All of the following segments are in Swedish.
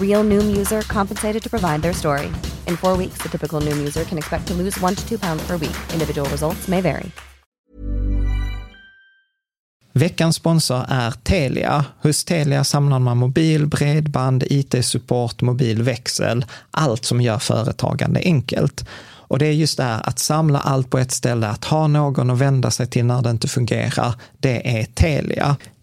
Real Noom user compensated to provide their story. In four weeks, the typical Noom user can expect to lose one to two pounds per week. Individual results may vary. Veckans sponsor är Telia. Hos Telia samlar man mobil, bredband, IT-support, mobilväxel, allt som gör företagande enkelt. Och det är just det här att samla allt på ett ställe, att ha någon att vända sig till när det inte fungerar, det är Telia.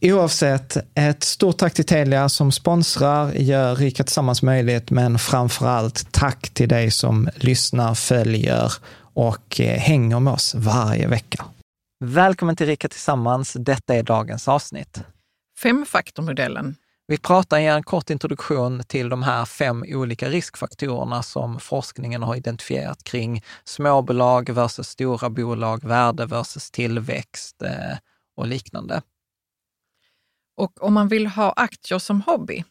Oavsett, ett stort tack till Telia som sponsrar, gör Rika Tillsammans möjligt, men framför allt tack till dig som lyssnar, följer och eh, hänger med oss varje vecka. Välkommen till Rika Tillsammans. Detta är dagens avsnitt. Femfaktormodellen. Vi pratar i en kort introduktion till de här fem olika riskfaktorerna som forskningen har identifierat kring småbolag versus stora bolag, värde versus tillväxt eh, och liknande. Och om man vill ha aktier som hobby,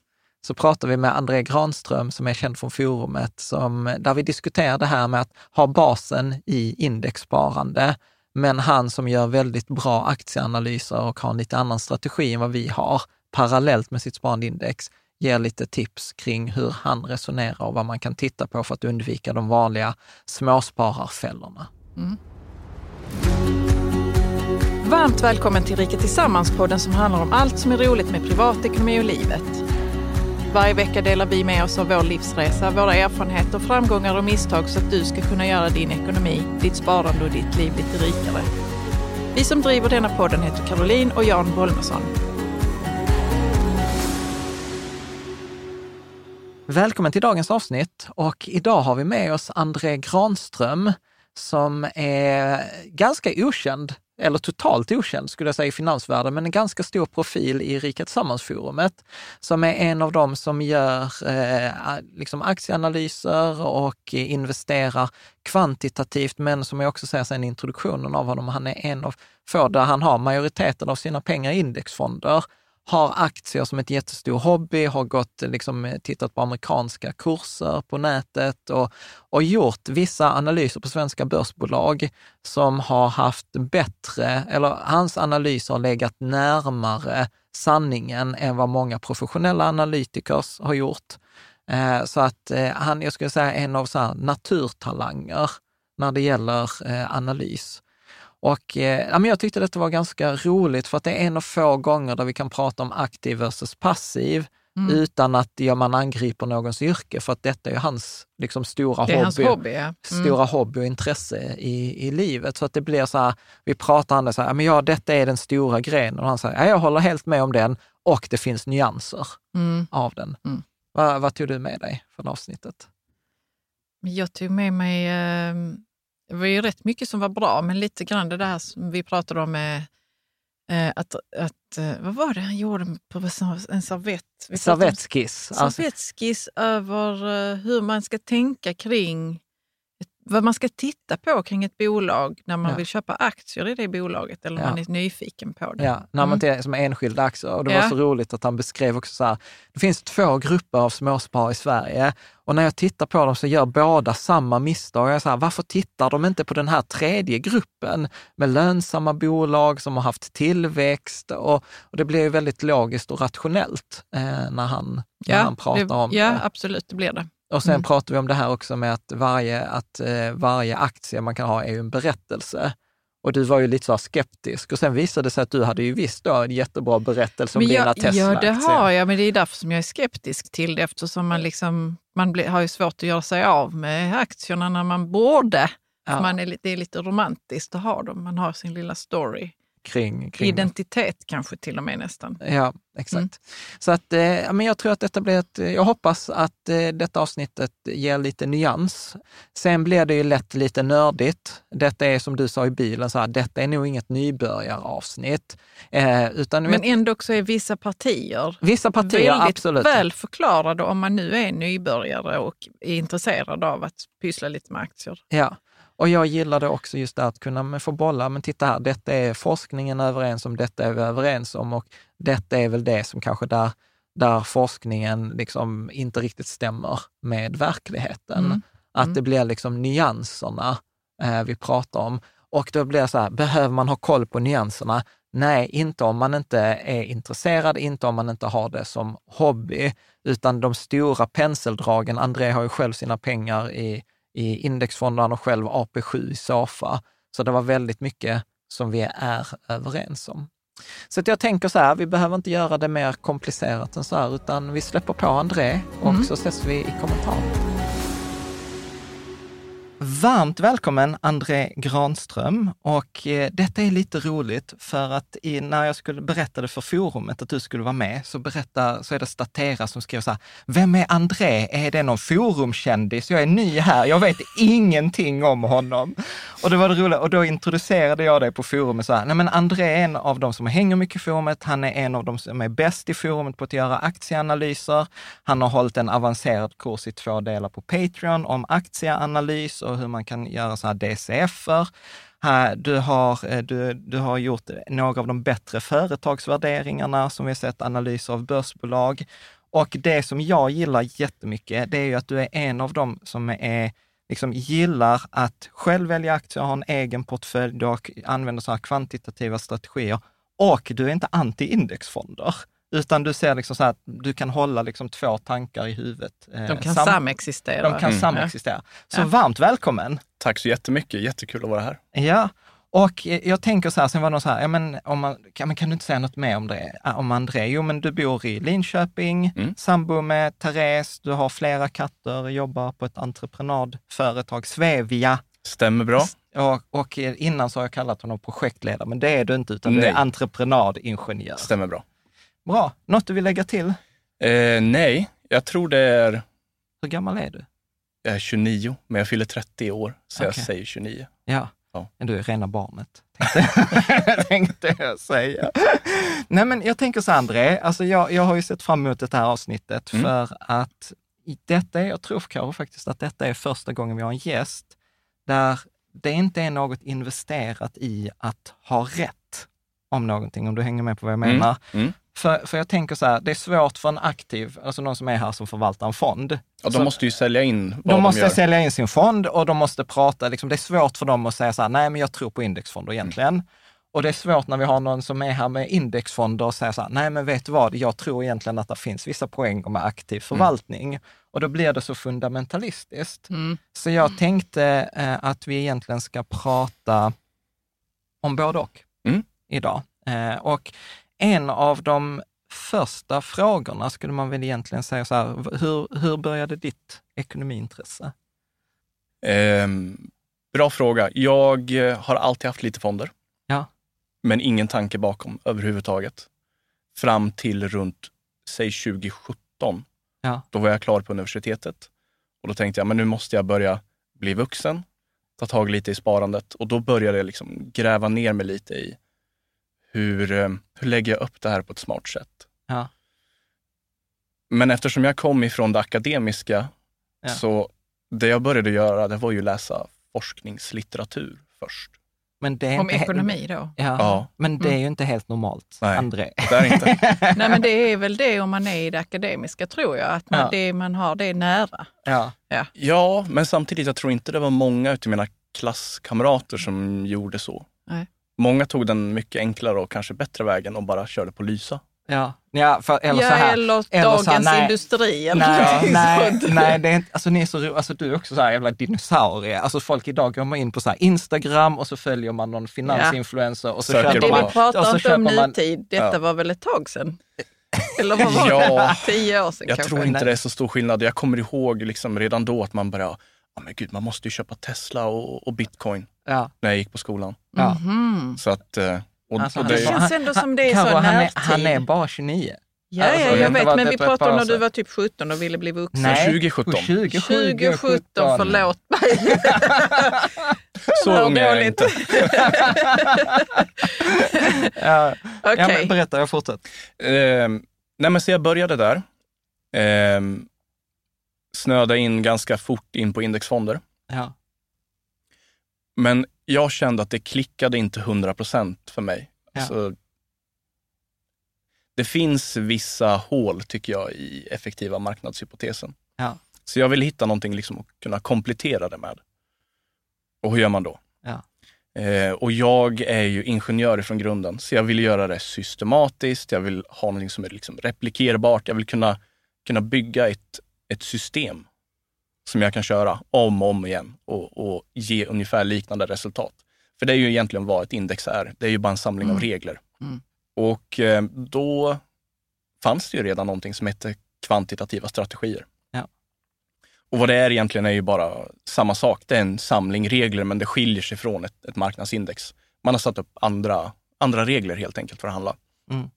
så pratar vi med André Granström som är känd från forumet, som, där vi diskuterar det här med att ha basen i indexsparande, men han som gör väldigt bra aktieanalyser och har en lite annan strategi än vad vi har, parallellt med sitt sparandeindex, ger lite tips kring hur han resonerar och vad man kan titta på för att undvika de vanliga småspararfällorna. Mm. Varmt välkommen till Rika Tillsammans-podden som handlar om allt som är roligt med privatekonomi och livet. Varje vecka delar vi med oss av vår livsresa, våra erfarenheter, framgångar och misstag så att du ska kunna göra din ekonomi, ditt sparande och ditt liv lite rikare. Vi som driver denna podden heter Caroline och Jan Bolmesson. Välkommen till dagens avsnitt och idag har vi med oss André Granström som är ganska okänd eller totalt okänd skulle jag säga i finansvärlden, men en ganska stor profil i Rika Tillsammans-forumet, som är en av dem som gör eh, liksom aktieanalyser och investerar kvantitativt, men som jag också säger sen i introduktionen av honom, han är en av få där han har majoriteten av sina pengar i indexfonder har aktier som ett jättestor hobby, har gått, eh, liksom, eh, tittat på amerikanska kurser på nätet och, och gjort vissa analyser på svenska börsbolag som har haft bättre, eller hans analyser har legat närmare sanningen än vad många professionella analytikers har gjort. Eh, så att eh, han, jag skulle säga, är en av så här, naturtalanger när det gäller eh, analys. Och eh, ja, men jag tyckte detta var ganska roligt för att det är en av få gånger där vi kan prata om aktiv versus passiv Mm. utan att ja, man angriper någons yrke, för att detta är hans liksom, stora Det är hobby, hans hobby, ja. Mm. stora hobby och intresse i, i livet. Så att det blir så här, vi pratar om det så här, men ja, detta är den stora grenen. Och han säger, ja, jag håller helt med om den och det finns nyanser Mm. av den. Mm. Vad, vad tog du med dig från avsnittet? Jag tog med mig, eh, det var ju rätt mycket som var bra, men lite grann det där som vi pratade om med eh, att, att, eh, vad var det han gjorde på en servett? Om Servettskiss. Alltså, servettskiss över eh, hur man ska tänka kring vad man ska titta på kring ett bolag när man Ja. vill köpa aktier i det bolaget eller Ja. man är nyfiken på det. Ja, när man Mm. som enskilda aktier. Och det var Ja. så roligt att han beskrev också så här, det finns två grupper av småsparare i Sverige och när jag tittar på dem så gör båda samma misstag. Jag här, varför tittar de inte på den här tredje gruppen med lönsamma bolag som har haft tillväxt? Och, och det blir ju väldigt logiskt och rationellt eh, när, han, när han pratar det, om Ja, det. absolut, det blir det. Och sen Mm. pratar vi om det här också med att varje, att, eh, varje aktie man kan ha är ju en berättelse. Och du var ju lite så skeptisk och sen visade det sig att du hade ju visst då en jättebra berättelse om Men dina jag, ja, Tesla-aktier. det har jag, men det är därför som jag är skeptisk till det eftersom man, liksom, man blir, har ju svårt att göra sig av med aktierna när man borde. Ja, Man är, det är lite romantiskt att ha dem, man har sin lilla story. Kring, kring Identitet kanske till och med nästan. Ja, exakt. Mm. Så att, eh, men jag tror att detta blir ett, jag hoppas att eh, detta avsnittet ger lite nyans. Sen blir det ju lätt lite nördigt. Detta är som du sa i bilen, så här, detta är nog inget nybörjaravsnitt. Eh, utan Men ändå också är vissa partier vissa partier, väldigt absolut. väl förklarade om man nu är nybörjare och är intresserad av att pyssla lite med aktier. Ja, och jag gillade också just det att kunna men få bolla, men titta här, detta är forskningen överens om, detta är vi överens om och detta är väl det som kanske där, där forskningen liksom inte riktigt stämmer med verkligheten. Mm. Att Mm. det blir liksom nyanserna eh, vi pratar om. Och då blir det så här, behöver man ha koll på nyanserna? Nej, inte om man inte är intresserad, inte om man inte har det som hobby, utan de stora penseldragen. André har ju själv sina pengar i, i indexfonder, han har själv AP7 i Safa. Så det var väldigt mycket som vi är överens om. Så jag tänker så här, vi behöver inte göra det mer komplicerat än så här, utan vi släpper på André och Mm. så ses vi i kommentaren. Varmt välkommen André Granström och eh, detta är lite roligt för att i, när jag skulle berättade för forumet att du skulle vara med så, berätta, så är det Statera som skrev så här, vem är André? Är det någon forumkändis? Jag är ny här, jag vet ingenting om honom. Och det var det roliga, och då introducerade jag dig på forumet så här, nej men André är en av de som hänger mycket i forumet, han är en av de som är bäst i forumet på att göra aktieanalyser. Han har hållit en avancerad kurs i två delar på Patreon om aktieanalys och hur man kan göra sådana här DCF-er. Du har, eh, du, du har gjort några av de bättre företagsvärderingarna som vi har sett analyser av börsbolag. Och det som jag gillar jättemycket, det är ju att du är en av dem som är, liksom gillar att själv välja aktier, ha en egen portfölj, du använder så här kvantitativa strategier och du är inte anti-indexfonder. Utan du ser liksom så här att du kan hålla liksom två tankar i huvudet. eh, De kan sam- samexistera. de kan Mm. samexistera. Så Ja. varmt välkommen! Tack så jättemycket, jättekul att vara här. Ja, och eh, jag tänker så här, sen var det så här, ja, men, om man, kan, men kan du inte säga något mer om det? Om André? Jo, men du bor i Linköping, Mm. sambo med Therese, du har flera katter, jobbar på ett entreprenadföretag, Svevia. Stämmer bra. Och, och eh, innan så har jag kallat honom projektledare, men det är du inte, utan du Nej. är entreprenadingenjör. Stämmer bra. Bra, något du vill lägga till? Eh, nej, jag tror det är, Hur gammal är du? jag är 29, men jag fyller 30 i år, så Okej. jag säger 29. Ja, Ja. du är rena barnet, tänkte, tänkte jag säga. Nej, men jag tänker så här, André, alltså jag, jag har ju sett fram emot det här avsnittet Mm. för att detta, är- jag tror kanske faktiskt att detta är första gången vi har en gäst där det inte är något investerat i att ha rätt om någonting, om du hänger med på vad jag Mm. menar. Mm. För, för jag tänker så här, det är svårt för en aktiv, alltså någon som är här som förvaltar en fond. Ja, de måste ju sälja in vad de de, måste gör. sälja in sin fond och de måste prata, liksom, det är svårt för dem att säga så här, nej men jag tror på indexfonder egentligen. Och det är svårt när vi har någon som är här med indexfonder och säger så här, nej men vet du vad, jag tror egentligen att det finns vissa poänger med aktiv förvaltning. Och då blir det så fundamentalistiskt. Mm. Så jag tänkte eh, att vi egentligen ska prata om både och Mm. idag. Eh, och en av de första frågorna skulle man väl egentligen säga så här, hur, hur började ditt ekonomiintresse? Ehm, bra fråga. Jag eh, har alltid haft lite fonder. Ja. Men ingen tanke bakom överhuvudtaget. Fram till runt, säg 2017. Ja. Då var jag klar på universitetet. Och då tänkte jag, men nu måste jag börja bli vuxen, ta tag lite i sparandet. Och då började jag liksom gräva ner mig lite i hur, eh, hur lägger jag upp det här på ett smart sätt. Ja. Men eftersom jag kom ifrån det akademiska, Ja. så det jag började göra, det var ju läsa forskningslitteratur först. Men det är Om inte he- ekonomi då? Ja, Ja. men det är ju inte helt normalt, Nej. André. Det är inte. Nej men det är väl det om man är i det akademiska tror jag, att man, Ja. det, man har det nära. Ja. Ja, men samtidigt, jag tror inte det var många av mina klasskamrater som gjorde så. Nej. Många tog den mycket enklare och kanske bättre vägen och bara körde på Lysa. Ja, ja, för, eller ja, så här. eller eller så Dagens här, nej. Industri eller Nej, nej, nej, det är inte, alltså ni är så ro, alltså du är också så här jävla dinosaurie. Alltså folk idag går man in på så här Instagram och så följer man någon finansinfluencer och så Söker köper Det man. vi pratar och så inte om nutid, detta Ja. var väl ett tag sedan? Eller vad var Ja. det? Tio år sedan Jag kanske? tror inte det är så stor skillnad. Jag kommer ihåg liksom redan då att man började, ja men gud, man måste ju köpa Tesla och, och bitcoin Ja, när jag gick på skolan. ja. Mhm. Så att, eh, och, Alltså, och Det det, känns ändå som det är så han, är, han är bara 29. Ja, Alltså, ja, jag vet, men vi pratade om när du var typ 17 och ville bli vuxen. Nej, 2017. 20, 2017, förlåt mig. så ung är jag inte. Ja, Okej. ja, men berätta, jag fortsätter. Ehm, nej men så jag började där. Ehm, snöade in ganska fort in på indexfonder. Ja, Men jag kände att det klickade inte 100 procent för mig. Ja. Så det finns vissa hål, tycker jag, i effektiva marknadshypotesen. Ja. Så jag vill hitta någonting liksom att kunna komplettera det med. Och hur gör man då? Ja. Eh, och jag är ju ingenjör från grunden, så jag vill göra det systematiskt. Jag vill ha någonting som är liksom replikerbart. Jag vill kunna, kunna bygga ett, ett system som jag kan köra om och om igen och, och ge ungefär liknande resultat. För det är ju egentligen vad ett index är. Det är ju bara en samling av regler. Mm. Och eh, då fanns det ju redan någonting som hette kvantitativa strategier. Ja. Och vad det är egentligen är ju bara samma sak. Det är en samling regler, men det skiljer sig från ett, ett marknadsindex. Man har satt upp andra, andra regler helt enkelt för att handla. Mm.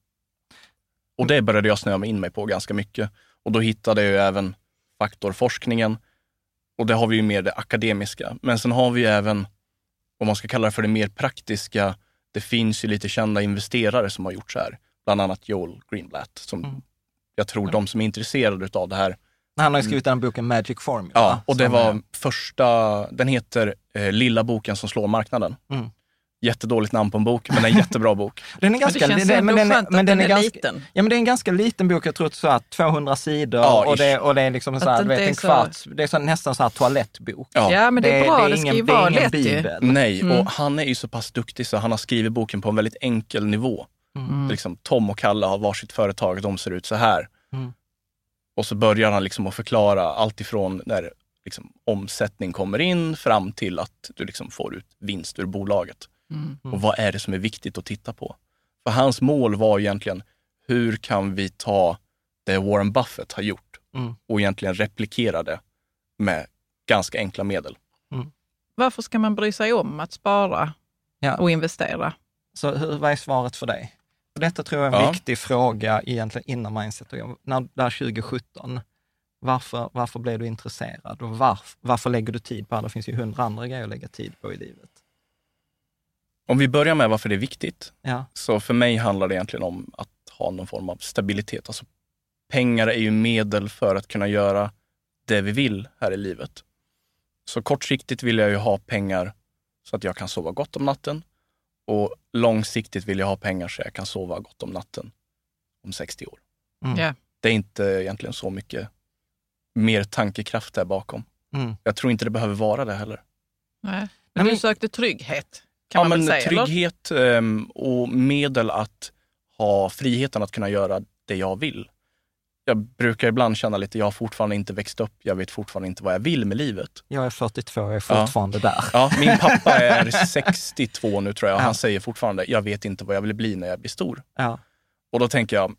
Och det började jag snöa in mig på ganska mycket. Och då hittade jag ju även faktorforskningen. Och det har vi ju mer det akademiska. Men sen har vi ju även, om man ska kalla det för det mer praktiska, det finns ju lite kända investerare som har gjort så här. Bland annat Joel Greenblatt, som Mm. jag tror de som är intresserade av det här Han har ju skrivit den boken Magic Formula. Ja, och det var första, den heter eh, Lilla boken som slår marknaden. Mm. Jättedåligt namn på en bok, men en jättebra bok. Den är Men det ganska, känns det- ändå men den, skönt att den den är är ganska, liten. Ja, men det är en ganska liten bok, jag tror att så här 200 sidor Ja, och, det, och det är liksom så här, vet, är en så- kvarts, det är så nästan så här toalettbok. Ja. Ja, men det är bra. Det, ska ingen, ju det är vara ingen lätt ju. bibel. Nej, Mm. och han är ju så pass duktig så han har skrivit boken på en väldigt enkel nivå. Mm. Liksom, Tom och Kalle har varsitt företag, de ser ut så här. Mm. Och så börjar han liksom att förklara allt ifrån när liksom, omsättning kommer in fram till att du liksom får ut vinst ur bolaget. Mm. Och vad är det som är viktigt att titta på? För hans mål var egentligen, hur kan vi ta det Warren Buffett har gjort Mm. och egentligen replikera det med ganska enkla medel? Varför ska man bry sig om att spara Ja. och investera? Så hur, vad är svaret för dig? För detta tror jag är en Ja. viktig fråga egentligen innan igång. När, där 2017, varför, varför blev du intresserad och varf, varför lägger du tid på det? Det finns ju hundra andra grejer att lägga tid på i livet. Om vi börjar med varför det är viktigt, Ja, så för mig handlar det egentligen om att ha någon form av stabilitet. Alltså, pengar är ju medel för att kunna göra det vi vill här i livet. Så kortsiktigt vill jag ju ha pengar så att jag kan sova gott om natten. Och långsiktigt vill jag ha pengar så jag kan sova gott om natten om 60 år. Mm. Ja. Det är inte egentligen så mycket mer tankekraft där bakom. mm. Jag tror inte det behöver vara det heller. Nej. Nej, Men du men- sökte trygghet, kan ja, man väl men säga? eller? trygghet ehm, och medel att ha friheten att kunna göra det jag vill. Jag brukar ibland känna lite, jag har fortfarande inte växt upp, jag vet fortfarande inte vad jag vill med livet. jag är 42, jag är fortfarande där. Ja, min pappa är 62 nu tror jag och Ja. han säger fortfarande, jag vet inte vad jag vill bli när jag blir stor. Ja. Och då tänker jag,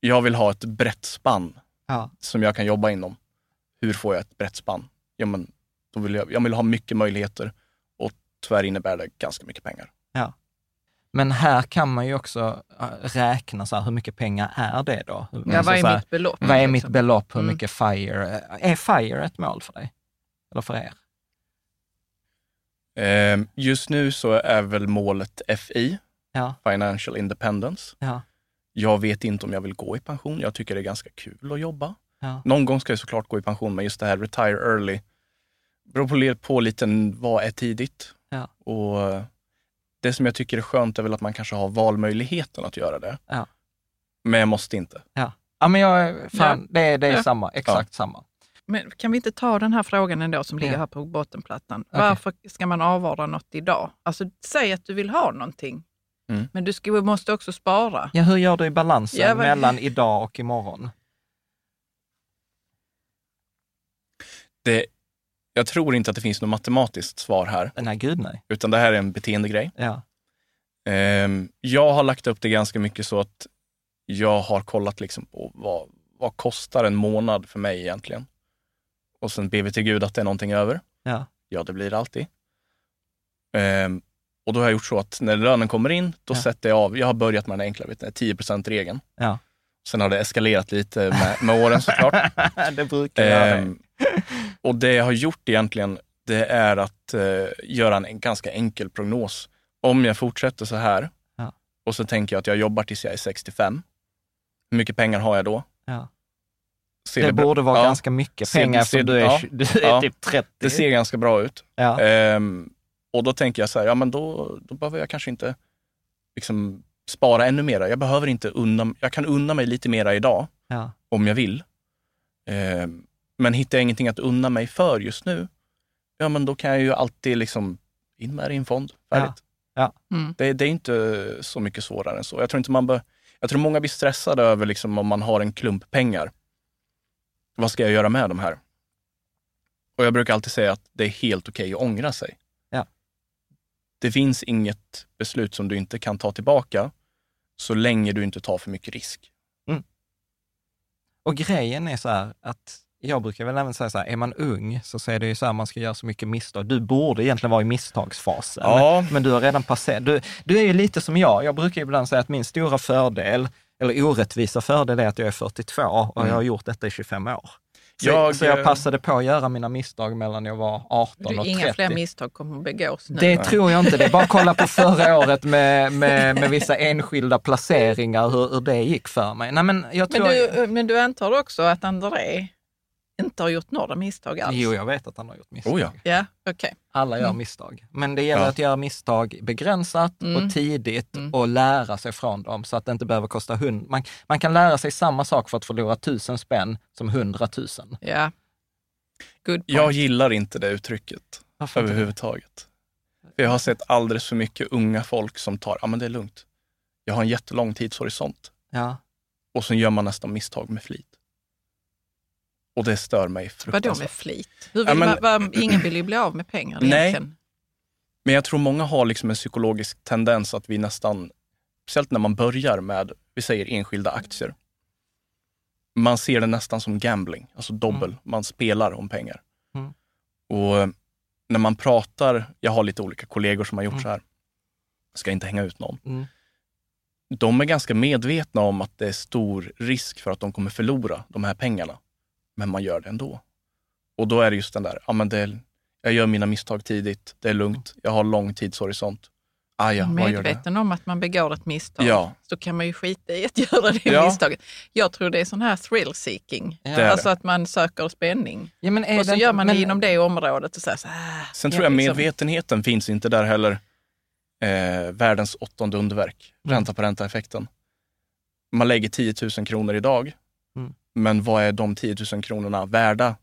jag vill ha ett brett spann Ja. som jag kan jobba inom. Hur får jag ett brett spann? Ja, men, då vill jag, jag vill ha mycket möjligheter och tyvärr innebär det ganska mycket pengar. Men här kan man ju också äh, räkna så här, hur mycket pengar är det då? Ja, Alltså vad är så här, mitt belopp? Vad är mitt belopp? Hur Mm. mycket FIRE? Är FIRE ett mål för dig? Eller för er? Eh, just nu så är väl målet FI, Ja, Financial Independence. ja, Jag vet inte om jag vill gå i pension. Jag tycker det är ganska kul att jobba. ja. Någon gång ska jag såklart gå i pension, men just det här retire early beror på, på lite vad är tidigt. Ja. Och det som jag tycker är skönt är väl att man kanske har valmöjligheten att göra det. Ja. Men jag måste inte. Ja, ja men jag, fan, det, är- det är Ja. samma, exakt samma. Men kan vi inte ta den här frågan ändå som ligger Ja. här på bottenplattan? Okej. Varför ska man avvara något idag? Alltså, säg att du vill ha någonting, Mm. men du ska, måste också spara. Ja, hur gör du i balansen Ja, vad- mellan idag och imorgon? Det, jag tror inte att det finns något matematiskt svar här, Nej, gud nej. utan det här är en beteendegrej. Ja, Ehm, jag har lagt upp det ganska mycket så att jag har kollat liksom på vad, vad kostar en månad för mig egentligen. Och sen ber vi till Gud att det är någonting över. ja, Ja, det blir det alltid. Ehm, och då har jag gjort så att när lönen kommer in, då Ja. sätter jag av. Jag har börjat med den enkla vet ni, 10%-regeln. ja. Sen har det eskalerat lite med, med åren såklart. det brukar. Ehm, och det jag har gjort egentligen, det är att eh, göra en, en ganska enkel prognos. Om jag fortsätter så här Ja. och så tänker jag att jag jobbar tills jag är 65. Hur mycket pengar har jag då? Ja. Det bra- borde vara ja, ganska mycket pengar ser- du är, ja, du är typ 30. Det ser ganska bra ut. Ehm, och då tänker jag så här, ja men då, då behöver jag kanske inte liksom, spara ännu mera. Jag behöver inte unna, jag kan unna mig lite mera idag om jag vill. Ehm, men hittar jag ingenting att unna mig för just nu, ja men då kan jag ju alltid liksom in med det i en fond. Färdigt. Mm. Det, det är inte så mycket svårare än så. Jag tror, inte man bör, jag tror många blir stressade över liksom om man har en klump pengar. Vad ska jag göra med de här? Och jag brukar alltid säga att det är helt okej att ångra sig. Ja. Det finns inget beslut som du inte kan ta tillbaka så länge du inte tar för mycket risk. Och grejen är så här att jag brukar väl även säga så här, är man ung så är det ju så här, man ska göra så mycket misstag. Du borde egentligen vara i misstagsfasen. Ja. Men du har redan passerat. Du, du är ju lite som jag. Jag brukar ibland säga att min stora fördel, eller orättvisa fördel är att jag är 42 och Mm. jag har gjort detta i 25 år. Så Jag, jag, så jag eh, passade på att göra mina misstag mellan jag var 18 Du, och inga 30. fler misstag kommer att begås nu. Det tror jag inte. Det är bara att kolla på förra året med, med, med vissa enskilda placeringar, hur, hur det gick för mig. Nej, men jag men, tror... du, men du antar också att André inte har gjort några misstag alls? Jo, jag vet att han har gjort misstag. Oh ja. Ja, okej. Alla gör Mm. misstag. Men det gäller Ja. att göra misstag begränsat Mm. och tidigt Mm. och lära sig från dem så att det inte behöver kosta hund. Man, man kan lära sig samma sak för att förlora tusen spänn som hundratusen. Ja. Good point. Jag gillar inte det uttrycket Varför överhuvudtaget. För jag har sett alldeles för mycket unga folk som tar, ja men det är lugnt. Jag har en jättelång tidshorisont. Ja. Och sen gör man nästan misstag med flit. Och det stör mig Vadå fruktansvärt. med flit? Vill, Ja, men- va, va, ingen vill ju bli av med pengar Nej. egentligen. Men jag tror många har liksom en psykologisk tendens att vi nästan, speciellt när man börjar med, vi säger enskilda aktier. Man ser det nästan som gambling, alltså dobbel. Man spelar om pengar. Mm. Och när man pratar, jag har lite olika kollegor som har gjort Mm. så här, ska inte hänga ut någon. Mm. De är ganska medvetna om att det är stor risk för att de kommer förlora de här pengarna. Men man gör det ändå. Och då är det just den där, ja men det är, jag gör mina misstag tidigt, det är lugnt, jag har lång tidshorisont. Ah, ja, vad gör det? Medveten om att man begår ett misstag, Ja. så kan man ju skita i att göra det Ja. misstaget. Jag tror det är sån här thrill seeking. Ja. Det Alltså att man söker spänning. Ja, men är Och så det gör man det men- inom det området och säger så här, Sen ja, tror jag liksom. medvetenheten finns inte där heller. Eh, världens åttonde underverk, Mm. ränta på ränta-effekten. Man lägger 10 000 kronor idag. Men vad är de 10 000 kronorna värda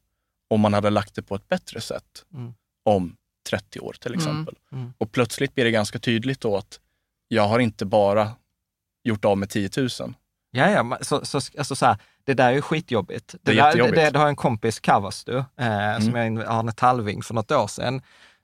om man hade lagt det på ett bättre sätt Mm. om 30 år till Mm. exempel? Mm. Och plötsligt blir det ganska tydligt då att jag har inte bara gjort av med 10 000. Ja, ja, så, så, alltså så här, det där är ju skitjobbigt. Det är där. Det, det har en kompis, Kavastu, eh, Mm. som jag Arne Talving för något år sedan.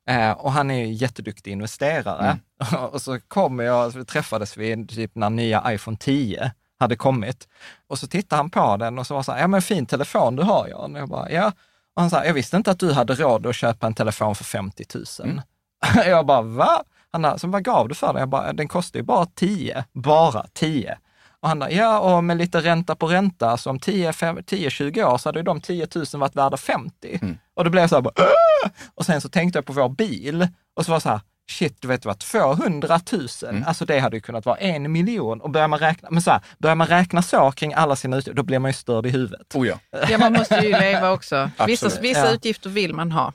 Eh, och han är ju jätteduktig investerare. Mm. och så kommer jag, så träffades vi typ när nya iPhone 10 hade kommit. Och så tittade han på den och så var så här, ja men fin telefon du har Jan. Jag bara, ja. Och han sa, jag visste inte att du hade råd att köpa en telefon för 50 000. Mm. jag bara, va? Han bara, så vad gav du för den? Jag bara, den kostar ju bara 10, bara 10. Och han bara, ja och med lite ränta på ränta, så om 10-20 år så hade ju de 10 000 varit värda 50. Mm. Och då blev jag så här, bara, Åh! och sen så tänkte jag på vår bil och så var det så här, shit, du vet vad, 200 000, mm. alltså det hade ju kunnat vara en miljon. Och börjar man räkna, men så här, börjar man räkna så kring alla sina utgifter, då blir man ju störd i huvudet. Oh ja. ja, man måste ju leva också. Vissa, vissa ja. utgifter vill man ha.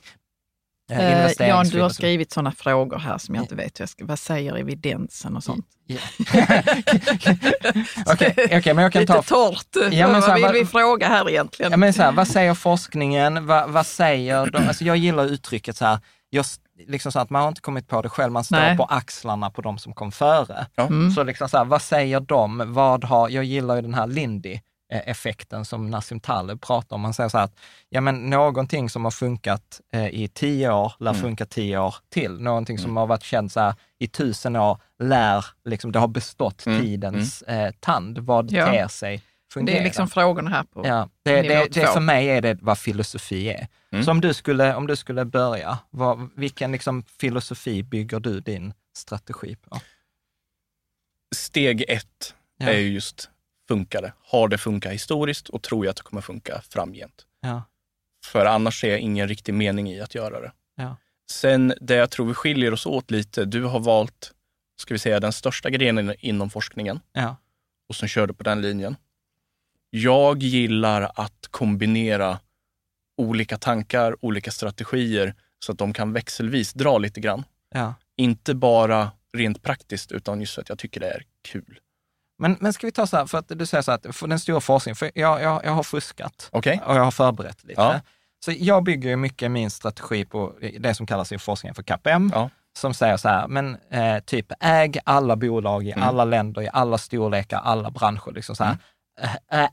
Eh, Jan, du har skrivit sådana frågor här som jag inte vet. Jag ska, vad säger evidensen och sånt? Okej, okay, okay, men jag kan Lite ta... torrt. Ja, men vad vill vad, vi fråga här egentligen? Ja, men så här, vad säger forskningen? Vad, vad säger de? Alltså, jag gillar uttrycket så här, just, liksom så att man har inte kommit på det själv, man står Nej. på axlarna på de som kom före. Mm. Så liksom så här, vad säger de? Vad har, jag gillar ju den här Lindy effekten som Nassim Taleb pratar om. Man säger så här att ja, men någonting som har funkat eh, i tio år lär mm. funka tio år till. Någonting som mm. har varit känt så här, i tusen år lär, liksom, det har bestått mm. tidens mm. eh, tand. Vad ja. ter sig fungera? Det är liksom frågorna här på ja, det, det, det, För mig är det vad filosofi är. Mm. Så om du skulle, om du skulle börja, vad, vilken liksom filosofi bygger du din strategi på? Steg ett ja. är just funkar det? Har det funkat historiskt och tror jag att det kommer funka framgent? Ja. För annars ser jag ingen riktig mening i att göra det. Ja. Sen det jag tror vi skiljer oss åt lite, du har valt, ska vi säga den största grenen inom forskningen ja. och sen kör du på den linjen. Jag gillar att kombinera olika tankar, olika strategier så att de kan växelvis dra lite grann. Ja. Inte bara rent praktiskt utan just för att jag tycker det är kul. Men, men ska vi ta så här, för att du säger så att för den stora forskningen, för jag, jag, jag har fuskat okay. och jag har förberett lite. Ja. Så jag bygger mycket min strategi på det som kallas i forskningen för KPM, ja. som säger så här, men eh, typ äg alla bolag i mm. alla länder, i alla storlekar, alla branscher. Liksom så här. Mm.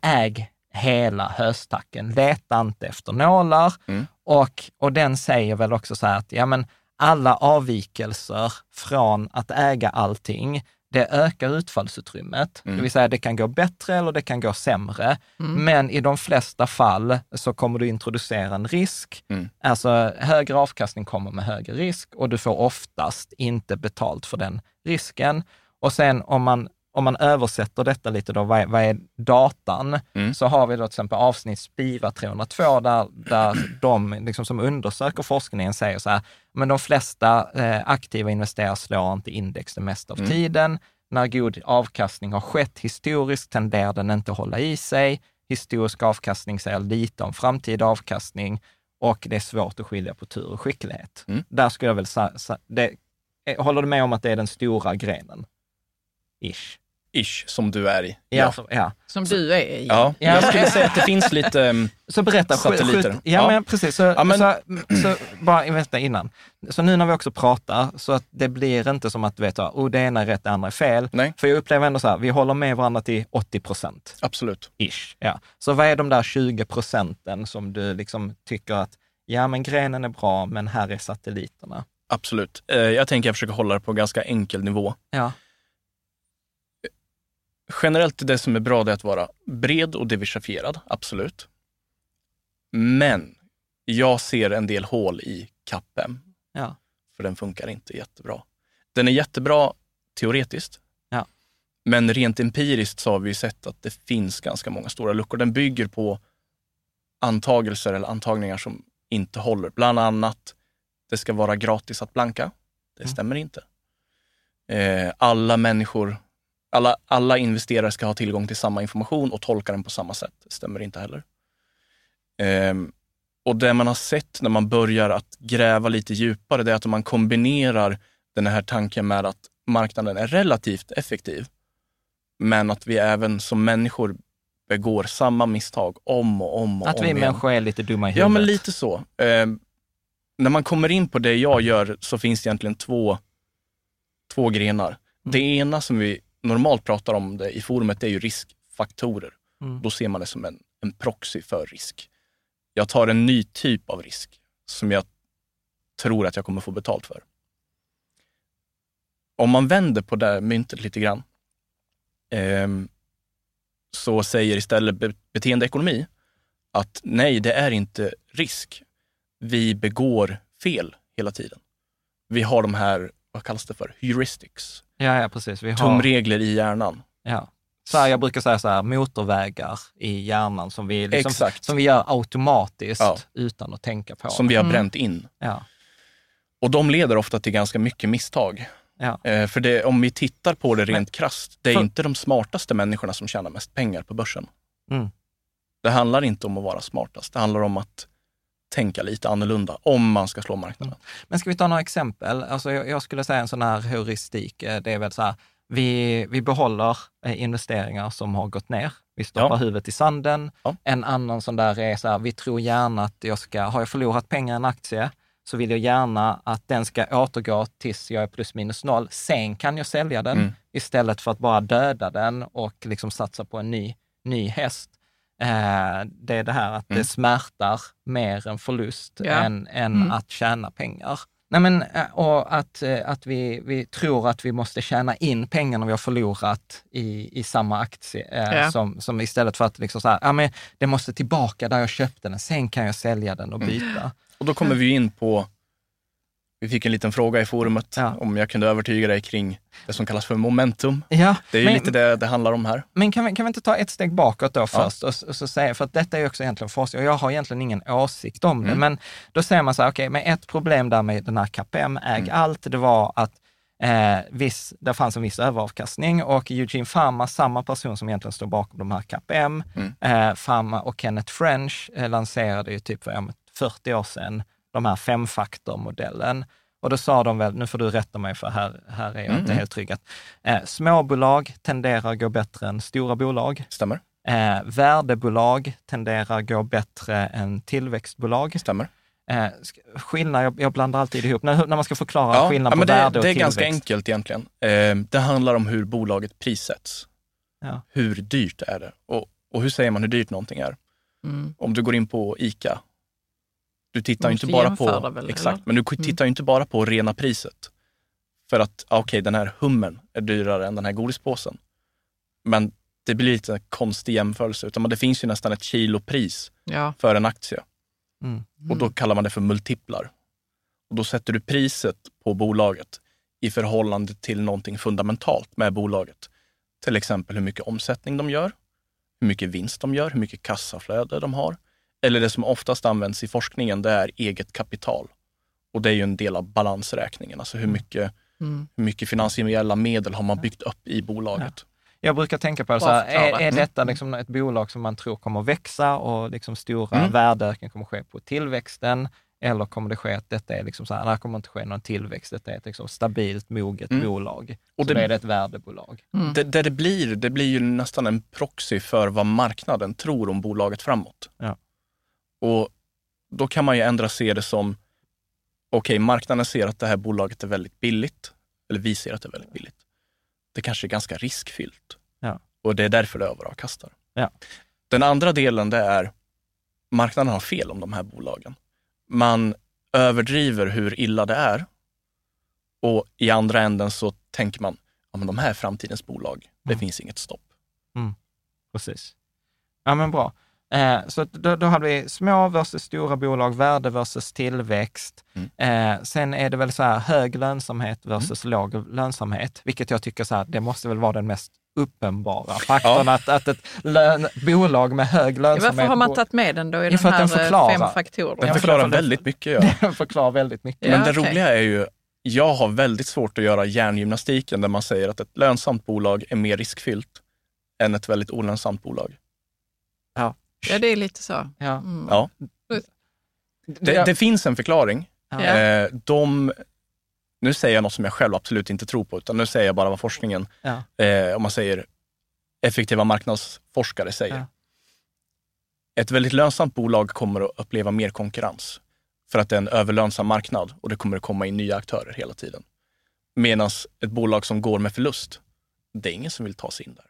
Äg hela höstacken, leta inte efter nålar. Mm. Och, och den säger väl också så här att, ja men alla avvikelser från att äga allting det ökar utfallsutrymmet. Mm. Det vill säga det kan gå bättre eller det kan gå sämre. Mm. Men i de flesta fall så kommer du introducera en risk. Mm. Alltså högre avkastning kommer med högre risk och du får oftast inte betalt för den risken. Och sen om man, om man översätter detta lite då, vad är, vad är datan? Mm. Så har vi då till exempel avsnitt Spira 302 där, där de liksom som undersöker forskningen säger så här, men de flesta eh, aktiva investerare slår inte index det mesta av mm. tiden. När god avkastning har skett historiskt tenderar den inte att hålla i sig. Historisk avkastning säger lite om framtida avkastning och det är svårt att skilja på tur och skicklighet. Mm. Där skulle jag väl säga, håller du med om att det är den stora grenen? Ish ish som du är i. Ja, så, ja. Som du är i. Ja, jag skulle säga att det finns lite um, så berätta, satelliter. Skjut, ja, ja, men precis. Så, ja, men... Så, så, bara vänta innan. Så nu när vi också pratar, så att det blir inte som att du vet, oh, det ena är rätt, det andra är fel. Nej. För jag upplever ändå så här, vi håller med varandra till 80 procent. Absolut. Ish, ja. Så vad är de där 20 procenten som du liksom tycker att, ja men grenen är bra, men här är satelliterna? Absolut. Eh, jag tänker jag försöker hålla det på ganska enkel nivå. Ja generellt det som är bra det är att vara bred och diversifierad, absolut. Men jag ser en del hål i CAPM. Ja. För den funkar inte jättebra. Den är jättebra teoretiskt. Ja. Men rent empiriskt så har vi sett att det finns ganska många stora luckor. Den bygger på antagelser eller antagningar som inte håller. Bland annat, det ska vara gratis att blanka. Det mm. stämmer inte. Eh, alla människor alla, alla investerare ska ha tillgång till samma information och tolka den på samma sätt. Det stämmer inte heller. Um, och det man har sett när man börjar att gräva lite djupare, det är att om man kombinerar den här tanken med att marknaden är relativt effektiv, men att vi även som människor begår samma misstag om och om och att om vi igen. människor är lite dumma i huvudet? Ja, men lite så. Um, när man kommer in på det jag gör så finns det egentligen två, två grenar. Mm. Det ena som vi normalt pratar om det i forumet är ju riskfaktorer. Mm. Då ser man det som en, en proxy för risk. Jag tar en ny typ av risk som jag tror att jag kommer få betalt för. Om man vänder på det myntet lite grann. Eh, så säger istället be beteendeekonomi att nej, det är inte risk. Vi begår fel hela tiden. Vi har de här, vad kallas det för, heuristics, Ja, ja precis. Vi har, tumregler i hjärnan. ja. Så här, jag brukar säga så här, motorvägar i hjärnan som vi, liksom, Exakt. som vi gör automatiskt Ja. utan att tänka på Som vi har bränt in. Ja, Och de leder ofta till ganska mycket misstag. ja. Eh, för det, om vi tittar på det rent krasst, det är för- inte de smartaste människorna som tjänar mest pengar på börsen. Mm. Det handlar inte om att vara smartast, det handlar om att tänka lite annorlunda om man ska slå marknaden. Men ska vi ta några exempel? Alltså jag, jag skulle säga en sån här heuristik, eh, det är väl så här, vi, vi behåller eh, investeringar som har gått ner. Vi stoppar Ja. huvudet i sanden. Ja. En annan sån där är så här, vi tror gärna att jag ska, har jag förlorat pengar i en aktie, så vill jag gärna att den ska återgå tills jag är plus minus noll. Sen kan jag sälja den Mm. istället för att bara döda den och liksom satsa på en ny, ny häst. Eh, det är det här att Mm. det smärtar mer en förlust Ja. än, än Mm. att tjäna pengar. Nej, men, eh, och att, eh, att vi, vi tror att vi måste tjäna in pengarna vi har förlorat i, i samma aktie. Ja. Som, som istället för att liksom så här, ja, men det måste tillbaka där jag köpte den, sen kan jag sälja den och Mm. byta. Och då kommer vi in på, vi fick en liten fråga i forumet Ja. om jag kunde övertyga dig kring det som kallas för momentum. Ja, Det är ju men, lite det det handlar om här. Men kan vi, kan vi inte ta ett steg bakåt då först och, s- och så säga, för att detta är ju också egentligen forskning och jag har egentligen ingen åsikt om det, Mm. men då säger man så här, okej, men ett problem där med den här KPM, äg Mm. allt, det var att eh, viss, det fanns en viss överavkastning och Eugene Pharma, samma person som egentligen står bakom de här KPM, Mm. eh, Pharma och Kenneth French eh, lanserade ju typ för ja, men 40 år sedan de här femfaktormodellen. Och då sa de väl, nu får du rätta mig för här, här är jag Mm, inte helt trygg, att eh, småbolag tenderar att gå bättre än stora bolag. Stämmer? Eh, värdebolag tenderar gå bättre än tillväxtbolag. Stämmer. Eh, sk- skillnad, jag, jag blandar alltid ihop, när, när man ska förklara Ja, skillnad ja, på det, värde och det är tillväxt. ganska enkelt egentligen. Eh, det handlar om hur bolaget prissätts. Ja. Hur dyrt är det? Och, och hur säger man hur dyrt någonting är? Mm. Om du går in på ICA, du tittar ju inte bara på... väl, exakt, eller? men du Mm. tittar ju inte bara på rena priset. För att, ah, okej, den här hummen är dyrare än den här godispåsen. Men det blir lite en konstig jämförelse, utan det finns ju nästan ett kilopris Ja. för en aktie. Mm. Och då kallar man det för multiplar. Och då sätter du priset på bolaget i förhållande till någonting fundamentalt med bolaget. Till exempel hur mycket omsättning de gör, hur mycket vinst de gör, hur mycket kassaflöde de har. Eller det som oftast används i forskningen, det är eget kapital. Och det är ju en del av balansräkningen, alltså hur mycket, Mm. hur mycket finansiella medel har man byggt upp i bolaget. Jag brukar tänka på det så här, är, är Mm. detta liksom ett bolag som man tror kommer växa och liksom stora Mm. värdeökning kommer ske på tillväxten? Eller kommer det ske att detta är liksom så här, det kommer inte ske någon tillväxt, detta är ett liksom stabilt, moget Mm. bolag. Och så det- är det ett värdebolag. Mm. Det, det, det, blir, det blir ju nästan en proxy för vad marknaden tror om bolaget framåt. Ja. Och då kan man ju ändra se det som, okej, marknaden ser att det här bolaget är väldigt billigt, eller vi ser att det är väldigt billigt. Det kanske är ganska riskfyllt. Ja. Och det är därför det överavkastar. Ja. Den andra delen det är, marknaden har fel om de här bolagen. Man överdriver hur illa det är och i andra änden så tänker man, ja men de här är framtidens bolag, det Mm. finns inget stopp. Precis. Ja, men bra. Eh, så att då, då hade vi små versus stora bolag, värde versus tillväxt. Mm. Eh, sen är det väl så här hög lönsamhet versus låg lönsamhet, vilket jag tycker så här, det måste väl vara den mest uppenbara faktorn, att, att ett lön, bolag med hög lönsamhet... Varför har man tagit med den då i Ja, de för att här den förklarar. eh, fem faktorerna? Den Ja, förklarar för- för- väldigt mycket. Ja. Den förklarar väldigt mycket. Ja, Men det okej. roliga är ju, jag har väldigt svårt att göra hjärngymnastiken där man säger att ett lönsamt bolag är mer riskfyllt än ett väldigt olönsamt bolag. Ja, det är lite så. Ja. Mm. Ja. Det, Ja. det finns en förklaring. Ja. Eh, de, nu säger jag något som jag själv absolut inte tror på, utan nu säger jag bara vad forskningen, Ja. eh, om man säger effektiva marknadsforskare säger. Ja. Ett väldigt lönsamt bolag kommer att uppleva mer konkurrens för att det är en överlönsam marknad och det kommer att komma in nya aktörer hela tiden. Medan ett bolag som går med förlust, det är ingen som vill ta sig in där.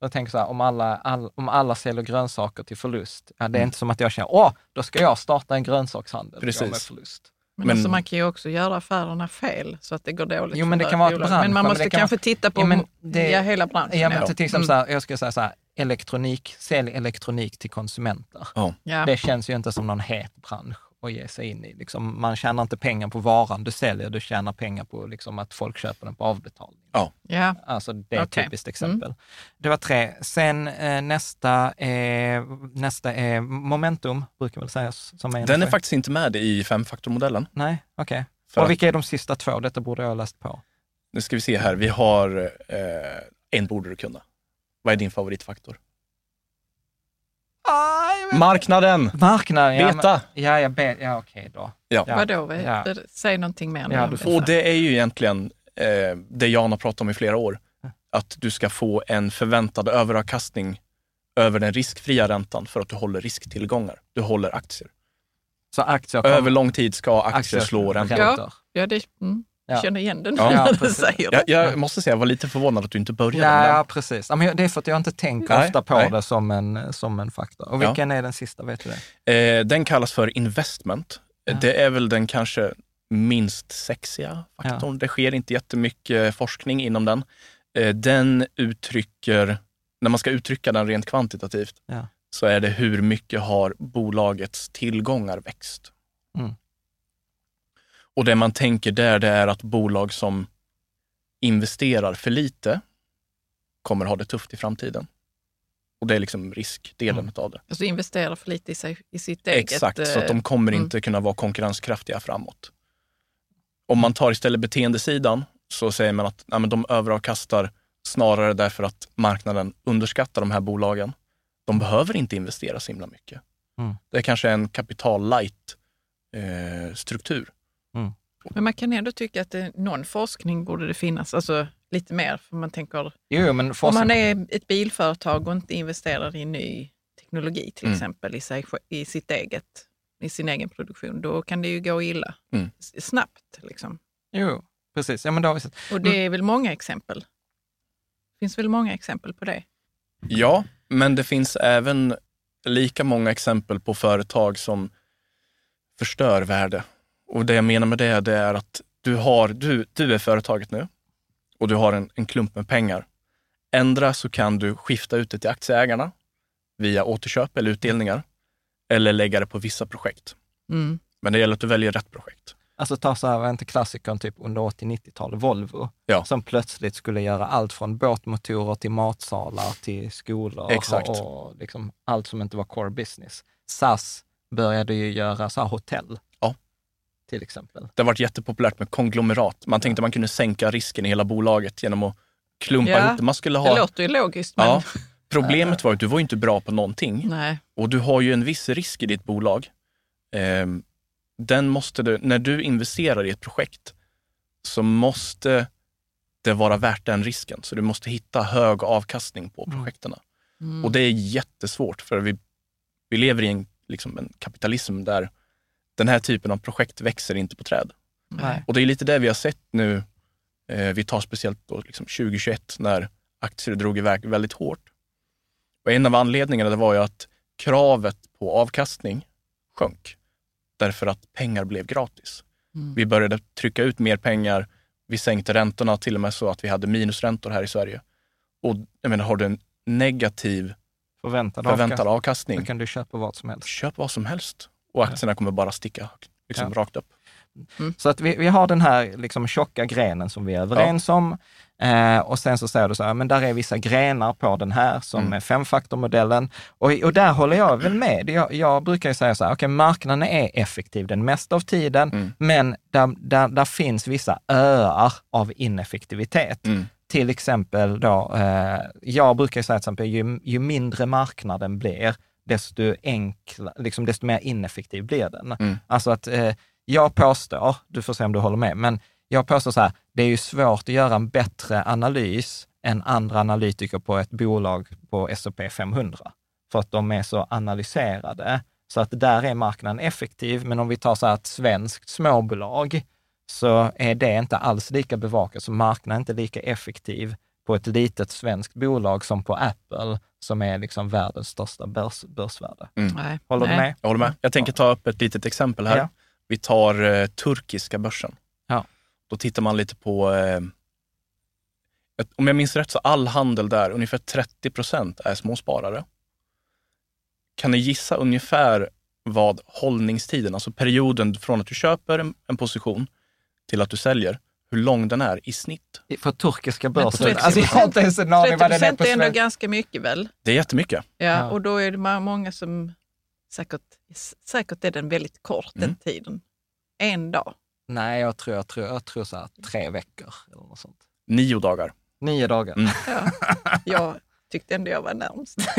Jag tänker så här, om alla, all, om alla säljer grönsaker till förlust, ja, det är Mm. inte som att jag känner, åh, då ska jag starta en grönsakshandel gå med Precis. förlust. Men, Men- alltså man kan ju också göra affärerna fel så att det går dåligt Jo, men det kan vara ett bransch, Men man men måste det kan kanske vara- titta på Ja, men det- ja, hela branschen. Ja, men ja. till exempel så här, jag skulle säga så här, elektronik, sälj elektronik till konsumenter. Ja. Ja. Det känns ju inte som någon het bransch att ge sig in i. Liksom, man tjänar inte pengar på varan du säljer, du tjänar pengar på liksom, att folk köper den på avbetalning. Ja. Alltså det är ett Okej. typiskt exempel. Det var tre. Sen eh, nästa, är, nästa är momentum, brukar väl sägas som är Den är faktiskt inte med i femfaktormodellen. Nej, okej. För Och att- vilka är de sista två? Detta borde jag ha läst på. Nu ska vi se här. Vi har eh, en borde du kunna. Vad är din favoritfaktor? Marknaden! Marknaden, ja. Beta. Men, ja, ja, be, ja okej då. Ja. Ja. Vadå? Ja. Säg någonting mer. Ja, nu. Och det är ju egentligen eh, det Jan har pratat om i flera år. Att du ska få en förväntad överavkastning över den riskfria räntan för att du håller risktillgångar. Du håller aktier. Så aktier Över lång tid ska aktier, slå räntan. Ja. räntor. Ja, det, mm. Ja. Jag känner igen den Ja. när Ja, du säger det. Jag, jag måste säga, jag var lite förvånad att du inte började Ja, ja, precis. Ja, men det är för att jag inte tänker Nej, ofta på nej. det som en, som en faktor. Och Ja. vilken är den sista, vet du det? Eh, den kallas för investment. Ja. Det är väl den kanske minst sexiga faktorn. Det sker inte jättemycket forskning inom den. Eh, den uttrycker, när man ska uttrycka den rent kvantitativt, Ja. så är det hur mycket har bolagets tillgångar växt. Mm. Och det man tänker där, det är att bolag som investerar för lite kommer ha det tufft i framtiden. Och det är liksom riskdelen Mm. av det. Alltså investera för lite i, sig, i sitt eget... Exakt, så att de eh, kommer mm. inte kunna vara konkurrenskraftiga framåt. Om man tar istället beteendesidan så säger man att nej, men de överavkastar snarare därför att marknaden underskattar de här bolagen. De behöver inte investera så himla mycket. Mm. Det är kanske en kapital light eh, struktur. Men man kan ändå tycka att det, någon forskning borde det finnas, alltså lite mer. För man tänker, Jo, men om man är ett bilföretag och inte investerar i ny teknologi till Mm. exempel i, sig, i sitt eget, i sin egen produktion, då kan det ju gå illa. Mm. Snabbt liksom. jo, precis. Ja, men då har vi sett. Och det är väl många exempel. Det finns väl många exempel på det. Ja, men det finns även lika många exempel på företag som förstör värde. Och det jag menar med det, det är att du, har, du, du är företaget nu och du har en, en klump med pengar. Ändra så kan du skifta ut det till aktieägarna via återköp eller utdelningar eller lägga det på vissa projekt. Mm. Men det gäller att du väljer rätt projekt. Alltså ta så här, var inte klassikern typ under 80-90-talet, Volvo, Ja. som plötsligt skulle göra allt från båtmotorer till matsalar till skolor Exakt. och liksom allt som inte var core business. SAS började ju göra så här hotell. Till exempel. Det har varit jättepopulärt med konglomerat. Man tänkte man kunde sänka risken i hela bolaget genom att klumpa Ja, ihop det. Man skulle Det ha... låter ju logiskt, men Ja, problemet var att du var inte bra på någonting. nej. Och du har ju en viss risk i ditt bolag. Ehm, den måste du, när du investerar i ett projekt så måste det vara värt den risken. Så du måste hitta hög avkastning på projekten. Mm. Och det är jättesvårt för vi, vi lever i en, liksom en kapitalism där den här typen av projekt växer inte på träd. nej. Och det är lite det vi har sett nu. Eh, vi tar speciellt då liksom 2021 när aktier drog iväg väldigt hårt. Och en av anledningarna det var ju att kravet på avkastning sjönk därför att pengar blev gratis. Mm. Vi började trycka ut mer pengar. Vi sänkte räntorna till och med så att vi hade minusräntor här i Sverige. Och jag menar, har du en negativ Förväntad, förväntad avkastning. avkastning, Då kan du köpa vad som helst. köp vad som helst. Och aktierna kommer bara sticka liksom, Ja. rakt upp. Så att vi, vi har den här liksom tjocka grenen som vi är överens om. Eh, och sen så säger du så här, men där är vissa grenar på den här som Mm. är femfaktormodellen. Och, och där håller jag väl med. Jag, jag brukar ju säga så här, okej, marknaden är effektiv den mesta av tiden, Mm. men där, där, där finns vissa öar av ineffektivitet. Mm. Till exempel då, eh, jag brukar säga till exempel, ju, ju mindre marknaden blir, desto enkla, liksom desto mer ineffektiv blir den. Mm. Alltså att eh, jag påstår, du får se om du håller med, men jag påstår så här, det är ju svårt att göra en bättre analys än andra analytiker på ett bolag på S&P 500. För att de är så analyserade. Så att där är marknaden effektiv, men om vi tar så här ett svenskt småbolag, så är det inte alls lika bevakat. Så marknaden är inte lika effektiv på ett litet svenskt bolag som på Apple, som är liksom världens största börs, börsvärde. Nej. Håller nej. du med? Jag håller med. Jag tänker ta upp ett litet exempel här. Ja. Vi tar eh, turkiska börsen. Ja. Då tittar man lite på, eh, ett- om jag minns rätt så all handel där, ungefär 30 procent är småsparare. Kan ni gissa ungefär vad hållningstiden, alltså perioden från att du köper en, en position till att du säljer, hur lång den är i snitt? För turkiska Men börsen. 30 Alltså jag har inte ens en aning 30 vad den är på är ändå svenska. ganska mycket väl? Det är jättemycket. Ja, Ja. och då är det många som säkert, säkert är den väldigt kort den Mm. tiden. En dag. Nej, jag tror, jag tror, jag tror så här tre veckor eller något sånt. Nio dagar. Nio dagar. Mm. Ja. Jag tyckte ändå jag var närmst.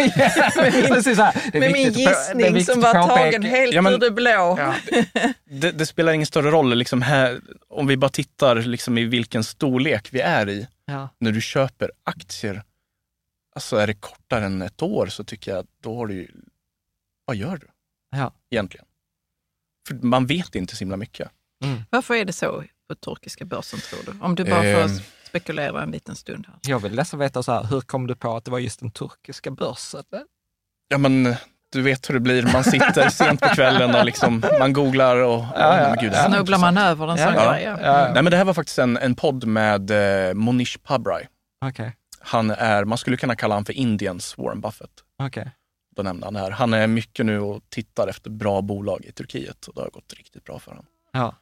Precis så här. Det är Med min är gissning som var tagen helt Ja, men- ur det blå. Ja. Det, det spelar ingen större roll liksom här, om vi bara tittar liksom i vilken storlek vi är i. Ja. När du köper aktier, alltså är det kortare än ett år så tycker jag, då har du ju, vad gör du Ja. egentligen? För man vet inte så himla mycket. Varför är det så på turkiska börsen tror du? Om du bara får Ehm. Spekulera en liten stund här. Jag vill nästan veta så här, hur kom du på att det var just den turkiska börsen? Ja men du vet hur det blir, man sitter sent på kvällen och liksom, man googlar och, Ja, ja, gud, Snubblar man över en sån ja, grej? Ja. ja. Nej men det här var faktiskt en, en podd med eh, Monish Pabrai. Okej, Han är, man skulle kunna kalla honom för Indiens Warren Buffett. okej. Då nämnde han det här. Han är mycket nu och tittar efter bra bolag i Turkiet och det har gått riktigt bra för honom. Ja.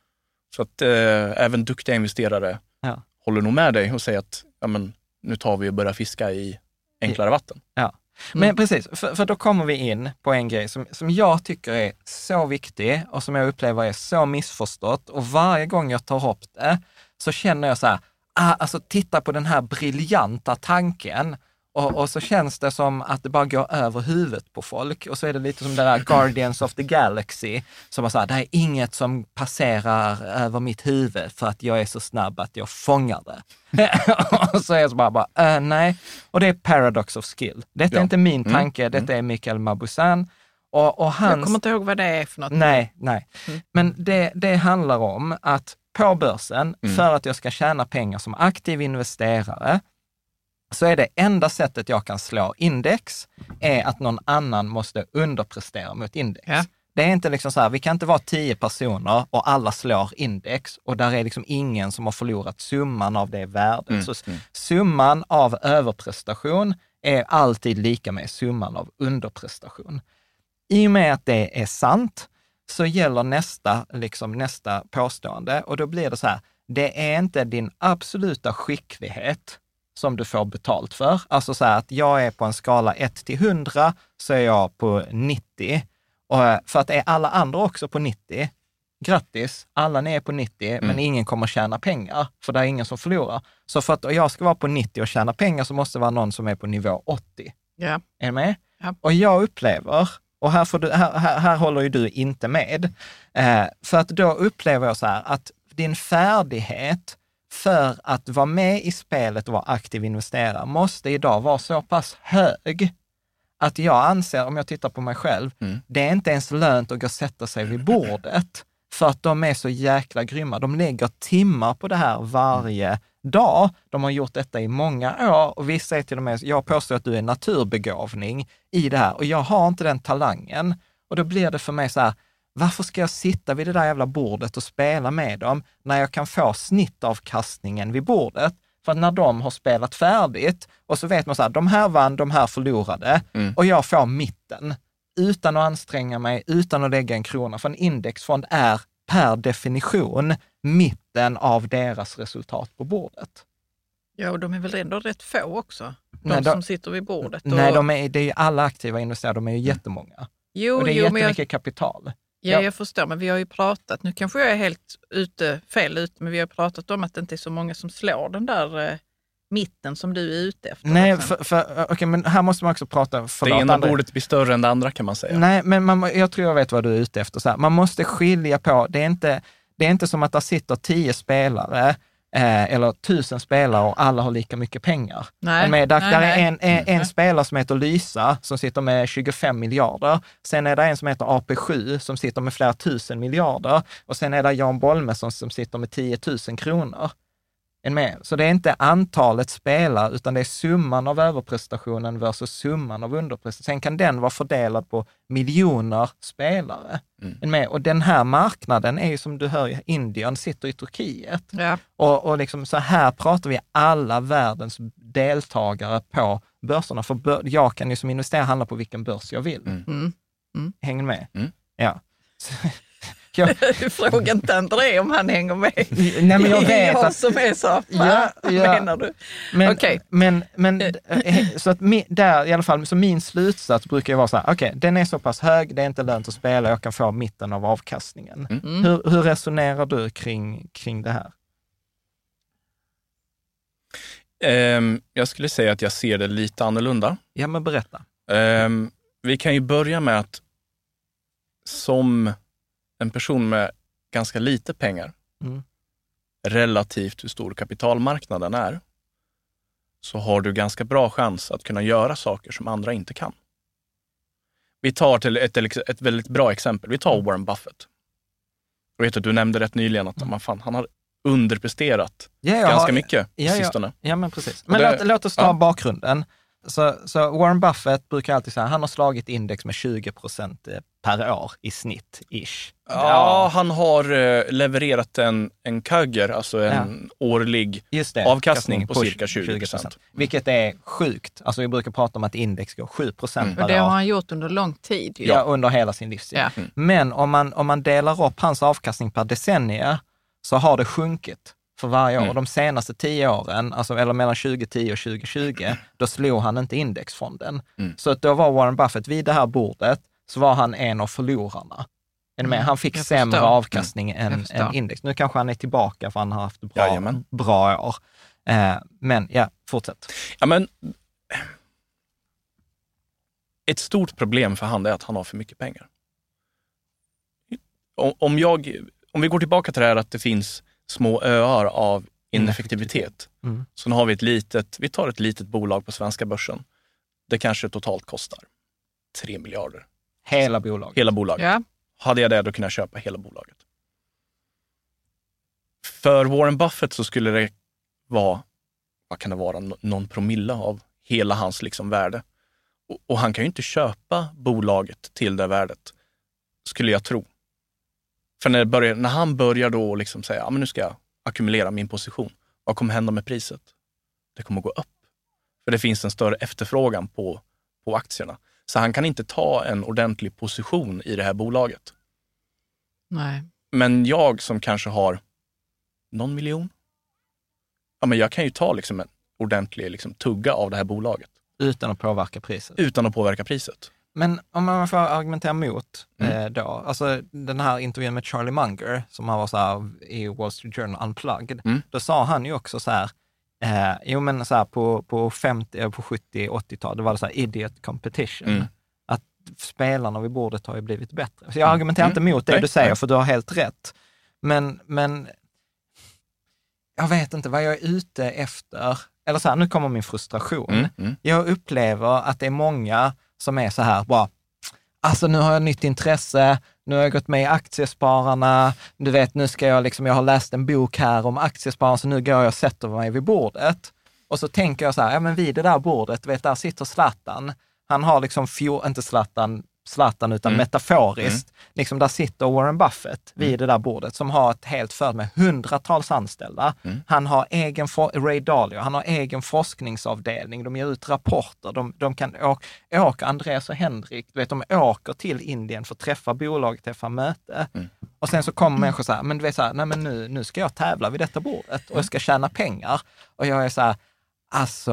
Så att eh, även duktiga investerare Ja. Håller nog med dig och säger att ja, men, nu tar vi och börjar fiska i enklare vatten. Men precis, för, för då kommer vi in på en grej som, som jag tycker är så viktig och som jag upplever är så missförstått. Och varje gång jag tar upp det så känner jag så här, ah, alltså titta på den här briljanta tanken. Och, och så känns det som att det bara går över huvudet på folk. Och så är det lite som det där Guardians of the Galaxy, som var så här, det är inget som passerar över mitt huvud för att jag är så snabb att jag fångar det. och så är jag så bara, bara äh, nej. Och det är paradox of skill. Detta är Ja. inte min Mm. tanke, detta är Mikael Mabuzan. Och, och Jag hans... kommer inte ihåg vad det är för något. Nej, nej. Mm. Men det, det handlar om att på börsen, Mm. för att jag ska tjäna pengar som aktiv investerare, så är det enda sättet jag kan slå index, är att någon annan måste underprestera mot index. Ja. Det är inte liksom så här, vi kan inte vara tio personer och alla slår index och där är liksom ingen som har förlorat summan av det värdet. Mm, Så mm. summan av överprestation är alltid lika med summan av underprestation. I och med att det är sant så gäller nästa, liksom nästa påstående och då blir det så här, det är inte din absoluta skicklighet som du får betalt för. Alltså så här att jag är på en skala 1 till 100 så är jag på 90. Och eh, för att är alla andra också på 90, grattis, alla ni är på 90, men ingen kommer tjäna pengar, för det är ingen som förlorar. Så för att jag ska vara på 90 och tjäna pengar så måste det vara någon som är på nivå 80. Ja. Är du med? Ja. Och jag upplever, och här, får du, här, här, här håller ju du inte med, eh, för att då upplever jag så här att din färdighet för att vara med i spelet och vara aktiv investerare måste idag vara så pass hög att jag anser, om jag tittar på mig själv, Mm. det är inte ens lönt att gå och sätta sig vid bordet för att de är så jäkla grymma. De lägger timmar på det här varje dag. De har gjort detta i många år och vissa är till och med, jag påstår att du är naturbegåvning i det här och jag har inte den talangen. Och då blir det för mig så här, varför ska jag sitta vid det där jävla bordet och spela med dem när jag kan få snittavkastningen vid bordet? För att när de har spelat färdigt och så vet man så här, de här vann, de här förlorade Mm. och jag får mitten utan att anstränga mig, utan att lägga en krona. För en indexfond är per definition mitten av deras resultat på bordet. ja, och de är väl ändå rätt få också? De Nej, de- som sitter vid bordet. Och, Nej, de är, det är ju alla aktiva investerare, de är ju jättemånga. jo, och det är jo, men jag, jättemycket kapital. Ja, jag förstår, men vi har ju pratat, nu kanske jag är helt ute, fel ute, men vi har pratat om att det inte är så många som slår den där eh, mitten som du är ute efter. Nej, liksom. för, för, okej, men här måste man också prata, Det förlåt, ena André. bordet blir större än det andra kan man säga. Nej, men man, jag tror jag vet vad du är ute efter. Så här, man måste skilja på, det är inte, det är inte som att det sitter tio spelare eh, eller tusen spelare och alla har lika mycket pengar. Nej, Men där, nej, där är en, en, en spelare som heter Lysa som sitter med 25 miljarder. Sen är det en som heter AP7 som sitter med flera tusen miljarder. Och sen är det Jan Bolmesson som sitter med 10 000 kronor. Är ni med? Så det är inte antalet spelare, utan det är summan av överprestationen versus summan av underprestationen. Sen kan den vara fördelad på miljoner spelare. Mm. Med? Och den här marknaden är ju som du hör, Indien sitter i Turkiet. Ja. Och, och liksom så här pratar vi alla världens deltagare på börserna. För bör, jag kan ju som investerare handla på vilken börs jag vill. Mm. Mm. Hänger ni med? Mm. Ja. Jag, Fråga inte André om han hänger med. nej, men jag vet jag att som är så, Ja, ja. menar du? Men, Okej. men, men eh, så att mi, där i alla fall, så min slutsats brukar ju vara så här, okej, den är så pass hög, det är inte lönt att spela, jag kan få mitten av avkastningen. Mm. Hur, hur resonerar du kring, kring det här? Ehm, jag skulle säga att jag ser det lite annorlunda. Ja, men berätta. Ehm, vi kan ju börja med att som en person med ganska lite pengar, Mm. relativt hur stor kapitalmarknaden är, så har du ganska bra chans att kunna göra saker som andra inte kan. Vi tar till ett, ett väldigt bra exempel. Vi tar Warren Buffett. Jag vet att du nämnde rätt nyligen att man fan, han har underpresterat Ja, ganska har- mycket Ja, ja. sistone. Ja, men precis. Men det- låt, låt oss ta ja. bakgrunden. Så, så Warren Buffett brukar alltid säga, han har slagit index med 20 procent eh, per år i snitt, ish. Ja, han har eh, levererat en, en kagger, alltså en årlig Just det. avkastning på cirka 20 procent. Vilket är sjukt. Alltså vi brukar prata om att index går 7 procent Mm. per Och det har år. han gjort under lång tid. Ju. Ja, under hela sin livstid. Ja. Men om man, om man delar upp hans avkastning per decennium så har det sjunkit för varje år. Mm. De senaste tio åren, alltså, eller mellan 2010 och 2020, då slog han inte indexfonden. Mm. Så att då var Warren Buffett vid det här bordet, så var han en av förlorarna. Mm, Han fick jag sämre förstår. avkastning Jag än, än index. Nu kanske han är tillbaka för han har haft bra, Jajamän. bra år. Eh, men ja, fortsätt. Ja, men, ett stort problem för han är att han har för mycket pengar. Om, jag, om vi går tillbaka till det här att det finns små öar av ineffektivitet. Mm. Så nu har vi ett litet, vi tar ett litet bolag på svenska börsen. Det kanske totalt kostar 3 miljarder. Hela bolaget. Hela bolaget. Ja. Hade jag det, då kunde jag köpa hela bolaget. För Warren Buffett så skulle det vara, vad kan det vara, Nå- någon promille av hela hans liksom värde. Och, och han kan ju inte köpa bolaget till det värdet, skulle jag tro. För när, börjar, när han börjar då liksom säga, ja, men nu ska jag ackumulera min position, vad kommer hända med priset? Det kommer gå upp. För det finns en större efterfrågan på, på aktierna. Så han kan inte ta en ordentlig position i det här bolaget. Nej. Men jag som kanske har någon miljon, ja, men jag kan ju ta liksom en ordentlig liksom, tugga av det här bolaget Utan att påverka priset. utan att påverka priset. Men om man får argumentera mot Mm. eh, då, alltså den här intervjun med Charlie Munger, som han var så här i Wall Street Journal Unplugged, Mm. då sa han ju också så här, eh, jo men så här på, på 50, eh, på 70, 80-tal, det var det så här idiot competition. Mm. Att spelarna vid bordet har ju blivit bättre. Så jag argumenterar inte mot det Nej, du säger, för du har helt rätt. Men, men jag vet inte vad jag är ute efter. Eller så här, nu kommer min frustration. Mm. Mm. Jag upplever att det är många som är så här, bara, alltså nu har jag nytt intresse, nu har jag gått med i Aktiespararna, du vet, nu ska jag liksom, jag har läst en bok här om Aktiespararna, så nu går jag och sätter mig vid bordet. Och så tänker jag så här, ja men vid det där bordet, du vet, där sitter Zlatan. Han har liksom, fjol, inte Zlatan, Zlatan utan Mm. metaforiskt, liksom där sitter Warren Buffett vid det där bordet som har ett helt företag med hundratals anställda. Mm. Han har egen, Ray Dalio, han har egen forskningsavdelning, de ger ut rapporter, de, de kan åka, åka, Andreas och Henrik, du vet, de åker till Indien för att träffa bolaget, träffa möte. Mm. Och sen så kommer människor så här, men du vet så här, nej men nu, nu ska jag tävla vid detta bordet och jag ska tjäna pengar. Och jag är så här, Alltså,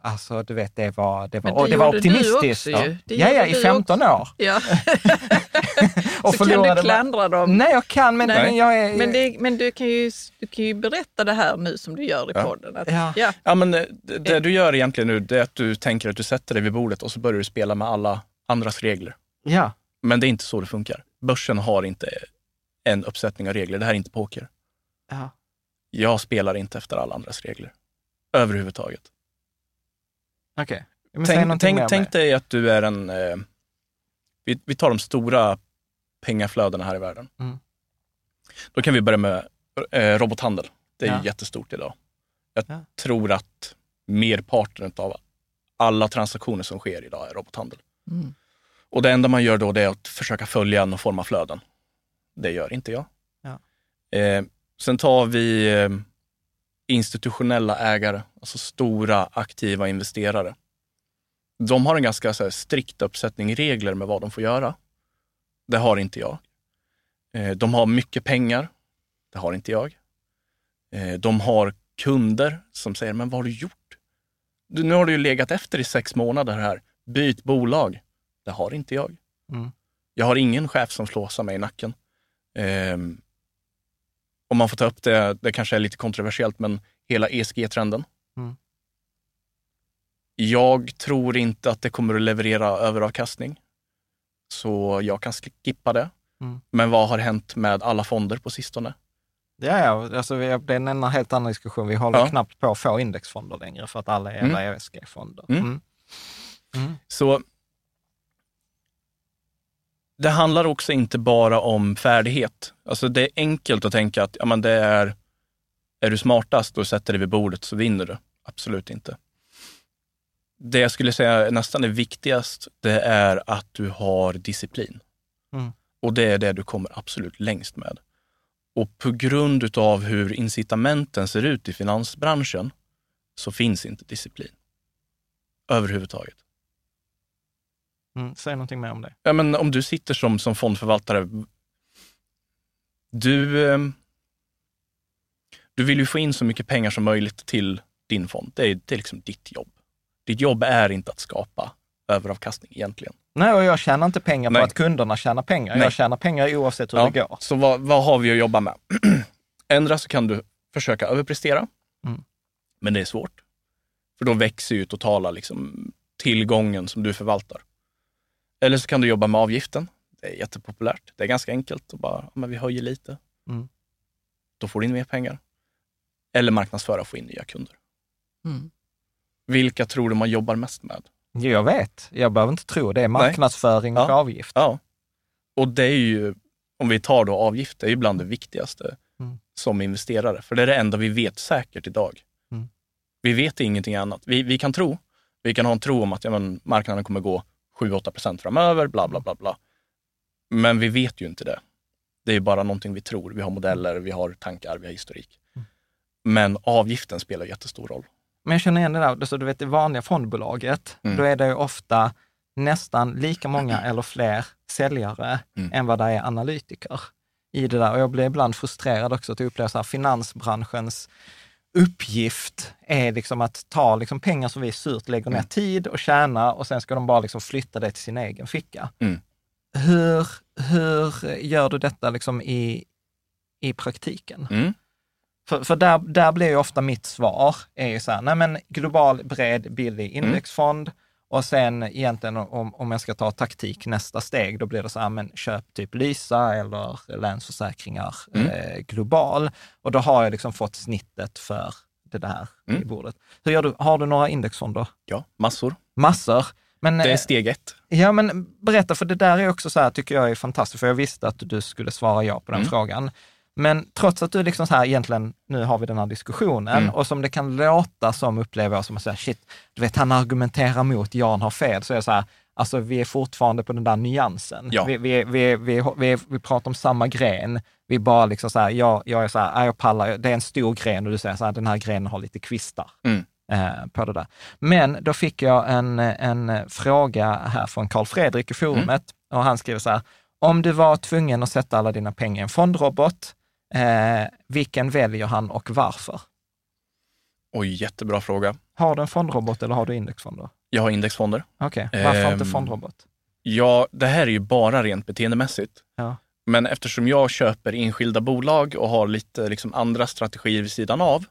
alltså, du vet, det var, det var, det och det var gjorde du optimistiskt. också ja. ju. Det ja, ja, i du 15 år. Ja. Och så kan du klandra dem. Nej, jag kan, men, Nej. men jag är... Men, det, men du, kan ju, du kan ju berätta det här nu som du gör i Ja. podden. Att, Ja. ja. Ja, men eh, det, det du gör egentligen nu, det är att du tänker att du sätter dig vid bordet och så börjar du spela med alla andras regler. Ja, Men det är inte så det funkar. Börsen har inte en uppsättning av regler. Det här är inte poker. ja. Jag spelar inte efter alla andras regler. Överhuvudtaget. okej. Säg Tänk, tänk, tänk dig att du är en... Eh, vi, vi tar de stora pengaflödena här i världen. Mm. Då kan vi börja med eh, robothandel. Det är Ja. ju jättestort idag. Jag Ja. tror att merparten av alla transaktioner som sker idag är robothandel. Mm. Och det enda man gör då det är att försöka följa någon form av flöden. Det gör inte jag. Ja. Eh, sen tar vi eh, institutionella ägare, alltså stora aktiva investerare. De har en ganska så här, strikt uppsättning regler med vad de får göra. Det har inte jag. Eh, de har mycket pengar. Det har inte jag. Eh, de har kunder som säger, men vad har du gjort? Du, nu har du ju legat efter i sex månader här. Byt bolag. Det har inte jag. Mm. Jag har ingen chef som flåsar mig i nacken. Om man får ta upp det, det kanske är lite kontroversiellt, men hela ESG-trenden. Mm. Jag tror inte att det kommer att leverera överavkastning. Så jag kan skippa det. Mm. Men vad har hänt med alla fonder på sistone? Ja, ja alltså, det är en helt annan diskussion. Vi håller Ja. knappt på att få indexfonder längre för att alla är Mm. ESG-fonder. Mm. Mm. Mm. Så det handlar också inte bara om färdighet. Alltså det är enkelt att tänka att ja, men det är, är du smartast och sätter dig vid bordet så vinner du. Absolut inte. Det jag skulle säga nästan är viktigast, det är att du har disciplin. Mm. Och det är det du kommer absolut längst med. Och på grund utav hur incitamenten ser ut i finansbranschen så finns inte disciplin. Överhuvudtaget. Mm. Säg någonting mer om det. Ja, men om du sitter som, som fondförvaltare, du, eh, du vill ju få in så mycket pengar som möjligt till din fond. Det är, det är liksom ditt jobb. Ditt jobb är inte att skapa överavkastning egentligen. Nej, och jag tjänar inte pengar Nej. på att kunderna tjänar pengar. Nej. Jag tjänar pengar oavsett hur Ja, det går. Så vad, vad har vi att jobba med? Ändra så kan du försöka överprestera, Mm. men det är svårt. För då växer ju totala liksom, tillgången som du förvaltar. Eller så kan du jobba med avgiften. Det är jättepopulärt. Det är ganska enkelt. Och bara, men vi höjer lite. Mm. Då får du in mer pengar. Eller marknadsföra och få in nya kunder. Mm. Vilka tror du man jobbar mest med? Jag vet, jag behöver inte tro det. är marknadsföring och Ja. avgift. Ja. Och det är ju, om vi tar då avgift, det är ju bland det viktigaste Mm. som investerare. För det är det enda vi vet säkert idag. Mm. Vi vet ingenting annat. Vi, vi kan tro, vi kan ha en tro om att ja, men, marknaden kommer gå 7-8 procent framöver, bla bla bla bla. Men vi vet ju inte det. Det är bara någonting vi tror. Vi har modeller, vi har tankar, vi har historik. Mm. Men avgiften spelar jättestor roll. Men jag känner igen det där, så du vet det vanliga fondbolaget, Mm. då är det ju ofta nästan lika många eller fler säljare Mm. än vad det är analytiker i det där. Och jag blir ibland frustrerad också att uppleva så här, finansbranschens uppgift är liksom att ta liksom pengar som vi surt lägger ner Mm. tid och tjäna och sen ska de bara liksom flytta det till sin egen ficka. Mm. Hur, hur gör du detta liksom i, i praktiken? Mm. För, för där, där blir ju ofta mitt svar, är ju så här, nej men global, bred, billig Mm. Och sen egentligen om, om jag ska ta taktik nästa steg, då blir det så här, men köp typ Lysa eller Länsförsäkringar Mm. eh, global. Och då har jag liksom fått snittet för det där i Mm. bordet. Hur gör du? Har du några indexfonder? Ja, massor. Massor. Men, Det är eh, steg ett. Ja, men berätta, för det där är också så här, tycker jag är fantastiskt, för jag visste att du skulle svara ja på den Mm. frågan. Men trots att du liksom så här, egentligen, nu har vi den här diskussionen, Mm. och som det kan låta som upplever jag som att säga, shit, du vet, han argumenterar mot, Jan har fel, så är det så här, alltså vi är fortfarande på den där nyansen. Ja. Vi, vi, vi, vi, vi, vi pratar om samma gren, vi bara liksom så här, jag, jag är så här, "Nej, jag pallar, det är en stor gren och du säger så här, den här grenen har lite kvistar Mm. eh, på det där. Men då fick jag en, en fråga här från Karl Fredrik i forumet och han skriver så här, om du var tvungen att sätta alla dina pengar i en fondrobot, eh, vilken väljer han och varför? Oj, jättebra fråga. Har du en fondrobot eller har du indexfonder? Jag har indexfonder. Okej, varför inte Ehm, fondrobot? Ja, det här är ju bara rent beteendemässigt. Ja. Men eftersom jag köper enskilda bolag och har lite liksom andra strategier vid sidan av.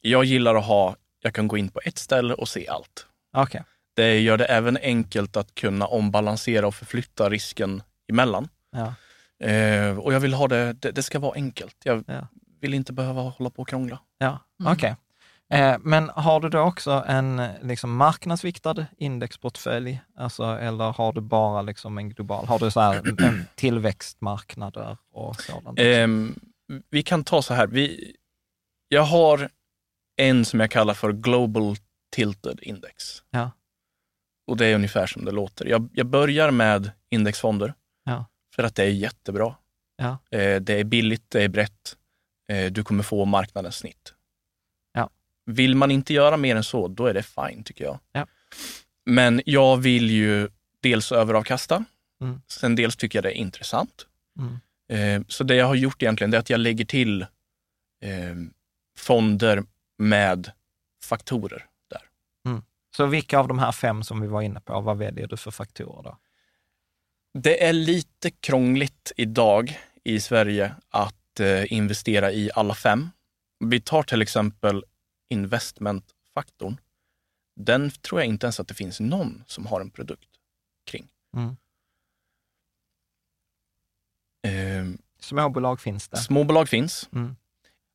Jag gillar att ha, jag kan gå in på ett ställe och se allt. Okej, Det gör det även enkelt att kunna ombalansera och förflytta risken emellan. ja. Eh, och jag vill ha det, det, det ska vara enkelt. Jag Ja. vill inte behöva hålla på och krångla. ja. Mm. okej. Eh, men har du då också en eh, liksom, marknadsviktad indexportfölj? Alltså, eller har du bara liksom, en global? Har du så här, en tillväxtmarknader och sådant? Ehm, vi kan ta så här. Vi, jag har en som jag kallar för Global Tilted Index. Ja. Och det är ungefär som det låter. Jag, jag börjar med indexfonder. För att det är jättebra. Ja. Eh, det är billigt, det är brett. Eh, du kommer få marknadens snitt. Ja. Vill man inte göra mer än så, då är det fine tycker jag. Ja. Men jag vill ju dels överavkasta. Mm. Sen dels tycker jag det är intressant. Mm. Eh, så det jag har gjort egentligen det är att jag lägger till fonder med faktorer där. Så vilka av de här fem som vi var inne på, vad väljer du för faktorer då? Det är lite krångligt idag i Sverige att eh, investera i alla fem. Vi tar till exempel investmentfaktorn. Den tror jag inte ens att det finns någon som har en produkt kring. Mm. Eh, Småbolag finns det. småbolag finns. Mm.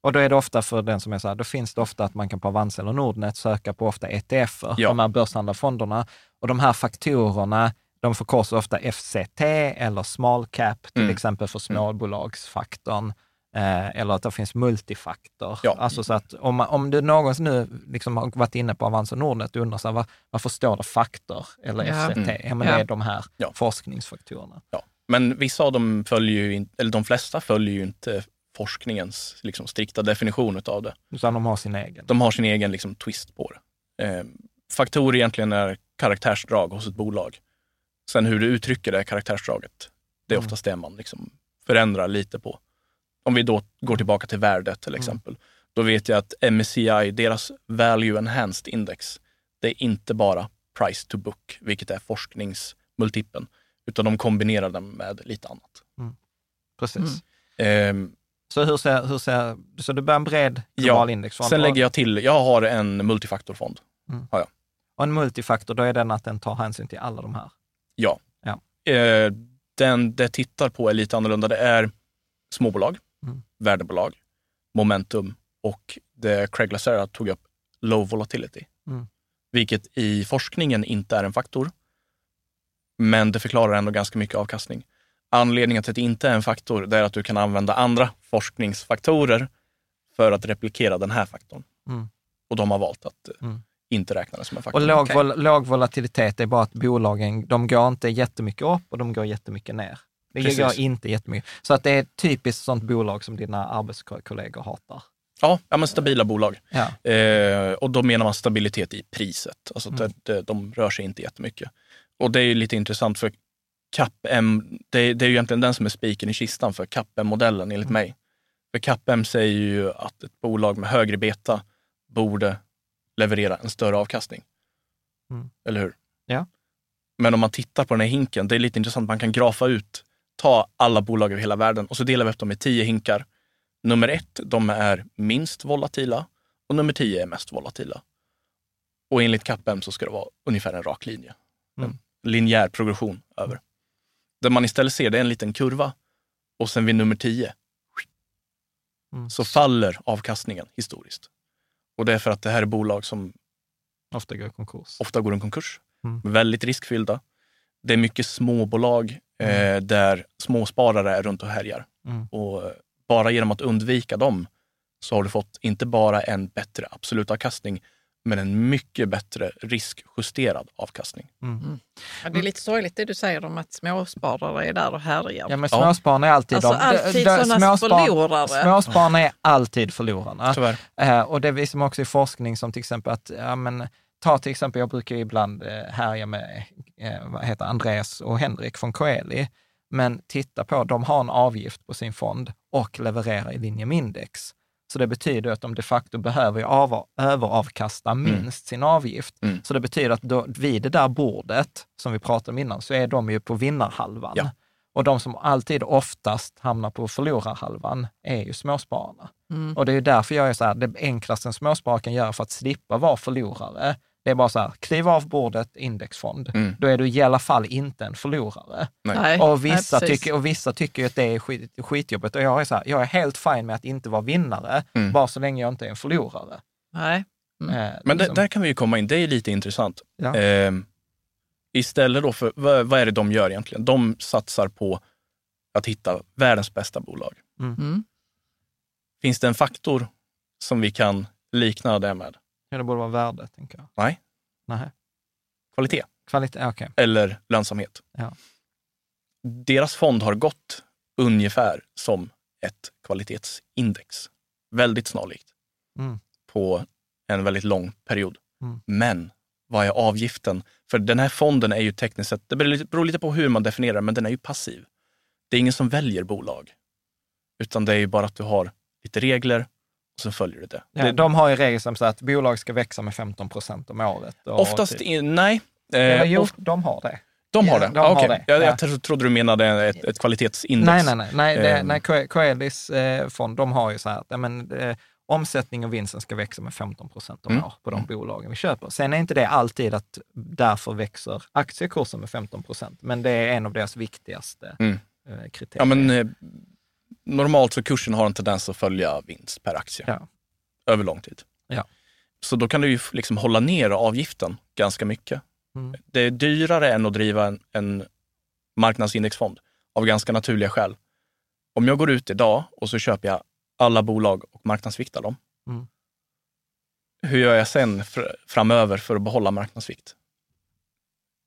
Och då är det ofta för den som är så här, då finns det ofta att man kan på Avanza eller Nordnet söka på ofta ETFer, Ja. de här börshandlade fonderna. Och de här faktorerna, de förkorsas ofta FCT eller small cap, till Mm. exempel för småbolagsfaktorn. Eh, eller att det finns multifaktor. Ja. Alltså så att om, man- om du någonsin nu liksom har varit inne på Avanza Nordnet och undrar så här, var, varför står det faktor eller Ja. FCT? Mm. Ja, men det är de här Ja. forskningsfaktorerna. Ja. Men vissa av dem följer ju, in, eller de flesta följer ju inte forskningens liksom, strikta definition av det. Utan de har sin egen. De har sin egen liksom, twist på det. Eh, faktorer egentligen är karaktärsdrag hos ett bolag. Sen hur du uttrycker det karaktärsdraget, det är Mm. oftast det man liksom förändrar lite på. Om vi då går tillbaka till värdet till Mm. exempel. Då vet jag att MSCI, deras Value Enhanced Index, det är inte bara price to book, vilket är forskningsmultipeln, utan de kombinerar den med lite annat. Precis. Mm. Eh, Så hur ser, hur ser, så du börjar en bred global indexfond? sen Och- lägger jag till, jag har en multifaktorfond. Och en multifaktor, då är den att den tar hänsyn till alla de här. Ja. Ja. Eh, den det tittar på är lite annorlunda. Det är småbolag, Mm. värdebolag, momentum och det Craig Lacera tog upp, low volatility. Mm. Vilket i forskningen inte är en faktor. Men det förklarar ändå ganska mycket avkastning. Anledningen till att det inte är en faktor, det är att du kan använda andra forskningsfaktorer för att replikera den här faktorn. Mm. Och de har valt att eh, Mm. Inte räkna det som en faktor. Och låg, vol, låg volatilitet är bara att bolagen, de går inte jättemycket upp och de går jättemycket ner. Det Precis. går inte jättemycket. Så att det är ett typiskt sånt bolag som dina arbetskollegor hatar. Ja, ja men stabila bolag. Ja. Eh, och då menar man stabilitet i priset. Alltså Mm. det, de rör sig inte jättemycket. Och det är ju lite intressant för CAPM, det, det är ju egentligen den som är spiken i kistan för CAPM-modellen enligt Mm. mig. För CAPM säger ju att ett bolag med högre beta borde leverera en större avkastning. Mm. Eller hur? Ja. Men om man tittar på den här hinken, det är lite intressant, man kan grafa ut, ta alla bolag över hela världen och så delar vi upp dem i tio hinkar. Nummer ett, de är minst volatila och nummer tio är mest volatila. Och enligt CAPM så ska det vara ungefär en rak linje. Mm. En linjär progression över. Det man istället ser det är en liten kurva och sen vid nummer tio Mm. så faller avkastningen historiskt. Och det är för att det här är bolag som Ofta går i konkurs. ofta går en konkurs. Mm. Väldigt riskfyllda. Det är mycket småbolag eh, Mm. där småsparare är runt och härjar. Mm. Och eh, bara genom att undvika dem så har du fått inte bara en bättre absolut avkastning, men en mycket bättre riskjusterad avkastning. Mm. Ja, det är lite sorgligt det du säger om att småsparare är där och härjar. Ja, men Ja. småspararna är alltid Alltså de. alltid de- småspar- förlorare. Småspararna är alltid förlorarna. Tyvärr. Eh, och det visar man också i forskning som till exempel att, ja men, ta till exempel, jag brukar ibland eh, härja med, eh, vad heter Andreas och Henrik från Coeli, men titta på, de har en avgift på sin fond och levererar i linje med index. Så det betyder att de de facto behöver ju av, överavkasta minst sin avgift. Mm. Så det betyder att då, vid det där bordet, som vi pratade om innan, så är de ju på vinnarhalvan. Ja. Och de som alltid oftast hamnar på förlorarhalvan är ju småspararna. Mm. Och det är därför jag är så här, det enklaste en småsparare kan göra för att slippa vara förlorare, det är bara så här, kliv av bordet, indexfond. Mm. Då är du i alla fall inte en förlorare. Nej. Och vissa, nej, tycker, och vissa tycker att det är skit, skitjobbigt. Och jag är så här, jag är helt fin med att inte vara vinnare, Mm. bara så länge jag inte är en förlorare. Nej. Mm. Eh, Men liksom. där kan vi ju komma in, det är lite intressant. Ja. Eh, istället då för, vad, vad är det de gör egentligen? De satsar på att hitta världens bästa bolag. Mm. Finns det en faktor som vi kan likna det med? Ja, det borde vara värde, tänker jag. Nej. Nej. Kvalitet Kvalitet, okej. eller lönsamhet. Ja. Deras fond har gått ungefär som ett kvalitetsindex. Väldigt snarlikt Mm. på en väldigt lång period. Mm. Men vad är avgiften? För den här fonden är ju tekniskt sett, det beror lite- på hur man definierar men den är ju passiv. Det är ingen som väljer bolag. Utan det är ju bara att du har lite regler så följer du det. Ja, det de har ju regel som säger att bolag ska växa med 15 procent om året. Och oftast, typ- nej. Eh, jo, of- de har det. de har det? de ah, har okej. det, Jag, ja. jag tro- trodde du menade ett, ett kvalitetsindex. Nej, nej, nej. nej, det, Ehm. nej Coe- Coelis eh, fond, de har ju så här att ja, men, eh, omsättning och vinsten ska växa med 15 procent om Mm. år på de bolagen vi köper. Sen är inte det alltid att därför växer aktiekursen med 15 procent, men det är en av deras viktigaste Mm. eh, kriterier. Ja, men, eh, normalt så kursen har en tendens att följa vinst per aktie Ja. över lång tid. Ja. Så då kan du ju liksom hålla ner avgiften ganska mycket. Mm. Det är dyrare än att driva en, en marknadsindexfond av ganska naturliga skäl. Om jag går ut idag och så köper jag alla bolag och marknadsviktar dem. Mm. Hur gör jag sen fr- framöver för att behålla marknadsvikt?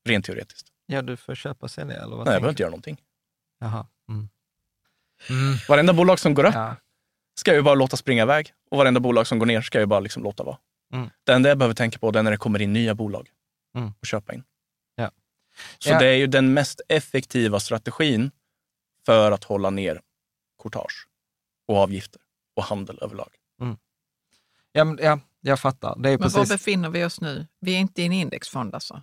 Rent teoretiskt. Ja, du får köpa sälja eller vad Nej, jag behöver inte göra någonting. Jaha. Mm. Varenda bolag som går upp Ja. ska jag ju bara låta springa iväg och varenda bolag som går ner ska jag ju bara liksom låta vara. Mm. Det enda jag behöver tänka på är när det kommer in nya bolag Mm. och köpa in. Ja. Så Ja. det är ju den mest effektiva strategin för att hålla ner courtage och avgifter och handel överlag. Ja, men, ja, jag fattar. Det är Men var precis... befinner vi oss nu? Vi är inte i en indexfond alltså?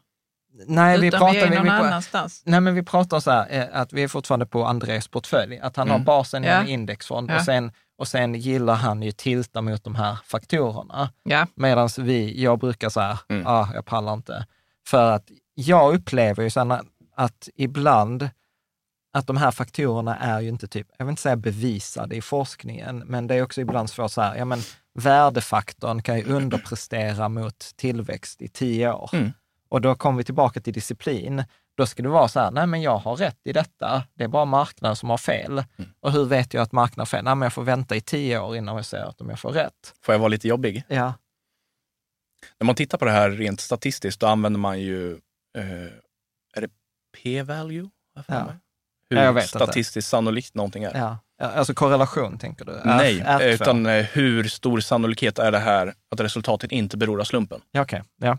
Nej, vi Utan pratar... vi är någon vi, vi, annanstans? Nej, men vi pratar så här, eh, att vi är fortfarande på Andrés portfölj, att han Mm. har basen i Ja. en indexfond Ja. och, sen, och sen gillar han ju tilta mot de här faktorerna. Ja. Medan vi, jag brukar så här, Mm. ah, jag pallar inte. För att jag upplever ju sen att, att ibland, att de här faktorerna är ju inte typ, jag vill inte säga bevisade i forskningen, men det är också ibland svårt så här, ja men värdefaktorn kan ju underprestera mot tillväxt i tio år. Mm. Och då kommer vi tillbaka till disciplin. Då ska det vara så här, nej men jag har rätt i detta, det är bara marknaden som har fel. Mm. Och hur vet jag att marknaden har fel? Nej, men jag får vänta i tio år innan jag ser att om jag får rätt. Får jag vara lite jobbig? Ja, När man tittar på det här rent statistiskt, då använder man ju, eh, är det p-value? Ja. mig? Ja, Hur vet inte. statistiskt sannolikt någonting är. ja. Alltså korrelation tänker du? Nej, R2. utan eh, hur stor sannolikhet är det här att resultatet inte beror av slumpen? Ja, okej. Ja.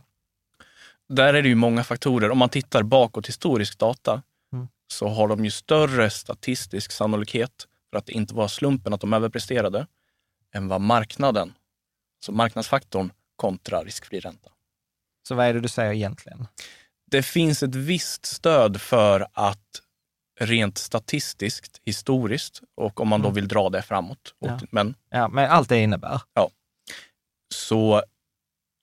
Där är det ju många faktorer. Om man tittar bakåt historisk data Mm. så har de ju större statistisk sannolikhet för att det inte var slumpen att de överpresterade än vad marknaden, så marknadsfaktorn kontra riskfri ränta. Så vad är det du säger egentligen? Det finns ett visst stöd för att rent statistiskt, historiskt och om man då Mm. vill dra det framåt, Ja. men Ja, men allt det innebär. så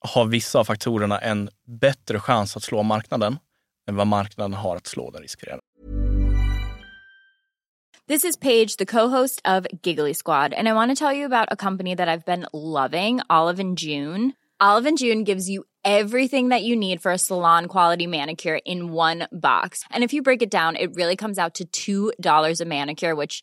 har vissa av faktorerna en bättre chans att slå marknaden än vad marknaden har att slå den This is Paige, the co-host of Giggly Squad, and I want to tell you about a company that I've been loving, Olive and June. Olive and June gives you everything that you need for a salon quality manicure in one box. And if you break it down, it really comes out to $2 a manicure, which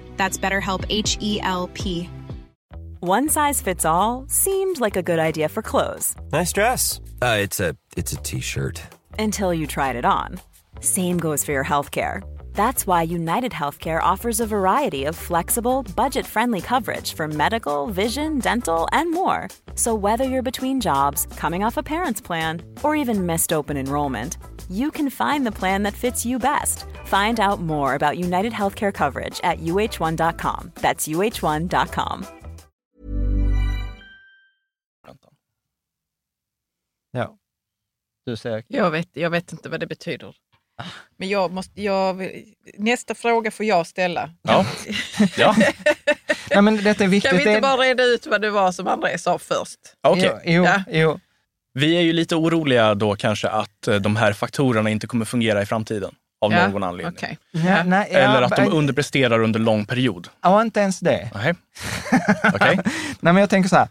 That's BetterHelp H E L P. One size fits all seemed like a good idea for clothes Nice dress. Uh, it's a it's a t-shirt. until you tried it on. Same goes for your healthcare. That's why United Healthcare offers a variety of flexible, budget friendly coverage for medical, vision, dental, and more. So, whether you're between jobs, coming off a parent's plan, or even missed open enrollment, you can find the plan that fits you best. Find out more about United Healthcare coverage at uh1.com. That's uh1.com. Ja. Du säger... Jag vet, jag vet inte vad det betyder. Men jag måste, jag, nästa fråga får jag ställa. Ja. ja. Nej, men detta är viktigt. Kan vi inte bara reda ut vad det var som André sa först? Okej. Jo, jo, Ja. jo. Vi är ju lite oroliga då kanske att eh, de här faktorerna inte kommer fungera i framtiden av Ja, någon anledning. okej. Ja, nej, ja, Eller att de underpresterar under lång period. Ja, inte ens det. Nej. Okej. Nej, men jag tänker så här,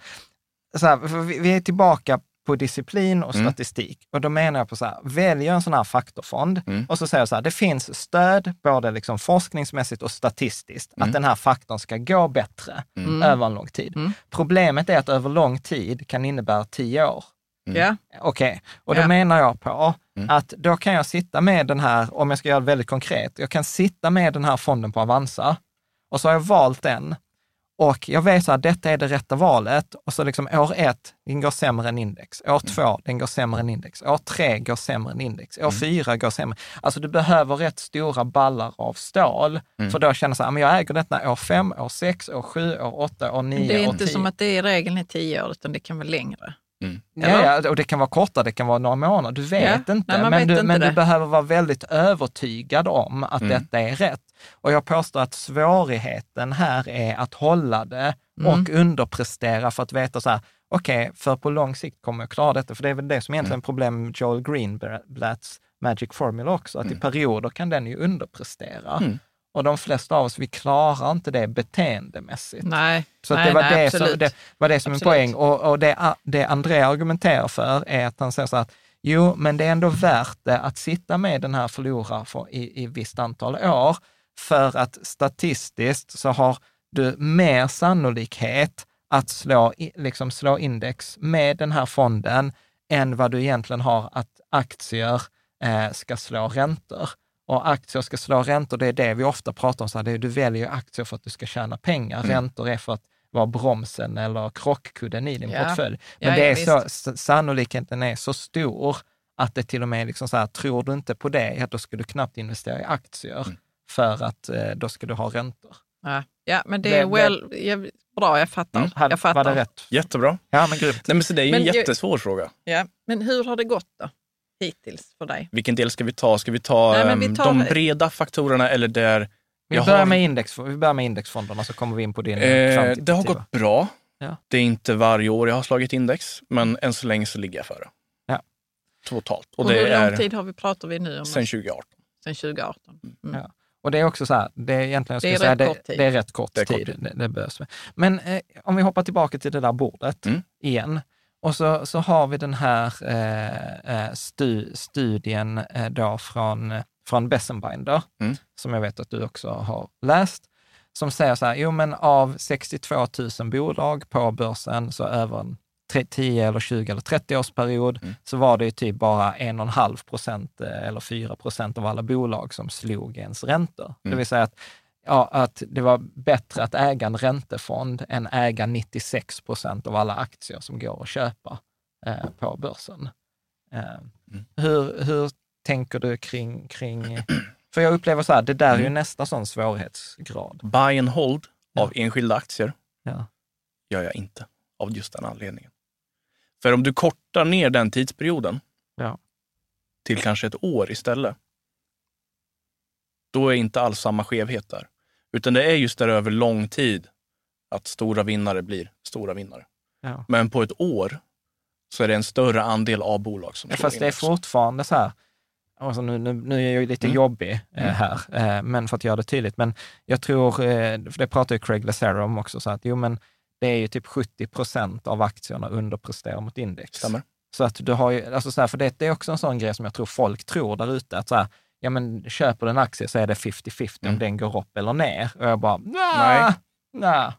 så här vi är tillbaka på disciplin och Mm. statistik. Och då menar jag på så här, välj en sån här faktorfond Mm. och så säger jag så här, det finns stöd både liksom forskningsmässigt och statistiskt Mm. att den här faktorn ska gå bättre Mm. över en lång tid. Mm. Problemet är att över lång tid kan innebära tio år. Ja. Okej, och då Ja. menar jag på Mm. att då kan jag sitta med den här, om jag ska göra det väldigt konkret, jag kan sitta med den här fonden på Avanza och så har jag valt den och jag vet att detta är det rätta valet och så liksom år ett, den går sämre än index. År två, den går sämre än index. År tre går sämre än index. År fyra går sämre. Alltså du behöver rätt stora ballar av stål för då känner så här, men jag äger detta år fem, år sex, år sju, år åtta, år nio, Det är år inte tio. som att det är regeln i tio år, utan det kan vara längre. Ja, Eller? ja, och det kan vara kortare, det kan vara några månader. Du vet Ja, inte. nej, men vet du, inte men du behöver vara väldigt övertygad om att Mm. detta är rätt. Och jag påstår att svårigheten här är att hålla det Mm. och underprestera för att veta så här, okej, för på lång sikt kommer jag klara detta. För det är väl det som egentligen är problem med Joel Greenblatts Magic Formula också, att i perioder kan den ju underprestera. Och de flesta av oss, vi klarar inte det beteendemässigt. Nej, Så nej, det, var nej, det, som, det var det som en Absolut. poäng. Och, och det, det André argumenterar för är att han säger så att jo, men det är ändå värt det att sitta med den här förloraren för, i, i visst antal år, för att statistiskt så har du mer sannolikhet att slå, liksom slå index med den här fonden än vad du egentligen har att aktier eh, ska slå räntor. Och aktier ska slå räntor, det är det vi ofta pratar om. Så här, det är, du väljer aktier för att du ska tjäna pengar. Mm. Räntor är för att vara bromsen eller krockkudden i din Ja. portfölj. Men Ja, det ja, är så, visst. s- sannolikheten är så stor att det till och med är liksom så här, tror du inte på det, ja, då ska du knappt investera i aktier Mm. för att eh, då ska du ha räntor. Ja, ja men det Det- är well, jag, bra, jag fattar. Mm. Jag fattar. Var det rätt? Jättebra. Ja, men grymt. Nej, men så det är ju Men en ju- jättesvår fråga. Ja. Men hur har det gått då? Hittills för dig? Vilken del ska vi ta? Ska vi ta Nej, vi ehm, tar- de breda faktorerna eller där... Vi jag börjar, har- med index, vi börjar med indexfonderna så kommer vi in på din Eh, det har gått bra. Ja. Det är inte varje år jag har slagit index, men än så länge så ligger jag före. Ja. Totalt. Och, Och det hur lång är tid har vi, pratar vi nu om? sedan 2018. Sedan 2018? Mm. Ja. Och det är också så här, det är egentligen, jag Det är skulle säga, rätt det, kort tid. det är rätt kort Det är kort tid. tid. Det, det behövs. Men eh, om vi hoppar tillbaka till det där bordet Mm. igen. Och så, så har vi den här eh, eh, stu, studien eh, då från, från Bessenbinder, Mm. som jag vet att du också har läst, som säger så här, jo men av 62 000 bolag på börsen, så över en tre- 10 eller 20 eller 30 års period, Mm. så var det ju typ bara 1,5 procent eh, eller 4 procent av alla bolag som slog ens räntor. Det Mm. vill säga att, ja, att det var bättre att äga en räntefond än äga 96 procent av alla aktier som går att köpa eh, på börsen. Eh, Mm. hur, hur tänker du kring, kring... För jag upplever så här, det där är ju Mm. nästa sån svårighetsgrad. Buy and hold Ja. av enskilda aktier Ja. gör jag inte av just den anledningen. För om du kortar ner den tidsperioden Ja. till kanske ett år istället, då är inte alls samma skevhet där. Utan det är just där över lång tid att stora vinnare blir stora vinnare. Ja. Men på ett år så är det en större andel av bolag som Ja, fast det är fortfarande så här, alltså nu, nu, nu är jag ju lite Mm. jobbig eh, Mm. här, eh, men för att göra det tydligt. Men jag tror, eh, för det pratar ju Craig Lazaro om också, så att jo men det är ju typ 70 procent av aktierna underpresterar mot index. Stämmer. Så att du har ju, alltså så här, för det, det är också en sån grej som jag tror folk tror där ute, att så här, ja men köper du en aktie så är det 50-50 om Mm. den går upp eller ner. Och jag bara, Nej. nej, nej,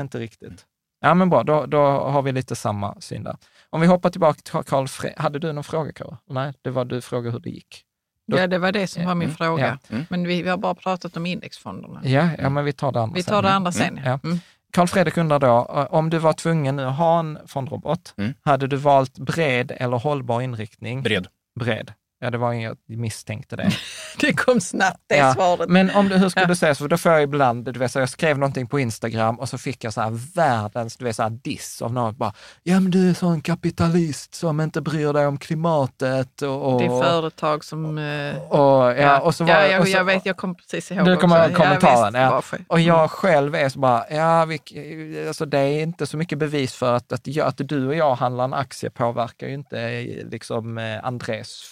inte riktigt. Ja men bra, då, då har vi lite samma syn där. Om vi hoppar tillbaka till Carl Fre- Hade du någon fråga Karo? Nej, det var du frågade hur det gick. Då- Ja, det var det som var min Mm, fråga. ja. Mm. Men vi, vi har bara pratat om indexfonderna. Ja, ja, men vi tar det andra Vi sen. tar det andra sen. Ja. Mm. Karl Fredrik undrar då, eh, om du var tvungen att ha en fondrobot, Mm. hade du valt bred eller hållbar inriktning? Bred. Bred. Ja, det var jag misstänkte det. Det kom snabbt det Ja, svaret. Men om du, hur skulle du säga, så? för då får jag ibland, du vet, så jag skrev någonting på Instagram och så fick jag så här världens, du vet, så här diss av någon. Bara, ja men du är sån kapitalist som inte bryr dig om klimatet. Och, och, det är företag som... eh, och, ja, och så var, ja, jag, och så, jag vet, jag kommer precis ihåg Du kommer ihåg kommentaren, Ja, ja. Och jag själv är så bara, ja, vi, alltså det är inte så mycket bevis för att, att, att du och jag handlar en aktie påverkar ju inte eh, liksom eh, Andrés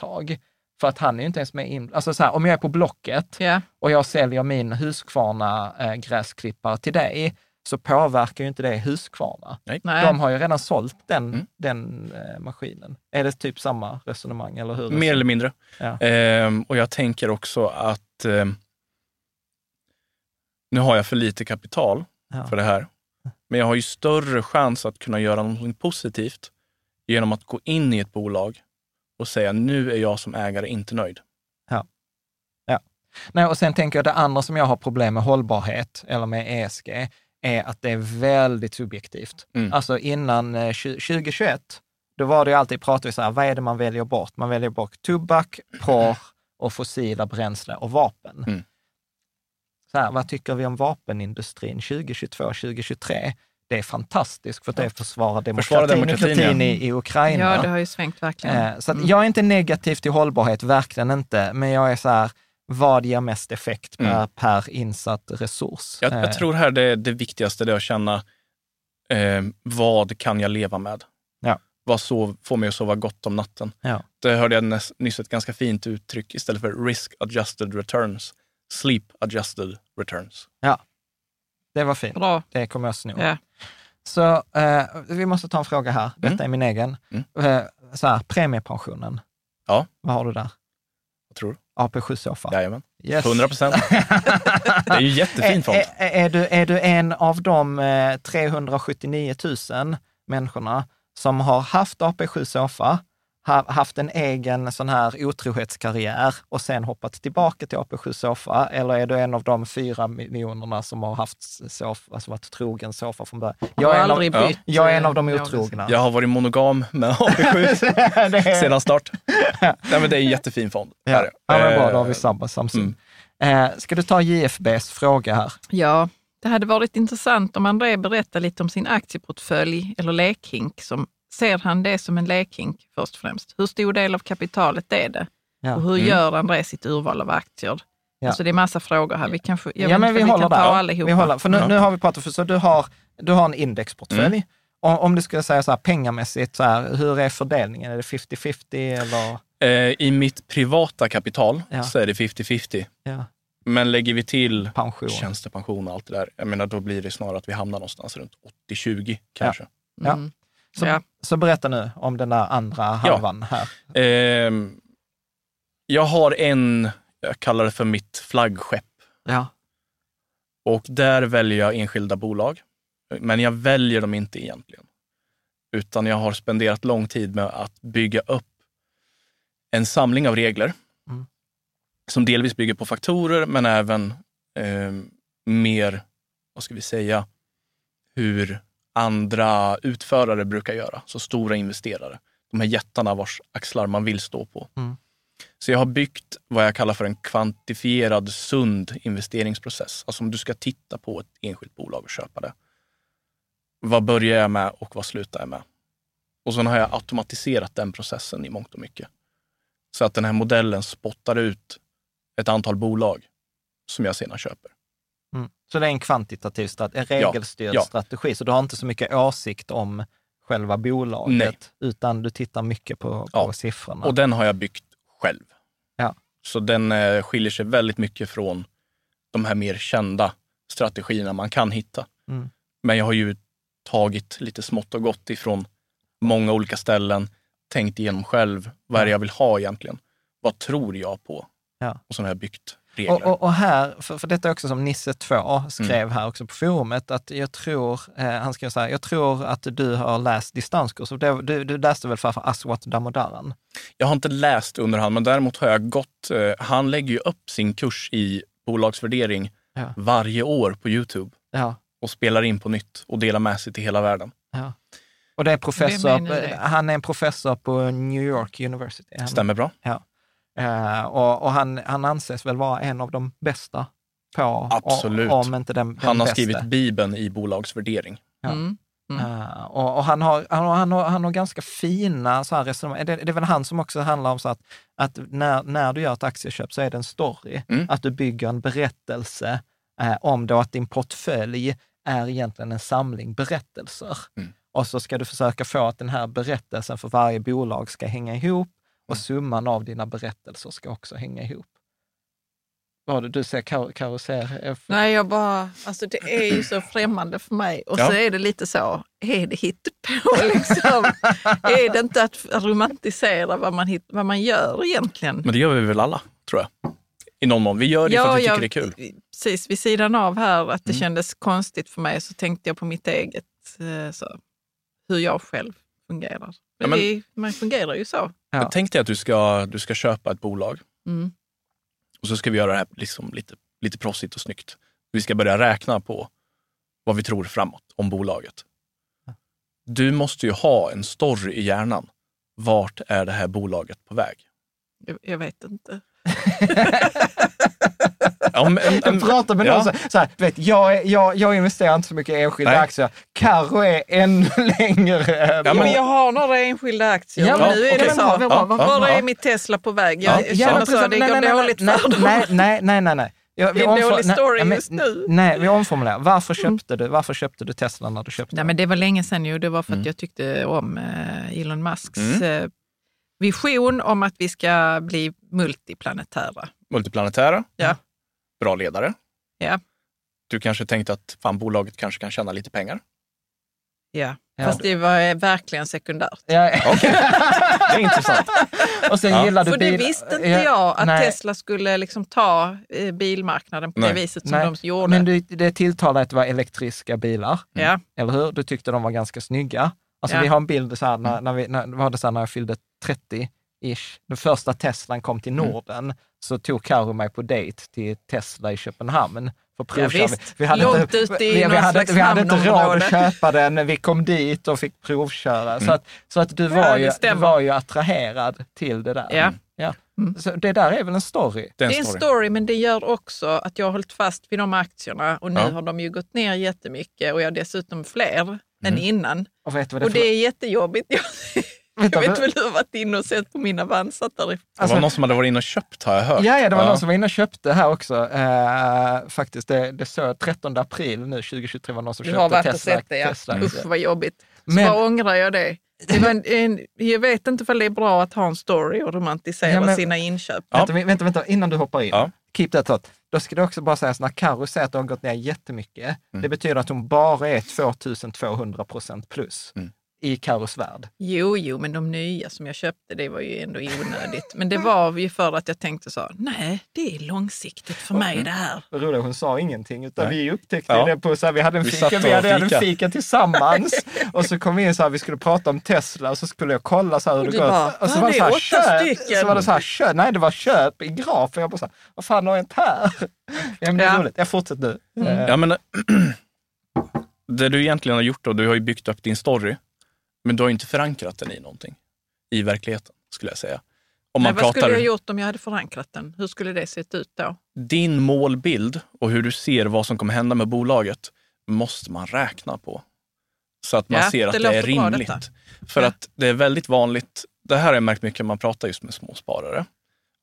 företag. För att han är ju inte ens med in, alltså så här, om jag är på Blocket Ja. och jag säljer min Husqvarna eh, gräsklippare till dig, så påverkar ju inte det Husqvarna. Nej. De har ju redan sålt den, Mm. den eh, maskinen. Är det typ samma resonemang, eller hur? Mer eller mindre. Ja. Ehm, och jag tänker också att ehm, nu har jag för lite kapital Ja. för det här. Men jag har ju större chans att kunna göra något positivt genom att gå in i ett bolag och säga nu är jag som ägare inte nöjd. Nej, och sen tänker jag det andra som jag har problem med hållbarhet eller med ESG är att det är väldigt subjektivt. Mm. Alltså innan eh, 20- 2021, då var det ju alltid, pratade vi så här, vad är det man väljer bort? Man väljer bort tobak, porr och fossila bränsle och vapen. Mm. Så här, vad tycker vi om vapenindustrin 2022, 2023? Det är fantastiskt för att det försvarar Försvara demokratin, demokratin, demokratin ja. i, i Ukraina. ja, det har ju svängt verkligen. Eh, Så att Mm. jag är inte negativ till hållbarhet, verkligen inte. Men jag är så här, vad ger mest effekt per, Mm. per insatt resurs? Jag, Eh, jag tror här det, det viktigaste det är att känna eh, vad kan jag leva med? Ja. Vad sov, får mig att sova gott om natten? Ja. Det hörde jag näs- nyss ett ganska fint uttryck istället för risk adjusted returns. Sleep adjusted returns. Det var fint. Bra. Det kommer jag sno. Ja. Så eh, vi måste ta en fråga här. Detta Mm. är min egen. Mm. Eh, så här, premiepensionen. Ja. Vad har du där? Vad tror du? AP7-soffa. Jajamän. Yes. 100 procent. Det är ju jättefin fond. Är, är, är, du, är du en av de eh, 379 000 människorna som har haft AP7 Sofa, haft en egen sån här otrohetskarriär och sen hoppat tillbaka till AP7 Sofa? Eller är du en av de fyra miljonerna som har haft sofa, alltså varit trogen Sofa från början? Jag är, en av, ja. bytt. jag är en av de otrogna. Jag har varit monogam med AP7 Det är- sedan start. Nej, men det är en jättefin fond. Ja, ja men bra, då har vi Eh, samma samsyn. mm. Eh, ska du ta JFBs fråga här? Ja, det hade varit intressant om André berättar lite om sin aktieportfölj eller lekhink. Som, ser han det som en lekhink först och främst? Hur stor del av kapitalet är det? Ja. Och hur Mm. gör André sitt urval av aktier? Ja. Alltså det är massa frågor här. Vi kanske, jag Ja, men inte, vi håller kan där. ta allihopa. Vi håller, för nu, nu har vi pratat, för så du har, du har en indexportfölj. Mm. Och om du skulle säga så här pengamässigt, så här, hur är fördelningen? Är det 50-50 eller? Eh, I mitt privata kapital Ja. så är det 50-50. Ja, Men lägger vi till pension. tjänstepension och allt det där, jag menar då blir det snarare att vi hamnar någonstans runt 80-20 kanske. Ja. Mm. Så, Ja. Så berätta nu om den där andra halvan här. Ehm, jag har en, jag kallar det för mitt flaggskepp. Ja. Och där väljer jag enskilda bolag. Men jag väljer dem inte egentligen. Utan jag har spenderat lång tid med att bygga upp en samling av regler. Mm. Som delvis bygger på faktorer, men även eh, mer, vad ska vi säga, hur andra utförare brukar göra. Så stora investerare. De här jättarna vars axlar man vill stå på. Mm. Så jag har byggt vad jag kallar för en kvantifierad sund investeringsprocess. Alltså om du ska titta på ett enskilt bolag och köpa det. Vad börjar jag med och vad slutar jag med? Och sen har jag automatiserat den processen i mångt och mycket. Så att den här modellen spottar ut ett antal bolag som jag sedan köper. Så det är en kvantitativ strategi, en regelstyrd ja. strategi. Så du har inte så mycket åsikt om själva bolaget, Nej. utan du tittar mycket på, på Ja. siffrorna. Och den har jag byggt själv. Ja. Så den eh, skiljer sig väldigt mycket från de här mer kända strategierna man kan hitta. Mm. Men jag har ju tagit lite smått och gott ifrån många olika ställen, tänkt igenom själv, vad är det jag vill ha egentligen? Vad tror jag på? Ja. Och sen har jag byggt regler. Och, och, och här, för, för detta är också som Nisse 2 skrev här också på forumet, att jag tror, eh, han skrev så här, jag tror att du har läst distanskurs. Och det- Du, du läste väl för Aswat Damodaran? Jag har inte läst under hand, men däremot har jag gått... Eh, han lägger ju upp sin kurs i bolagsvärdering Ja. varje år på Youtube Ja. och spelar in på nytt och delar med sig till hela världen. ja. Och det är professor, han är en professor på New York University. Han, Stämmer bra? Ja. Eh, och och han, han anses väl vara en av de bästa på, Absolut. om inte den, den Han har bästa. skrivit Bibeln i bolagsvärdering. Ja. Mm. Eh, och och han, har, han, har, han, har, han har ganska fina så här resonemang. Det, det är väl han som också handlar om så att, att när, när du gör ett aktieköp så är det en story. Mm. Att du bygger en berättelse eh, om då att din portfölj är egentligen en samling berättelser. Mm. Och så ska du försöka få att den här berättelsen för varje bolag ska hänga ihop och summan av dina berättelser ska också hänga ihop. Vad du, du ser, ser... eh, Nej, jag bara, alltså det är ju så främmande för mig. Och Ja. så är det lite så, är det hittepå liksom? är det inte att romantisera vad man, hit, vad man gör egentligen? Men det gör vi väl alla, tror jag. I någon mån. Vi gör det för att vi tycker det är kul. Precis, vid sidan av här, att det Mm. kändes konstigt för mig, så tänkte jag på mitt eget, eh, så, hur jag själv fungerar. Ja, men- Det är- man fungerar ju så. Ja. Tänk dig att du ska, du ska köpa ett bolag Mm. och så ska vi göra det här liksom lite, lite proffsigt och snyggt. Vi ska börja räkna på vad vi tror framåt om bolaget. Du måste ju ha en story i hjärnan. Vart är det här bolaget på väg? Jag, jag vet inte. Ja, men, en, en, Jag pratar med ja. någon så, så här, vet, jag, är- jag, jag investerar inte så mycket i enskilda Nej. aktier. Karo är ännu längre. Ja, men jag har några enskilda aktier. Ja, men nu är okej. det så. Ja, ja, Var ja, är ja. mitt Tesla på väg? Jag Ja, känner men så, det nej, går nej, dåligt nej, för dem. nej, nej, nej, nej, nej. Ja, vi Det är en dålig story nej, just nu. Nej, vi omformulerar. Varför köpte, du, varför köpte du Tesla när du köpte Nej, den? men det var länge sedan ju. Det var för att Mm. jag tyckte om eh, Elon Musks Mm. Vision om att vi ska bli multiplanetära. Multiplanetära. Ja. Bra ledare. Ja. Du kanske tänkte att fan, bolaget kanske kan tjäna lite pengar. Ja. Ja. Fast det var eh, verkligen sekundärt. Ja, Det är intressant. och sen Ja. gillar du För det bil- visste inte Ja, jag, att nej. Tesla skulle liksom ta eh, bilmarknaden på Nej. det viset som Nej, de gjorde. Men du, det tilltalade att det var elektriska bilar, ja. eller hur? Du tyckte de var ganska snygga. Alltså Ja. vi har en bild så här, när, när, vi, när, var det så här, när jag fyllde 30-ish, den första Teslan kom till Mm. Norden, så tog Karo mig på dejt till Tesla i Köpenhamn. För Ja, visst. vi hade Långt inte, i vi, vi, hade, vi hade inte råd att köpa den, vi kom dit och fick provköra. Så, att, så att du, var Ja, ju, du var ju attraherad till det där. Ja. Ja. Mm. Så det där är väl en story? Det är Det är en story. story, men det gör också att jag har hållit fast vid de aktierna och nu Ja. har de ju gått ner jättemycket och jag har dessutom fler än innan. Och vet vad det Och för- det är jättejobbigt. Jag, Vänta, jag vet väl du har varit inne och sett på min Avanza där. Det Alltså- var någon som hade varit inne och köpt har jag hört. Ja, ja, det var någon som var inne och köpte här också. Eh, faktiskt, det, det såg 13 april nu 2023 var någon som Du köpte har varit och Tesla. sett det, ja. Tesla. Usch vad jobbigt. Så Men- bara ångrar jag det. en, en, jag vet inte om det är bra att ha en story och romantisera Ja, men- sina inköp. Ja. Vänta, vänta, vänta, innan du hoppar in. Ja. Keep that thought. Då ska det också bara sägas, när Karo säger att det har gått ner jättemycket, Mm. det betyder att hon bara är 2200 procent plus Mm. I Karos värld. Jo, jo, men de nya som jag köpte, det var ju ändå onödigt. Men det var ju för att jag tänkte så, nej, det är långsiktigt för mig det här. Vad roligt, hon sa ingenting, utan Nej. vi upptäckte Ja. det på, så här, vi hade en Vi fika, vi hade en fika. fika tillsammans och så kom vi in så här, vi skulle prata om Tesla och så skulle jag kolla så här hur det går. bara, och så "Va, var det så är här, köp, stycken." så var det så här, köp, nej det var köp i graf. Och jag bara så här, vad fan har hänt här? Ja, men det är Ja. roligt, jag fortsätter nu. Eh, Ja, men, det du egentligen har gjort då, du har ju byggt upp din story, men du har inte förankrat den i någonting. I verkligheten, skulle jag säga. Om Men man vad skulle pratar jag gjort om jag hade förankrat den? Hur skulle det sett ut då? din målbild och hur du ser vad som kommer hända med bolaget, måste man räkna på. Så att man Ja, ser att det det, är rimligt. För Ja. att det är väldigt vanligt, det här har jag märkt mycket när man pratar just med småsparare.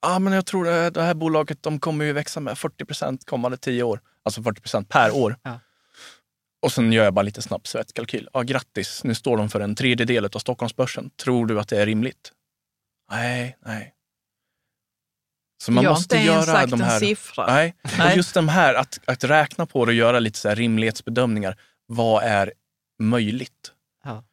ah, men jag tror det, det här bolaget de kommer ju växa med 40 procent kommande tio år. Alltså 40 procent per år. Ja. Och sen gör jag bara lite snabb svettkalkyl. Ah, grattis, nu står de för en tredjedel av Stockholmsbörsen. Tror du att det är rimligt? Nej, nej. Så man jag måste inte göra sagt de en här... siffra. Nej. Nej. Och just de här, att, att räkna på det och göra lite så här rimlighetsbedömningar. Vad är möjligt? Ja.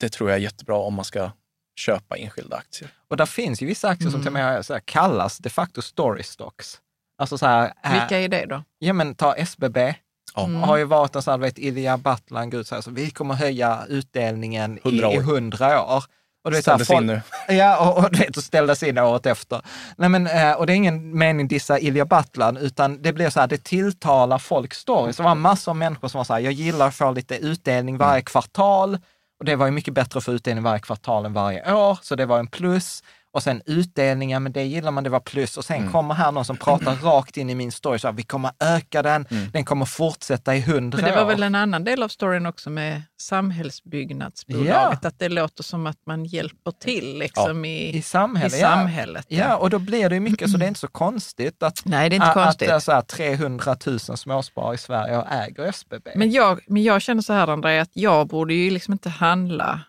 Det tror jag är jättebra om man ska köpa enskilda aktier. Och där finns ju vissa aktier som till och med så här, kallas de facto story stocks. Alltså så här, Vilka är det då? ja men ta SBB, Ja. Mm. har ju varit en sån här, du vet, Ilja Battlan, gud så här, så vi kommer höja utdelningen i 100 år. i 100 år. Och du vet, Ställdes folk- in nu. Ja, och, och, vet, och ställdes in året efter. Nej, men, eh, och det är ingen mening dissa Ilja Battlan, utan det blir så här, det tilltalar folks stories. Det var massor av människor som var så här, jag gillar att få lite utdelning varje Mm. kvartal. Och det var ju mycket bättre att få utdelning varje kvartal än varje år, så det var en plus. Och sen utdelningar, men det gillar man, det var plus. Och sen Mm. kommer här någon som pratar rakt in i min story, så här, vi kommer öka den, Mm. den kommer fortsätta i hundra Men det var år. väl en annan del av storyn också med samhällsbyggnadsbolaget, att det låter som att man hjälper till liksom i, I samhället, i ja. samhället. Ja, och då blir det ju mycket, så det är inte så konstigt att, Nej, det är inte att, konstigt. att det är så här 300 000 småsparare i Sverige och äger SBB. Men jag, men jag känner så här, André, att jag borde ju liksom inte handla.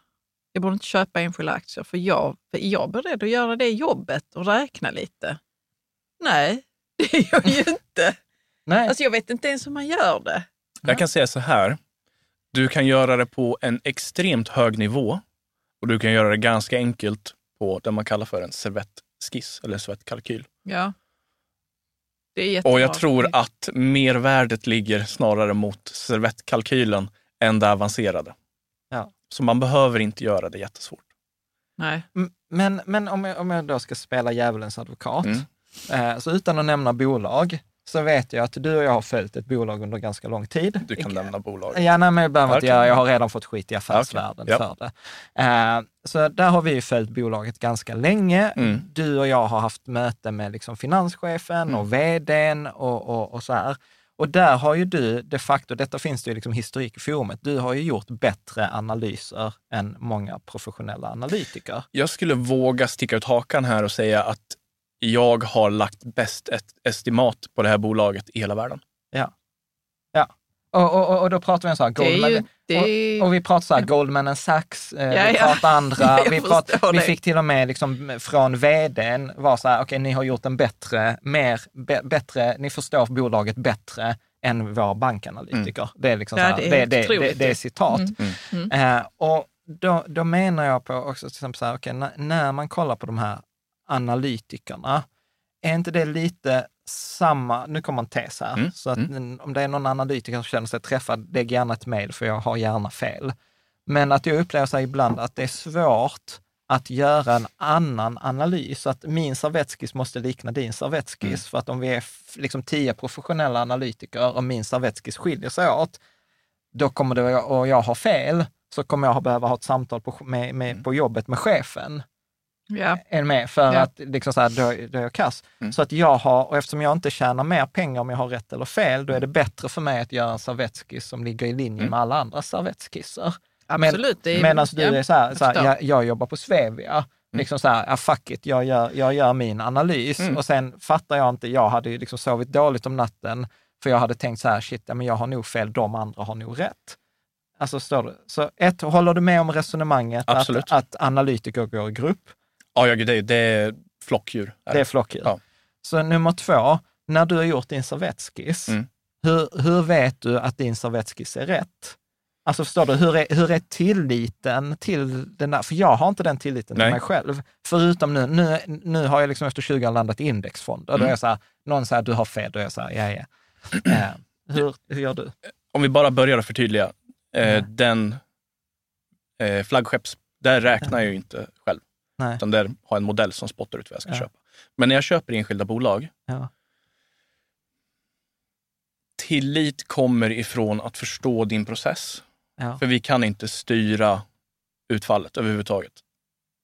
Jag borde inte köpa enskilda aktier, för jag, för jag är beredd att göra det jobbet och räkna lite. Nej, det är jag ju inte. Nej. Alltså jag vet inte ens hur man gör det. Jag kan säga så här. Du kan göra det på en extremt hög nivå och du kan göra det ganska enkelt på det man kallar för en servettskiss eller servettkalkyl. Ja. Det är jättebra. Och jag tror att mervärdet ligger snarare mot servettkalkylen än det avancerade. Så man behöver inte göra det jättesvårt. Nej. Men, men om, jag, om jag då ska spela djävulens advokat, Mm. eh, så utan att nämna bolag, så vet jag att du och jag har följt ett bolag under ganska lång tid. Du kan nämna bolag. Ja, nej, men jag behöver inte göra, jag har redan fått skit i affärsvärlden Okej, för det. Eh, så där har vi ju följt bolaget ganska länge. Mm. Du och jag har haft möte med liksom finanschefen Mm. och vdn och, och, och så här. Och där har ju du de facto, detta finns det ju liksom historik i forumet, du har ju gjort bättre analyser än många professionella analytiker. Jag skulle våga sticka ut hakan här och säga att jag har lagt bäst ett estimat på det här bolaget i hela världen. Ja. Ja. Och, och, och- då pratar vi om så här, Goldman, ju, det och, och vi pratar så här, Goldman and Sachs, eh, Ja, vi ja. pratar andra, Jag vi, pratar, vi fick till och med liksom från vdn var så här, okej ni har gjort en bättre, mer, be, bättre, ni förstår bolaget bättre än vår bankanalytiker. Det är liksom Ja, så här, det är det, det, det, är citat. Mm. Mm. Eh, och då, då menar jag på också till exempel så här, okej, när, när man kollar på de här analytikerna, är inte det lite samma, nu kommer en tes här, Mm, så att om det är någon analytiker som känner sig träffad, lägg gärna ett mejl för jag har gärna fel. Men att jag upplever så ibland att det är svårt att göra en annan analys, att min servettskiss måste likna din servettskiss. Mm. För att om vi är liksom tio professionella analytiker och min servettskiss skiljer sig åt, då kommer det, och jag har fel, så kommer jag behöva ha ett samtal på, med, med, Mm. på jobbet med chefen. Ja. Är med för Ja. att liksom så här, då, då är jag kass. Mm. Så att jag har, och eftersom jag inte tjänar mer pengar om jag har rätt eller fel, då är det bättre för mig att göra en servettskiss som ligger i linje Mm. med alla andra servettskisser. Absolut. är- Medan du ja, är så här, jag så här jag, jag jobbar på Svevia, liksom så här, ja, fuck it, jag gör, jag gör min analys Mm. och sen fattar jag inte, jag hade ju liksom sovit dåligt om natten, för jag hade tänkt så här, shit, ja, men jag har nog fel, de andra har nog rätt. Alltså, står det. Så ett, håller du med om resonemanget Absolut. att, att analytiker går i grupp? Ja, ja, gud, det, är- det är flockdjur. Det är flockdjur. Ja. Så nummer två, när du har gjort din servettskiss, Mm. hur, hur vet du att din servettskiss är rätt? Alltså förstår du, hur är, hur är tilliten till den där? För jag har inte den tilliten till Nej. mig själv. Förutom nu, nu, nu har jag liksom efter 20 år landat i indexfonder. Då Mm. är jag så här, någon säger du har fel, då är jag så här, ja ja. Eh, hur, hur gör du? Om vi bara börjar att förtydliga. Eh, Mm. Den eh, flaggskepps... Där räknar jag ju inte själv. Nej. Utan där har jag en modell som spottar ut vad jag ska Ja. köpa. Men när jag köper enskilda bolag, Ja. tillit kommer ifrån att förstå din process. Ja. För vi kan inte styra utfallet överhuvudtaget.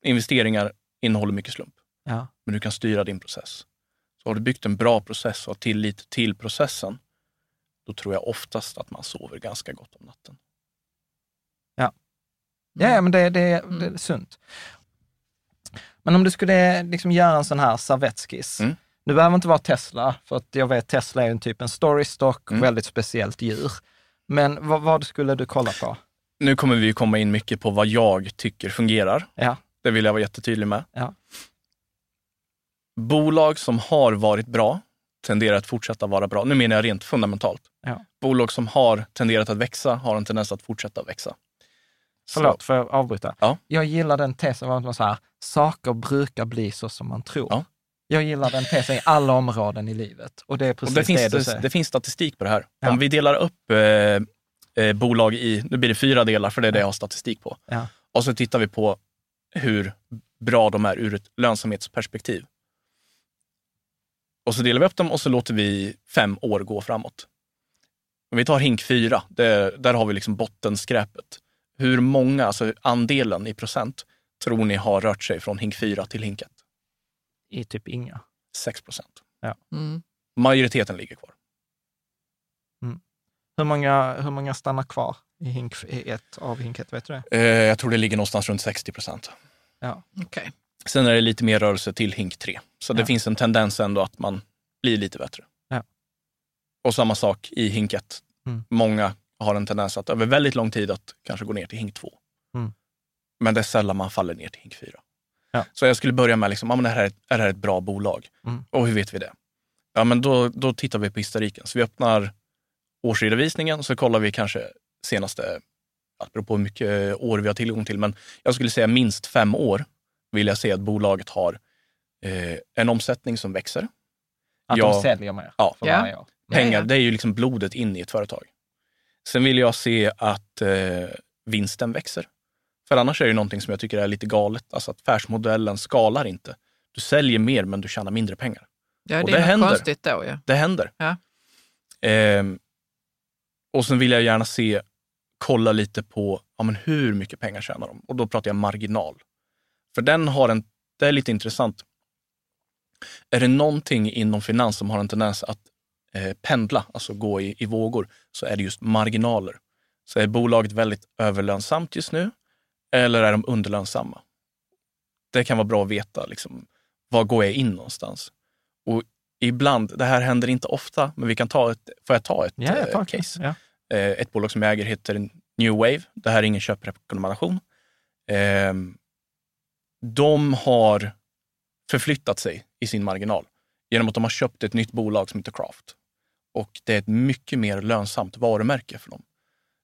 Investeringar innehåller mycket slump, Ja. men du kan styra din process. Så har du byggt en bra process och har tillit till processen, då tror jag oftast att man sover ganska gott om natten. Ja, ja, men det, det, Mm. det är sunt. Men om du skulle liksom göra en sån här servettskiss. Mm. Du behöver inte vara Tesla, för att jag vet Tesla är en typ en storystock, Mm. väldigt speciellt djur. Men vad, vad skulle du kolla på? Nu kommer vi komma in mycket på vad jag tycker fungerar. Ja, Det vill jag vara jättetydlig med. Ja. Bolag som har varit bra tenderar att fortsätta vara bra. Nu menar jag rent fundamentalt. Ja. Bolag som har tenderat att växa har en tendens att fortsätta växa. Förlåt, får jag avbryta? Ja. Jag gillar den tesen att man så här, saker brukar bli så som man tror. Ja. Jag gillar den tesen i alla områden i livet. Och det är Och precis det, det, finns, du det, säger. det finns statistik på det här. Ja. Om vi delar upp eh, eh, bolag i, nu blir det fyra delar för det är det jag har statistik på. Ja. Och så tittar vi på hur bra de är ur ett lönsamhetsperspektiv. Och så delar vi upp dem och så låter vi fem år gå framåt. Om vi tar hink 4, där, där har vi liksom bottenskräpet. Hur många, alltså andelen i procent, tror ni har rört sig från hink 4 till hink 1? I typ inga. 6 procent. Mm. Majoriteten ligger kvar. Hur många, hur många stannar kvar i hink i ett av hink ett, vet du det? Eh, jag tror det ligger någonstans runt 60 procent. Ja. Okej. Sen är det lite mer rörelse till hink 3. Så det Ja. finns en tendens ändå att man blir lite bättre. Ja. Och samma sak i hink 1. Mm. Många har en tendens att över väldigt lång tid att kanske gå ner till hink 2. Men det är sällan man faller ner till hink 4. Ja. Så jag skulle börja med, liksom, ja, men är, det här, ett- är det här ett bra bolag? Mm. Och hur vet vi det? Ja, men då, då tittar vi på historiken. Så vi öppnar årsredovisningen så kollar vi kanske senaste, ja, det beror på hur mycket år vi har tillgång till, men jag skulle säga minst fem år vill jag se att bolaget har eh, en omsättning som växer. Att Ja. de säljer mer Ja. år. Pengar, det är ju liksom blodet in i ett företag. Sen vill jag se att eh, vinsten växer. För annars är det någonting som jag tycker är lite galet. Alltså att affärsmodellen skalar inte. Du säljer mer men du tjänar mindre pengar. Ja, Och det det är händer. konstigt då ja. Det händer. Ja. Ehm, och sen vill jag gärna se, kolla lite på ja, men hur mycket pengar tjänar de? Och då pratar jag marginal. För den har en, det är lite intressant. Är det någonting inom finans som har en tendens att eh, pendla, alltså gå i, i vågor, så är det just marginaler. Så är bolaget väldigt överlönsamt just nu eller är de underlönsamma? Det kan vara bra att veta, liksom, var går jag in någonstans? Och ibland, det här händer inte ofta, men vi kan ta ett, får jag ta ett jag eh, case? Eh, ett bolag som jag äger heter New Wave. Det här är ingen köprekommendation. Eh, de har förflyttat sig i sin marginal genom att de har köpt ett nytt bolag som heter Craft. Och det är ett mycket mer lönsamt varumärke för dem.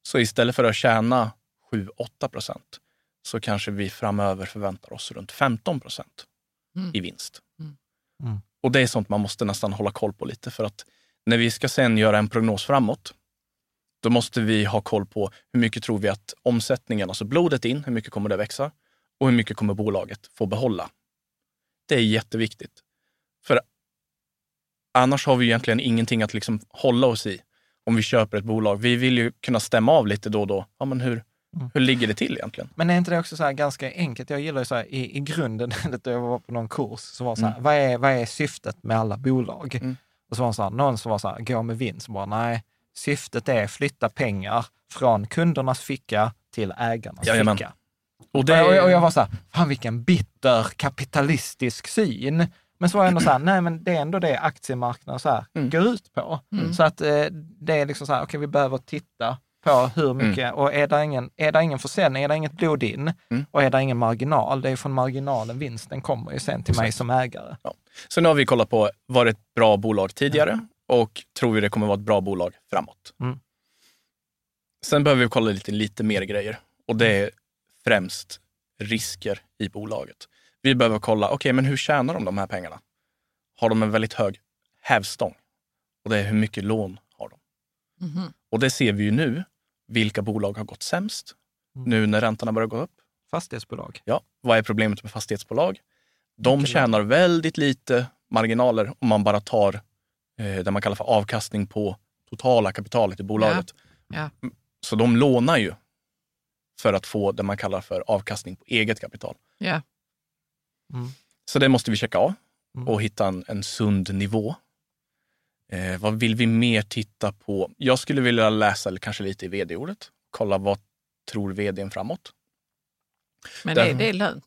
Så istället för att tjäna 7-8 procent så kanske vi framöver förväntar oss runt 15 procent Mm. i vinst. Mm. Mm. Och det är sånt man måste nästan hålla koll på lite för att när vi ska sen göra en prognos framåt, då måste vi ha koll på hur mycket tror vi att omsättningen, alltså blodet in, hur mycket kommer det växa och hur mycket kommer bolaget få behålla. Det är jätteviktigt. För annars har vi egentligen ingenting att liksom hålla oss i om vi köper ett bolag. Vi vill ju kunna stämma av lite då och då. Ja, men hur, Mm. hur ligger det till egentligen? Men är inte det också så ganska enkelt? Jag gillar ju så här, i, i grunden, jag var på någon kurs, så var det så här, Mm. vad, är, vad är syftet med alla bolag? Mm. Och så var det så här, någon som var så här, gå med vinst, bara, nej, syftet är flytta pengar från kundernas ficka till ägarnas Jajamän. ficka. Och Och, jag, och jag var så här, fan vilken bitter kapitalistisk syn. Men så var jag ändå så här, nej men det är ändå det aktiemarknaden så här Mm. går ut på. Mm. Så att eh, det är liksom så här, okej vi behöver titta på hur mycket, och är det ingen, är det ingen försäljning, är det inget blod in Mm. och är det ingen marginal, det är från marginalen vinsten kommer ju sen till mig Exakt. som ägare. Så nu har vi kollat på, var det ett bra bolag tidigare och tror vi det kommer vara ett bra bolag framåt? Mm. Sen behöver vi kolla lite, lite mer grejer och det är främst risker i bolaget. Vi behöver kolla, okej, men hur tjänar de de här pengarna? Har de en väldigt hög hävstång? Och det är hur mycket lån har de? Mhm. Och det ser vi ju nu, vilka bolag har gått sämst Mm. nu när räntorna börjar gå upp. Fastighetsbolag. Ja, vad är problemet med fastighetsbolag? De Mycket tjänar väldigt lite marginaler om man bara tar eh, det man kallar för avkastning på totala kapitalet i bolaget. Ja. Mm, Så de lånar ju för att få det man kallar för avkastning på eget kapital. Ja. Mm. Så det måste vi checka av Mm. och hitta en, en sund nivå. Eh, vad vill vi mer titta på? Jag skulle vilja läsa kanske lite i vd-ordet. Kolla vad tror vdn framåt? Men Där- det, det är lönt.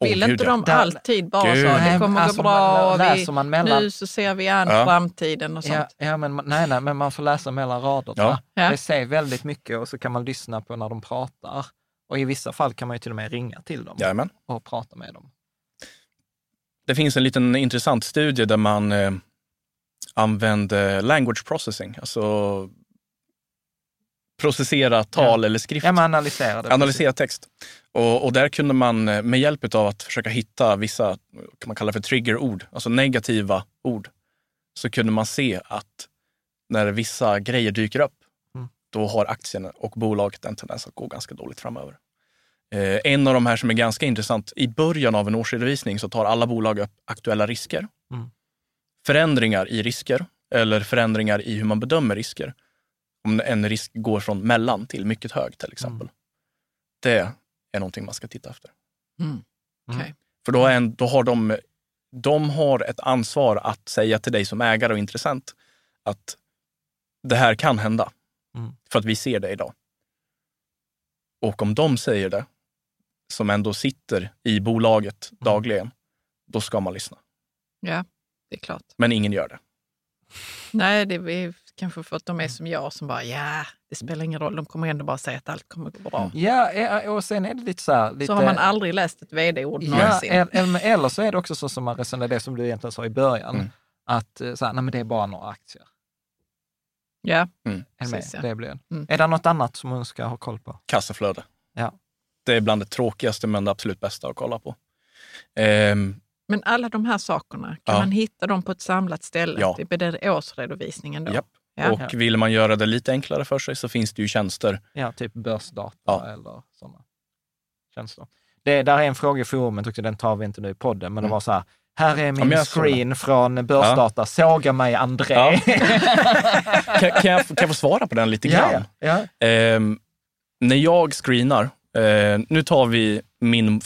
Vill gud, inte ja. de Där- alltid bara Gud. så, det kommer alltså, gå bra, man- vi, läser man mellan- nu så ser vi an Ja. framtiden och sånt. Ja, ja men, nej, nej, men man får läsa mellan raderna. Ja. Ja. Det säger väldigt mycket och så kan man lyssna på när de pratar. Och i vissa fall kan man ju till och med ringa till dem Jajamän. och prata med dem. Det finns en liten intressant studie där man eh, använder language processing, alltså processera tal eller skrift. Ja, man analyserar det. Analysera text. Och, och där kunde man eh, med hjälp av att försöka hitta vissa, kan man kalla för triggerord, alltså negativa ord, så kunde man se att när vissa grejer dyker upp, Mm. då har aktien och bolaget en tendens att gå ganska dåligt framöver. Eh, en av de här som är ganska intressant, i början av en årsredovisning så tar alla bolag upp aktuella risker. Mm. Förändringar i risker eller förändringar i hur man bedömer risker. Om en risk går från mellan till mycket hög till exempel. Det är någonting man ska titta efter. Mm. Okej. För då, en, då har de, de har ett ansvar att säga till dig som ägare och intressent att det här kan hända. Mm. För att vi ser det idag. Och om de säger det, som ändå sitter i bolaget Mm. dagligen, då ska man lyssna. Ja, det är klart. Men ingen gör det. Nej, det är kanske för att de är som jag som bara, ja, det spelar ingen roll. De kommer ändå bara säga att allt kommer gå bra. Ja, eh, och sen är det lite så här... Lite, Så har man aldrig läst ett vd-ord Ja, någonsin. eller, eller så är det också så som man resonerar, det som du egentligen sa i början, Mm. att eh, så här, nej, men det är bara några aktier. Ja, Mm. Precis, ja. det blir. Mm. är det något annat som hon ska ha koll på? Kassaflöde. Ja. Det är bland det tråkigaste men det absolut bästa att kolla på. Ehm, Men alla de här sakerna, kan Ja. man hitta dem på ett samlat ställe? Ja. Det är det årsredovisningen då? Japp. Ja. Och vill man göra det lite enklare för sig så finns det ju tjänster. Ja, typ börsdata Ja. eller sådana tjänster. Det, där är en fråga i forumet också, den tar vi inte nu i podden, men det Mm. var så här, här är min screen från börsdata, såga mig André. Ja. Kan, kan, jag, kan jag få svara på den lite ja, grann? ja, ja. Ehm, när jag screenar, eh, nu tar vi min,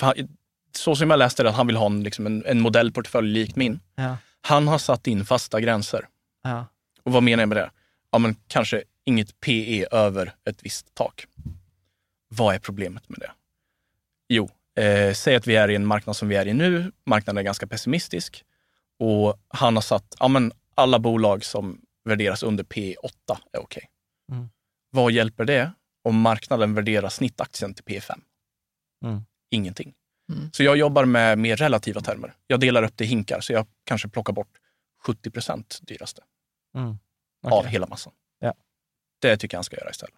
så som jag läste det, att han vill ha en, liksom en, en modellportfölj likt min. ja, Han har satt in fasta gränser. ja. Och vad menar jag med det? Ja, men kanske inget PE över ett visst tak. Vad är problemet med det? Jo, eh, säg att vi är i en marknad som vi är i nu. Marknaden är ganska pessimistisk och han har satt, ja men alla bolag som värderas under P8 är okej. Mm. Vad hjälper det om marknaden värderar snittaktien till P5? Mm. Ingenting. Mm. Så jag jobbar med mer relativa termer. Jag delar upp det i hinkar, så jag kanske plockar bort 70 procent dyraste Mm. av Okej. hela massan. Ja. Det tycker jag han ska göra istället.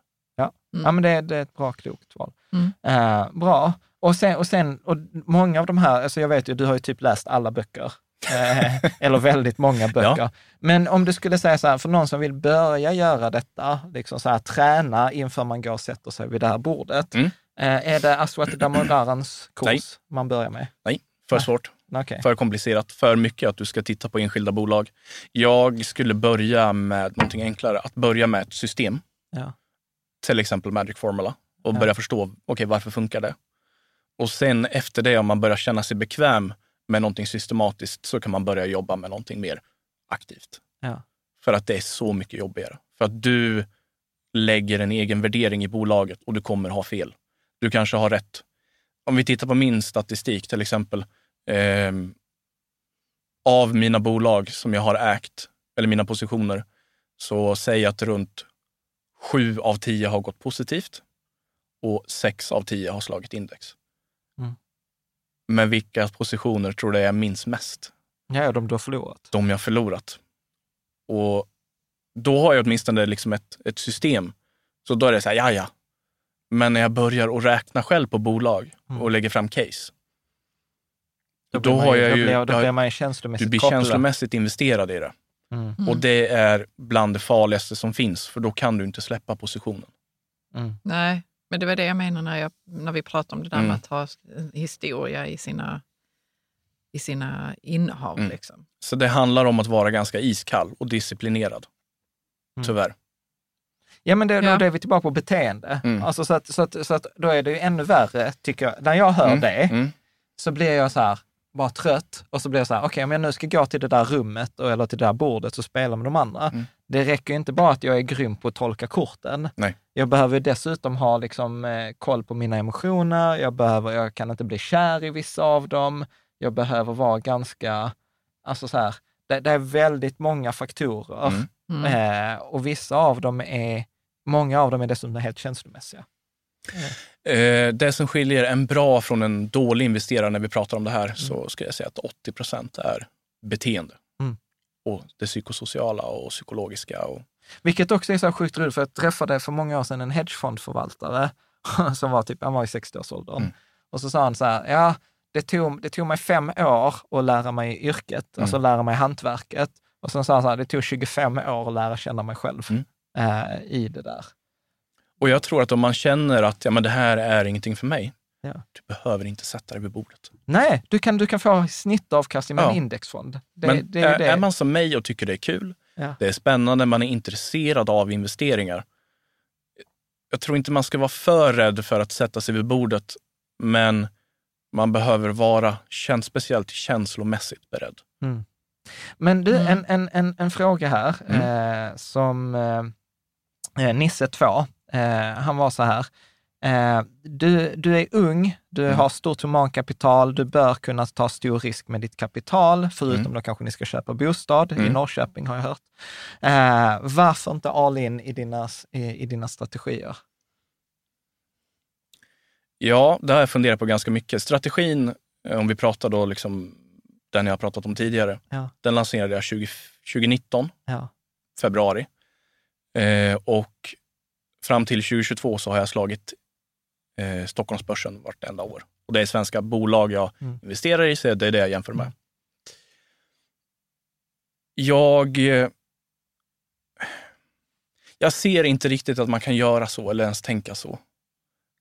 Mm. Ja, men det, det är ett bra, klokt val. Mm. Eh, bra. Och sen, och sen, och många av de här, alltså jag vet ju, du har ju typ läst alla böcker. Eh, eller väldigt många böcker. Men om du skulle säga så här, för någon som vill börja göra detta, liksom så här, träna inför man går och sätter sig vid det här bordet. Mm. Eh, är det Aswati Damodarans kurs Nej. man börjar med? Nej, för Nej. svårt, Okej. för komplicerat, för mycket att du ska titta på enskilda bolag. Jag skulle börja med någonting enklare, att börja med ett system. Ja. Till exempel Magic Formula och Ja. börja förstå, okej varför funkar det? Och sen efter det, om man börjar känna sig bekväm med någonting systematiskt, så kan man börja jobba med någonting mer aktivt. Ja. För att det är så mycket jobbigare. För att du lägger en egen värdering i bolaget och du kommer ha fel. Du kanske har rätt. Om vi tittar på min statistik till exempel. ehm, av mina bolag som jag har ägt, eller mina positioner, så säger jag att runt sju av tio har gått positivt och sex av tio har slagit index. Mm. Men vilka positioner tror du jag minns mest? Ja, de du har förlorat. de jag förlorat. Och då har jag åtminstone liksom ett, ett system. Så då är det så här, ja ja. Men när jag börjar att räkna själv på bolag Mm. och lägger fram case, Då, då, har ju- jag ju, då blir man ju känslomässigt du blir kopplad. känslomässigt investerad i det. Mm. Mm. Och det är bland det farligaste som finns, för då kan du inte släppa positionen. Mm. Nej, men det var det jag menar när, jag, när vi pratade om det där Mm. med att ha historia i sina, i sina innehav. Mm. Liksom. Så det handlar om att vara ganska iskall och disciplinerad. Mm. Tyvärr. Ja, men det, Ja. då är vi tillbaka på beteende. Mm. Alltså så, att, så, att, så att då är det ju ännu värre, tycker jag. När jag hör Mm, det, Mm. så blir jag så här, bara trött och så blir jag så här, okej, om jag nu ska gå till det där rummet och, eller till det där bordet och spela med de andra. Mm. Det räcker ju inte bara att jag är grym på att tolka korten. Nej. Jag behöver dessutom ha liksom, eh, koll på mina emotioner. Jag, behöver, jag kan inte bli kär i vissa av dem. Jag behöver vara ganska, alltså så här, det, det är väldigt många faktorer. Mm. Mm. Eh, och vissa av dem är, många av dem är dessutom helt känslomässiga. Eh, det som skiljer en bra från en dålig investerare när vi pratar om det här, Mm. så ska jag säga att 80 procent är beteende. Mm. och det psykosociala och psykologiska. Och, Vilket också är så sjukt roligt, för jag träffade för många år sedan en hedgefondförvaltare som var typ, han var i 60-årsåldern. Mm. Och så sa han så här, ja, det tog, det tog mig fem år att lära mig yrket, Mm. alltså lära mig hantverket. Och sen sa han så här, det tog 25 år att lära känna mig själv Mm. Eh, i det där. och jag tror att om man känner att ja, men det här är ingenting för mig, Ja. du behöver inte sätta dig vid bordet. Nej, du kan, du kan få snittavkastning med Ja. en indexfond. Det, men det är det. är man som mig och tycker det är kul, Ja. det är spännande, man är intresserad av investeringar. Jag tror inte man ska vara för rädd för att sätta sig vid bordet, men man behöver vara käns- speciellt känslomässigt beredd. Mm. Men du, Mm. en, en, en, en fråga här eh, som eh, Nisse 2, eh, han var så här. Eh, du, du är ung, du Mm. har stort humankapital, du bör kunna ta stor risk med ditt kapital, förutom Mm. då kanske ni ska köpa bostad i Mm. Norrköping har jag hört. Eh, varför inte all in i dina, i, i dina strategier? Ja, det har jag funderat på ganska mycket. Strategin, eh, om vi pratar då liksom den jag har pratat om tidigare, Ja. den lanserade jag 20, 2019, Ja. februari. Eh, och fram till 2022 så har jag slagit eh, Stockholmsbörsen vartenda år. Och det är svenska bolag jag Mm. investerar i, så det är det jag jämför med. Jag, eh, jag ser inte riktigt att man kan göra så eller ens tänka så.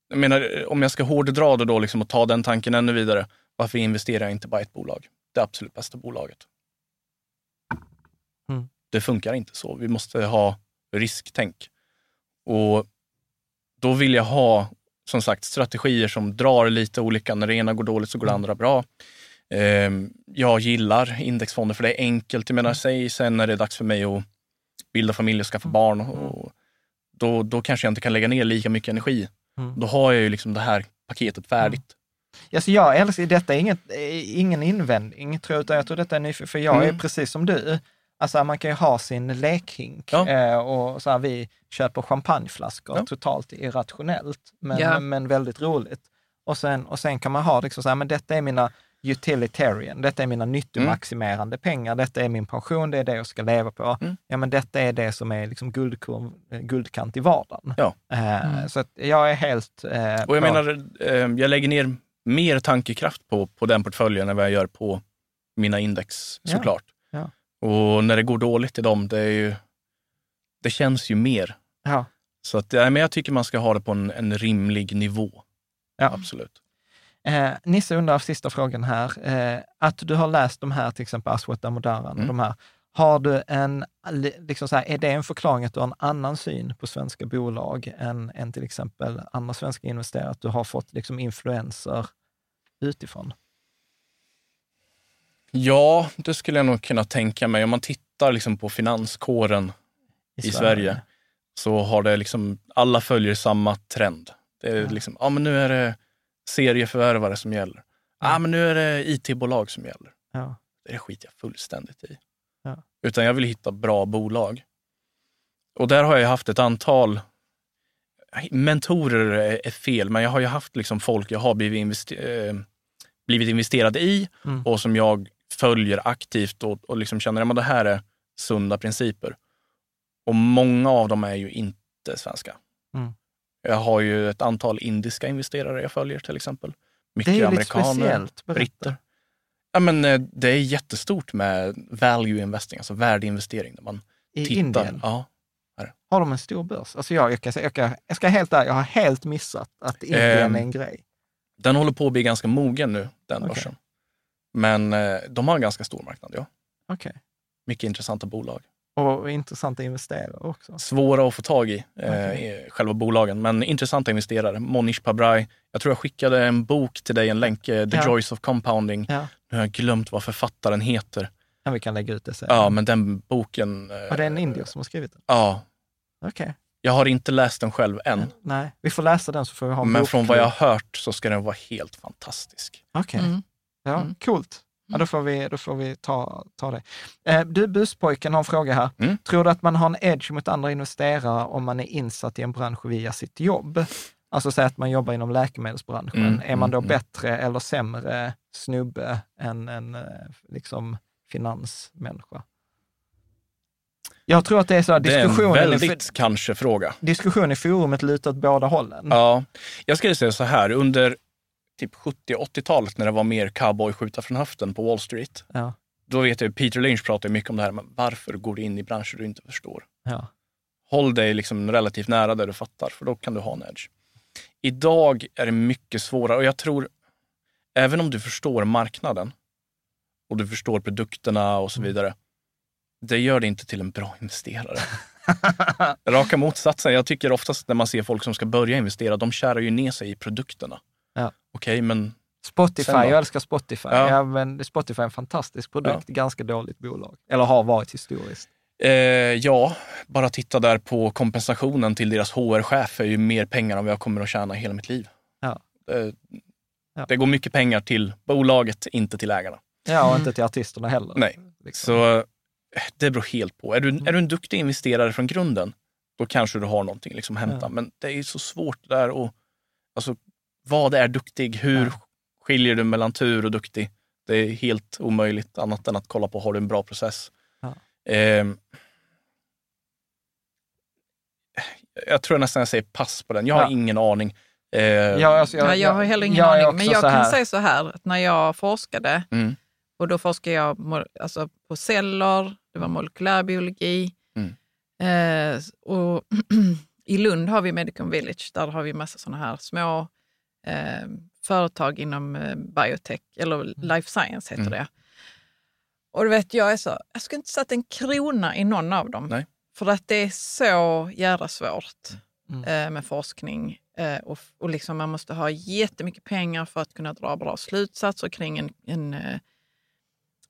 Jag menar, om jag ska hårdra det då liksom och ta den tanken ännu vidare, varför investerar jag inte bara i ett bolag? Det absolut bästa bolaget. Mm. Det funkar inte så. Vi måste ha risktänk. Och då vill jag ha, som sagt, strategier som drar lite olika. När det ena går dåligt så går det andra bra. Ehm, jag gillar indexfonder för det är enkelt. Jag menar, säg sen när det är dags för mig att bilda familj och skaffa barn. Och då, då kanske jag inte kan lägga ner lika mycket energi. Mm. Då har jag ju liksom det här paketet färdigt. Alltså jag älskar, detta är inget, eh, ingen invändning, tror jag, utan jag tror detta är nyfiken, för jag är Mm. precis som du. Alltså man kan ju ha sin lekhink Ja. eh, och så här, vi köper champagneflaskor Ja. totalt irrationellt, men, Ja. men väldigt roligt. Och sen, och sen kan man ha liksom så här, men detta är mina utilitarian, detta är mina nyttomaximerande pengar, detta är min pension, det är det jag ska leva på. Mm. Ja, men detta är det som är liksom guldkorn, eh, guldkant i vardagen. Ja. Eh, Så att jag är helt... Eh, Och jag på- menar, eh, jag lägger ner mer tankekraft på, på den portföljen än vad jag gör på mina index såklart. Ja. Och när det går dåligt i dem, det, är ju, det känns ju mer. Ja. Så att, men jag tycker man ska ha det på en, en rimlig nivå. Ja. Absolut. Eh, Nisse undrar sista frågan här. Eh, att du har läst de här, till exempel Aswat Damodaran, Mm. de här. Har du en, liksom så här, är det en förklaring att du har en annan syn på svenska bolag än, än till exempel andra svenska investerare? Att du har fått liksom influenser utifrån? Ja, det skulle jag nog kunna tänka mig. Om man tittar liksom på finanskåren i, Sverige. så har det liksom, alla följer samma trend. Det är Ja. liksom, ja men nu är det serieförvärvare som gäller. Ja men nu är det IT-bolag som gäller. Ja. Det skiter jag fullständigt i. Ja. Utan jag vill hitta bra bolag. Och där har jag haft ett antal mentorer är- fel, men jag har ju haft liksom folk jag har blivit, investe- eh, blivit investerad i Mm. och som jag följer aktivt och, och liksom känner att det här är sunda principer. Och många av dem är ju inte svenska. Mm. Jag har ju ett antal indiska investerare jag följer till exempel. Mycket Det är amerikaner, speciellt. Berätta. britter. Ja, men, eh, det är jättestort med value investing, alltså värdeinvestering. Där man I tittar. Indien Ja. har de en stor börs. Alltså jag, jag, kan, jag, kan, jag ska helt ärlig, jag har helt missat att Indien Ehm, är en grej. Den håller på att bli ganska mogen nu, den Okej. börsen. Men eh, de har en ganska stor marknad, ja. Okej. Mycket intressanta bolag. Och intressanta investerare också. Svåra att få tag i, eh, i själva bolagen, men intressanta investerare. Monish Pabrai. Jag tror jag skickade en bok till dig, en länk, eh, The Ja. Joys of Compounding. Ja. Nu har jag glömt vad författaren heter. Ja, vi kan lägga ut det sen. Ja, men den boken... eh, Och det är en indier som har skrivit den? Ja. Okej. Jag har inte läst den själv än, Nej, vi får läsa den så får vi ha en men från vad jag bokklubb. har hört så ska den vara helt fantastisk. Okej, Mm. Ja, Mm. coolt. Ja, då får vi, då får vi ta, ta det. Eh, du, buspojken har en fråga här. Mm. Tror du att man har en edge mot andra investerare om man är insatt i en bransch via sitt jobb? Alltså säg att man jobbar inom läkemedelsbranschen. Mm, är man då mm, mm. bättre eller sämre snubbe än en eh, liksom, finansmänniska? Jag tror att det är så här, Det är en diskussionen, väldigt kanske fråga. diskussion i forumet lutar åt båda hållen. Ja, jag skulle säga så här, under typ 70 80-talet när det var mer cowboy skjuta från höften på Wall Street. Ja. Då vet jag, Peter Lynch pratar mycket om det här, men varför går du in i branscher du inte förstår? Ja. Håll dig liksom relativt nära där du fattar, för då kan du ha en edge. Idag är det mycket svårare och jag tror, även om du förstår marknaden och du förstår produkterna och så vidare, det gör det inte till en bra investerare. Raka motsatsen. Jag tycker oftast när man ser folk som ska börja investera, de kärar ju ner sig i produkterna. Ja. Okej, men Spotify, jag älskar Spotify. Ja. Ja. men Spotify är en fantastisk produkt, ganska dåligt bolag. Eller har varit historiskt. eh, ja, bara titta där på kompensationen till deras HR-chef är ju mer pengar än vad jag kommer att tjäna hela mitt liv. Ja. Det, Ja. det går mycket pengar till bolaget, inte till ägarna. Ja, och inte till artisterna heller. Nej, Liksom. så eh, det beror helt på. Är du, är du en duktig investerare från grunden, då kanske du har någonting liksom att hämta. Ja. Men det är ju så svårt där att... Alltså, vad är duktig? Hur Ja. skiljer du mellan tur och duktig? Det är helt omöjligt annat än att kolla på, har du en bra process? Ja. Ehm, jag tror nästan jag säger pass på den. Jag har Ja. ingen aning. Eh, Ja, alltså, Ja, jag har heller ingen jag aning, men jag kan säga så här, att när jag forskade, Mm. och då forskade jag alltså, på celler, det var molekylärbiologi. Mm. Eh, och I Lund har vi Medicon Village, där har vi massa sådana här små eh, företag inom eh, biotech, eller life science heter Mm. det. Och du vet, jag är så, jag skulle inte satt en krona i någon av dem. Nej. För att det är så jävla svårt Mm. eh, med forskning. Eh, och och liksom man måste ha jättemycket pengar för att kunna dra bra slutsatser kring en, en, eh,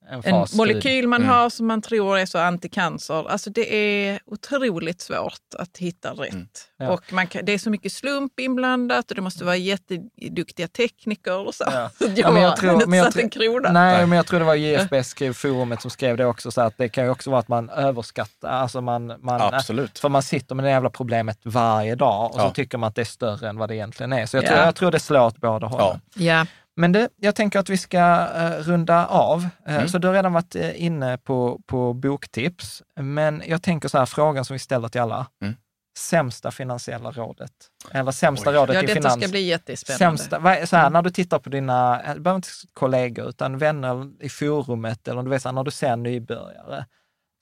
En, en molekyl man Mm. har som man tror är så anticancer. Alltså det är otroligt svårt att hitta rätt. Mm. Ja. Och man kan, det är så mycket slump inblandat och det måste vara jätteduktiga tekniker och så. Ja. Så jag, Ja, men jag tror- men jag tror- en krona. Nej, men jag tror det var JFB skrev forumet som skrev det också, så att det kan ju också vara att man överskattar, alltså man, man Absolut. För man sitter med det jävla problemet varje dag och Ja. så tycker man att det är större än vad det egentligen är. Så jag, Ja. tror, jag tror det slår åt båda hållen. Ja. Men det, jag tänker att vi ska eh, runda av. Eh, Mm. Så du har redan varit eh, inne på, på boktips. Men jag tänker så här, frågan som vi ställer till alla. Mm. Sämsta finansiella rådet? Eller sämsta Oj. rådet Ja, i detta finans? ska bli jättespännande. Sämsta, så här, när du tittar på dina, det behöver inte kollegor, utan vänner i forumet eller du vet, så här, när du ser nybörjare,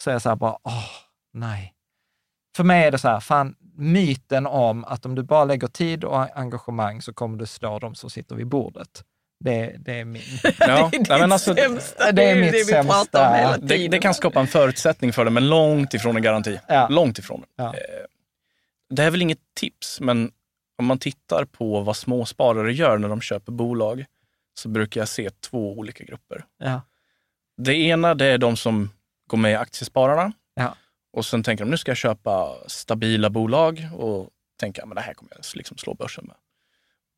så är jag så här bara, åh, nej. För mig är det så här, fan, myten om att om du bara lägger tid och engagemang så kommer du slå de som sitter vid bordet. Det, det är min. Ja, det är men alltså, sämsta. det är mitt det sämsta. det, det kan skapa en förutsättning för det, men långt ifrån en garanti. Ja. Långt ifrån. Ja. Eh, Det är väl inget tips, men om man tittar på vad småsparare gör när de köper bolag, så brukar jag se två olika grupper. Ja. Det ena det är de som går med i Aktiespararna Ja. och sen tänker de nu ska jag köpa stabila bolag och tänker att det här kommer jag liksom slå börsen med.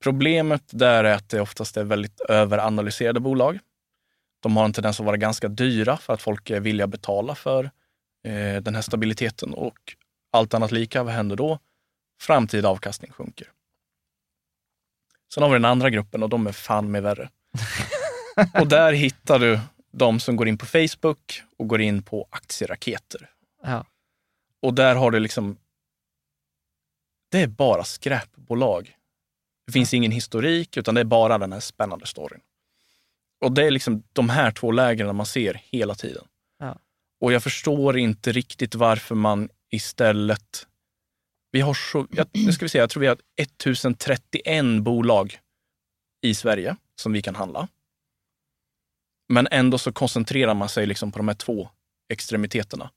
Problemet där är att det oftast är väldigt överanalyserade bolag. De har en tendens att vara ganska dyra för att folk är villiga att betala för eh, den här stabiliteten och allt annat lika, vad händer då? Framtida avkastning sjunker. Sen har vi den andra gruppen och de är fan med värre. och där hittar du de som går in på Facebook och går in på aktieraketer. Ja. Och där har du liksom, det är bara skräpbolag. Det finns ingen historik, utan det är bara den här spännande storyn. Och det är liksom de här två lägren man ser hela tiden. Ja. Och jag förstår inte riktigt varför man istället... Vi har så, jag, nu ska vi se, jag tror vi har 1031 bolag i Sverige som vi kan handla. Men ändå så koncentrerar man sig liksom på de här två extremiteterna.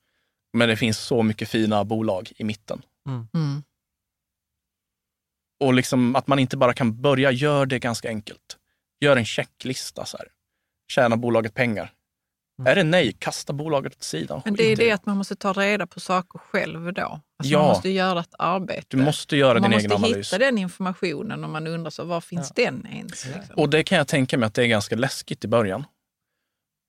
Men det finns så mycket fina bolag i mitten. Mm. Och liksom att man inte bara kan börja, gör det ganska enkelt. Gör en checklista. Så här. Tjänar bolaget pengar? Mm. Är det nej, kasta bolaget åt sidan. Men det är det att man måste ta reda på saker själv då. Alltså Ja. Man måste göra ett arbete. Du måste göra man din måste egen analys. hitta den informationen och man undrar så, var finns den ens? Liksom? Och det kan jag tänka mig att det är ganska läskigt i början.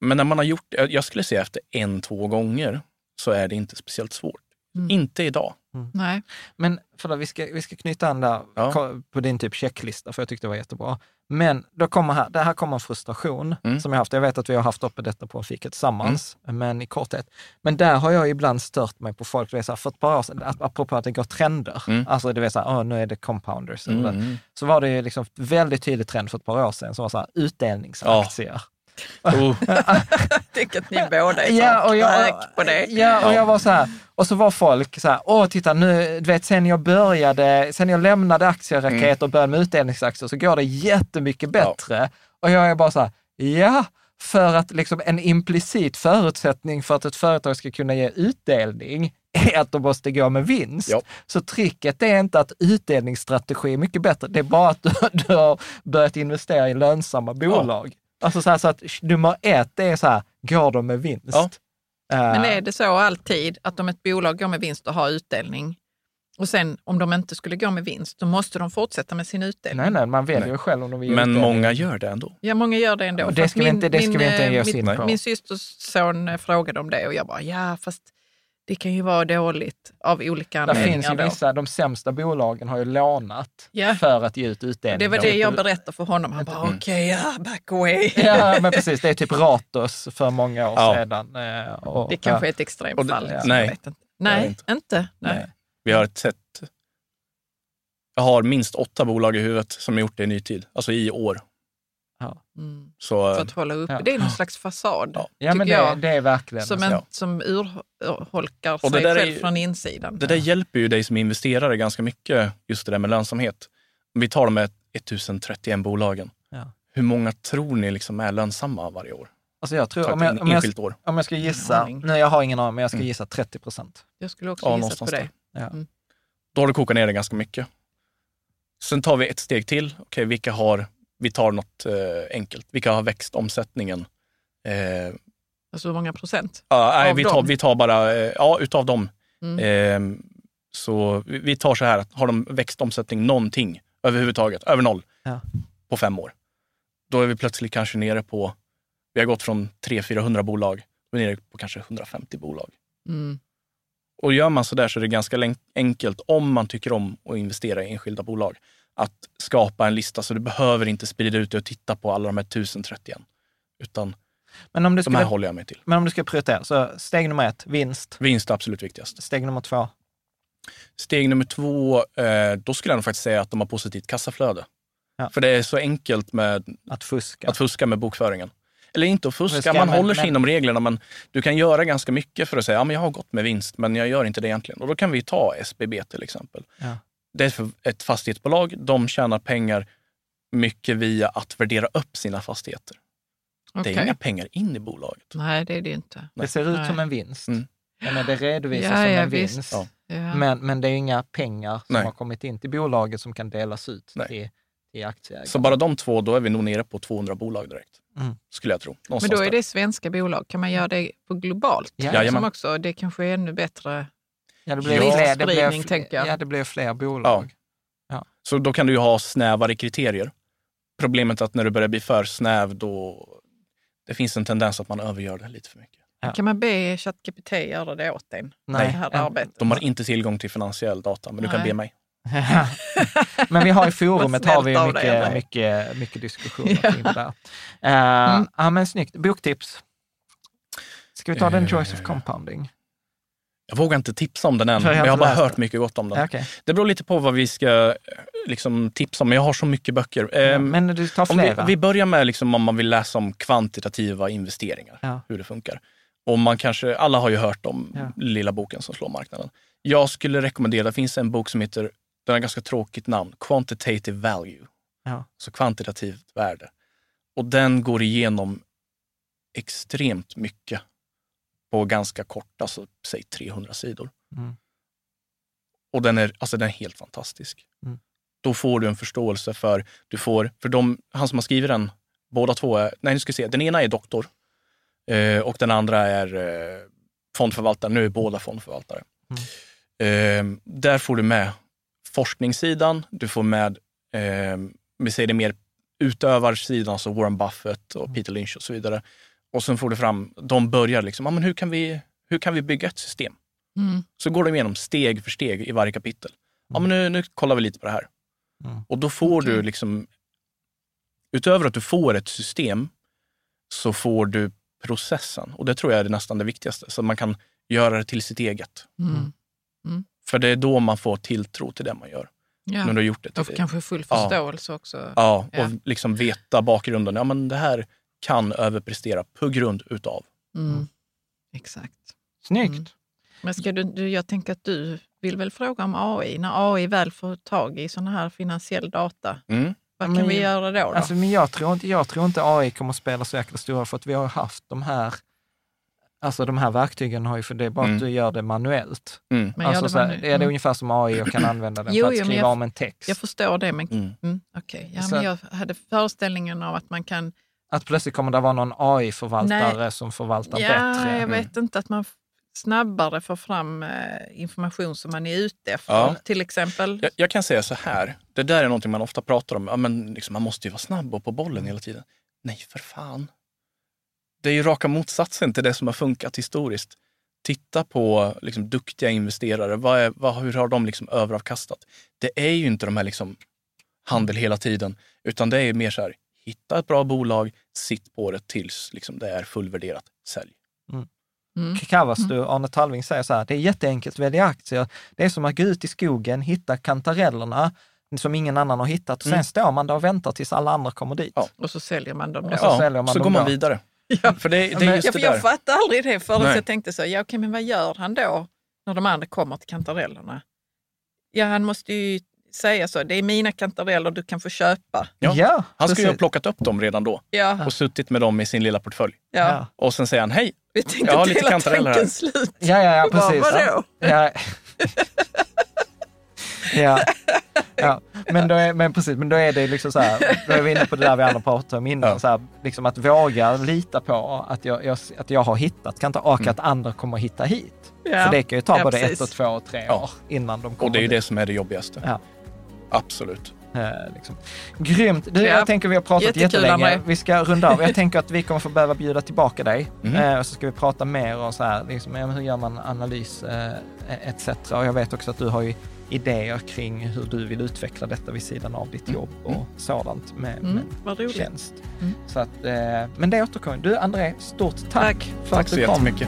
Men när man har gjort det, jag skulle säga efter en, två gånger, så är det inte speciellt svårt. Mm. Inte idag. Nej. Men förlåt, vi ska, vi ska knyta an där Ja. på din typ checklista, för jag tyckte det var jättebra. Men då kommer här, det här kommer en frustration Mm. som jag haft. Jag vet att vi har haft uppe detta på Fiket tillsammans, men i korthet. Men där har jag ibland stört mig på folk, det är så här, för ett par år sedan, att- apropå att det går trender. Mm. Alltså det är så här, åh, nu är det compounders. Eller, Mm. Så var det ju liksom ett väldigt tydligt trend för ett par år sedan som var så här, utdelningsaktier. Oh, Jag tycker att ni båda är Ja, och jag, på det. ja, och jag var så här, och så var folk så här, åh titta nu, du vet sen jag började, sen jag lämnade aktieraket Mm. och började med utdelningsaktier så går det jättemycket bättre. Och jag är bara så här, ja, för att liksom en implicit förutsättning för att ett företag ska kunna ge utdelning är att de måste gå med vinst. Ja. Så tricket är inte att utdelningsstrategi är mycket bättre, det är bara att du, du har börjat investera i lönsamma bolag. Alltså så, här, så att nummer ett är så här, går de med vinst? Ja. Men Eh, är det så alltid att om ett bolag går med vinst och har utdelning och sen om de inte skulle gå med vinst, då måste de fortsätta med sin utdelning? Nej, nej, man väljer Nej. ju själv om de vill men utdelning. många gör det ändå. Ja, många gör det ändå. Och det ska vi inte- det ska vi inte eh, ge oss min, in på. Min systers son eh, frågade om det och jag bara, ja fast det kan ju vara dåligt av olika Det finns anledningar. ju då. vissa, de sämsta bolagen har ju lånat Ja. för att ge ut utdelning. Det var det jag berättade för honom. Han bara, Mm. okej, ja, back away. Ja, men precis. Det är typ Ratos för många år Ja. sedan. eh, Och, Det kanske är ett extremt Och det- fall. liksom, nej. Inte. Nej, inte. inte. Nej. Vi har ett sätt. Jag har minst åtta bolag i huvudet som har gjort det i nytid, alltså i år. Mm. Så För att hålla upp. Ja. Det är någon slags fasad, Ja. ja, men tycker det, jag. det är verkligen som, en, Ja. som urholkar sig är själv ju- från insidan. det där hjälper ju dig som investerare ganska mycket, just det där med lönsamhet. Om vi tar de här 1031 bolagen. Ja. Hur många tror ni liksom är lönsamma varje år? Alltså jag tror, om jag, om, jag, enskilt år. om jag ska Ingen gissa, nej jag har ingen aning, men jag ska Mm. gissa 30 procent. Jag skulle också Ja, gissat på det. Ja. Mm. Då har du kokat ner det ganska mycket. Sen tar vi ett steg till. Okej, vilka har, vi tar något eh, enkelt. Vilka har växt omsättningen? Eh, Alltså hur många procent? ja, nej, vi, tar, vi tar bara, eh, ja utav dem. Mm. Eh, så vi vi tar så här, att har de växt omsättning någonting överhuvudtaget, över noll, Ja. på fem år. Då är vi plötsligt kanske nere på, vi har gått från 300-400 bolag, då är vi nere på kanske 150 bolag. Mm. Och gör man så där så är det ganska enkelt, om man tycker om att investera i enskilda bolag, att skapa en lista så du behöver inte sprida ut det och titta på alla de här 1031. Utan Men om, du de här skulle, håller jag mig till. men om du ska prioritera, så steg nummer ett, vinst. Vinst är absolut viktigast. Steg nummer två, Steg nummer två, eh, då skulle jag nog faktiskt säga att de har positivt kassaflöde. Ja. För det är så enkelt med att fuska. att fuska med bokföringen. Eller inte att fuska, Fuska, man men- håller sig men- inom reglerna, men du kan göra ganska mycket för att säga, ja men jag har gått med vinst, men jag gör inte det egentligen. Och då kan vi ta SBB till exempel. Ja. Det är för ett fastighetsbolag, de tjänar pengar mycket via att värdera upp sina fastigheter. Det Okej. är inga pengar in i bolaget. Nej, det är det inte. det ser ut Nej. som en vinst. Mm. Men det redovisas Ja, som ja, en visst. vinst. Ja. Men, men det är inga pengar som Nej. har kommit in till bolaget som kan delas ut Nej. till, till aktieägare. Så bara de två, då är vi nog nere på 200 bolag direkt. Mm. Skulle jag tro. Men då är där. det svenska bolag. Kan man göra det på globalt? Ja, Som också, det kanske är ännu bättre. Ja, det blir Ja. fler, det blir, Spridning, fler- tänker jag. ja, det blir fler bolag. Så då kan du ju ha snävare kriterier. Problemet är att när du börjar bli för snäv, då det finns en tendens att man övergör det lite för mycket. Ja. Kan man be ChatGPT göra det åt en? Nej. Det här Ja. arbetet. De har inte tillgång till finansiell data, men du kan Nej. be mig. Men vi har i forumet har vi av dig, mycket, mycket, mycket diskussioner kring det där. Uh, Mm. Ja, men snyggt. Boktips. Ska vi ta den Eh. Joyce of Compounding? Jag vågar inte tipsa om den än, jag men jag har bara läst hört mycket gott om den. Okej. Det beror lite på vad vi ska eh, liksom, tipsa om, men jag har så mycket böcker. Ja, Ehm, men du tar om vi, flera. vi börjar med liksom, om man vill läsa om kvantitativa investeringar, Ja. hur det funkar. Och man kanske, alla har ju hört om Ja. lilla boken som slår marknaden. Jag skulle rekommendera, det finns en bok som heter, den har ett ganska tråkigt namn, Quantitative Value. Ja. Så kvantitativt värde. Och den går igenom extremt mycket på ganska kort, alltså säg 300 sidor. Mm. Och den är, alltså den är helt fantastisk. Mm. Då får du en förståelse för, du får, för de, han som har skrivit den, båda två är, nej nu ska vi se, den ena är doktor eh, och den andra är eh, fondförvaltare. Nu är båda fondförvaltare. Eh, där får du med forskningssidan, du får med, eh, vi säger det mer utövarsidan, så Warren Buffett och Peter Lynch och så vidare. Och sen får du fram, de börjar liksom, ja, men hur, kan vi, hur kan vi bygga ett system? Mm. Så går de igenom steg för steg i varje kapitel. Ja, men nu, nu kollar vi lite på det här. Mm. Och då får du Okej. liksom, utöver att du får ett system, så får du processen. Och det tror jag är nästan det viktigaste. Så man kan göra det till sitt eget. Mm. För det är då man får tilltro till det man gör. Ja. När du har gjort det. Och kanske full Ja. förståelse också. Ja, Ja. och liksom veta bakgrunden. Ja, men det här kan överprestera på grund utav. Mm. Exakt. Snyggt. Mm. Men ska du, du, jag tänker att du vill väl fråga om AI. När AI väl får tag i sån här finansiell data, Mm. vad Men- kan vi göra då? då? Alltså, men jag tror, inte, jag tror inte AI kommer att spela så jäkla stora, för att vi har haft de här Alltså de här verktygen har ju, för det är bara Mm. att du gör det manuellt. Mm. Men gör alltså, det så här, är det mm. ungefär som AI och kan använda den Jo, för att jo, men skriva jag- om en text. jag förstår det, men Mm. mm, okej. Ja, Så- men jag hade föreställningen av att man kan... Att plötsligt kommer det vara någon AI-förvaltare som förvaltar Ja, bättre. jag Mm. vet inte, att man snabbare får fram eh, information som man är ute efter, Ja. till exempel. Jag, jag kan säga så här, det där är någonting man ofta pratar om. Ja, men liksom, man måste ju vara snabb och på bollen hela tiden. Nej, för fan. Det är ju raka motsatsen till det som har funkat historiskt. Titta på liksom, duktiga investerare. Vad är, vad, hur har de liksom överavkastat? Det är ju inte de här liksom, handel hela tiden, utan det är mer så här, hitta ett bra bolag, sitt på det tills liksom, det är fullvärderat, sälj. Mm. Kavastu, Arne Talving säger så här, det är jätteenkelt att välja aktier. Det är som att gå ut i skogen, hitta kantarellerna som ingen annan har hittat och sen Mm. står man där och väntar tills alla andra kommer dit. Ja. Och så säljer man dem då. Och så säljer man så dem går man då. vidare. Ja. För det, det är just Ja, det för jag där. fattade aldrig det förrän Nej. jag tänkte så, ja okej men vad gör han då när de andra kommer till kantarellerna? Ja, han måste ju säga så, det är mina kantareller du kan få köpa. Ja. Ja, Han skulle ju ha plockat upp dem redan då Ja, och suttit med dem i sin lilla portfölj. ja. Och sen säger han hej, vi tänkte Jag har lite kantareller här. slut. Ja, ja, ja Bara, precis. vadå? Ja. ja. ja. Men, då är, men precis, men då är det liksom så här, då är vi inne på det där vi andra pratade om innan, Ja. så här, liksom att våga lita på att jag, jag, att jag har hittat, kan inte och Mm. att andra kommer hitta hit. Ja. För det kan ju ta Ja, både precis. ett och två och tre Ja. år innan de kommer och det är ju det som är det jobbigaste. Absolut. Eh, liksom. Grymt! Du, Ja. Jag tänker vi har pratat Jättekul, jättelänge. André. Vi ska runda av. Jag tänker att vi kommer få behöva bjuda tillbaka dig. Mhm. Eh, och så ska vi prata mer och så här, liksom, hur gör man analys eh, etc. Och jag vet också att du har ju idéer kring hur du vill utveckla detta vid sidan av ditt Mm. jobb och sådant med, Mm, med tjänst. Mm. Så att, eh, men det återkommer. Du André, stort tack, Tack. för Tack att så du kom. jättemycket.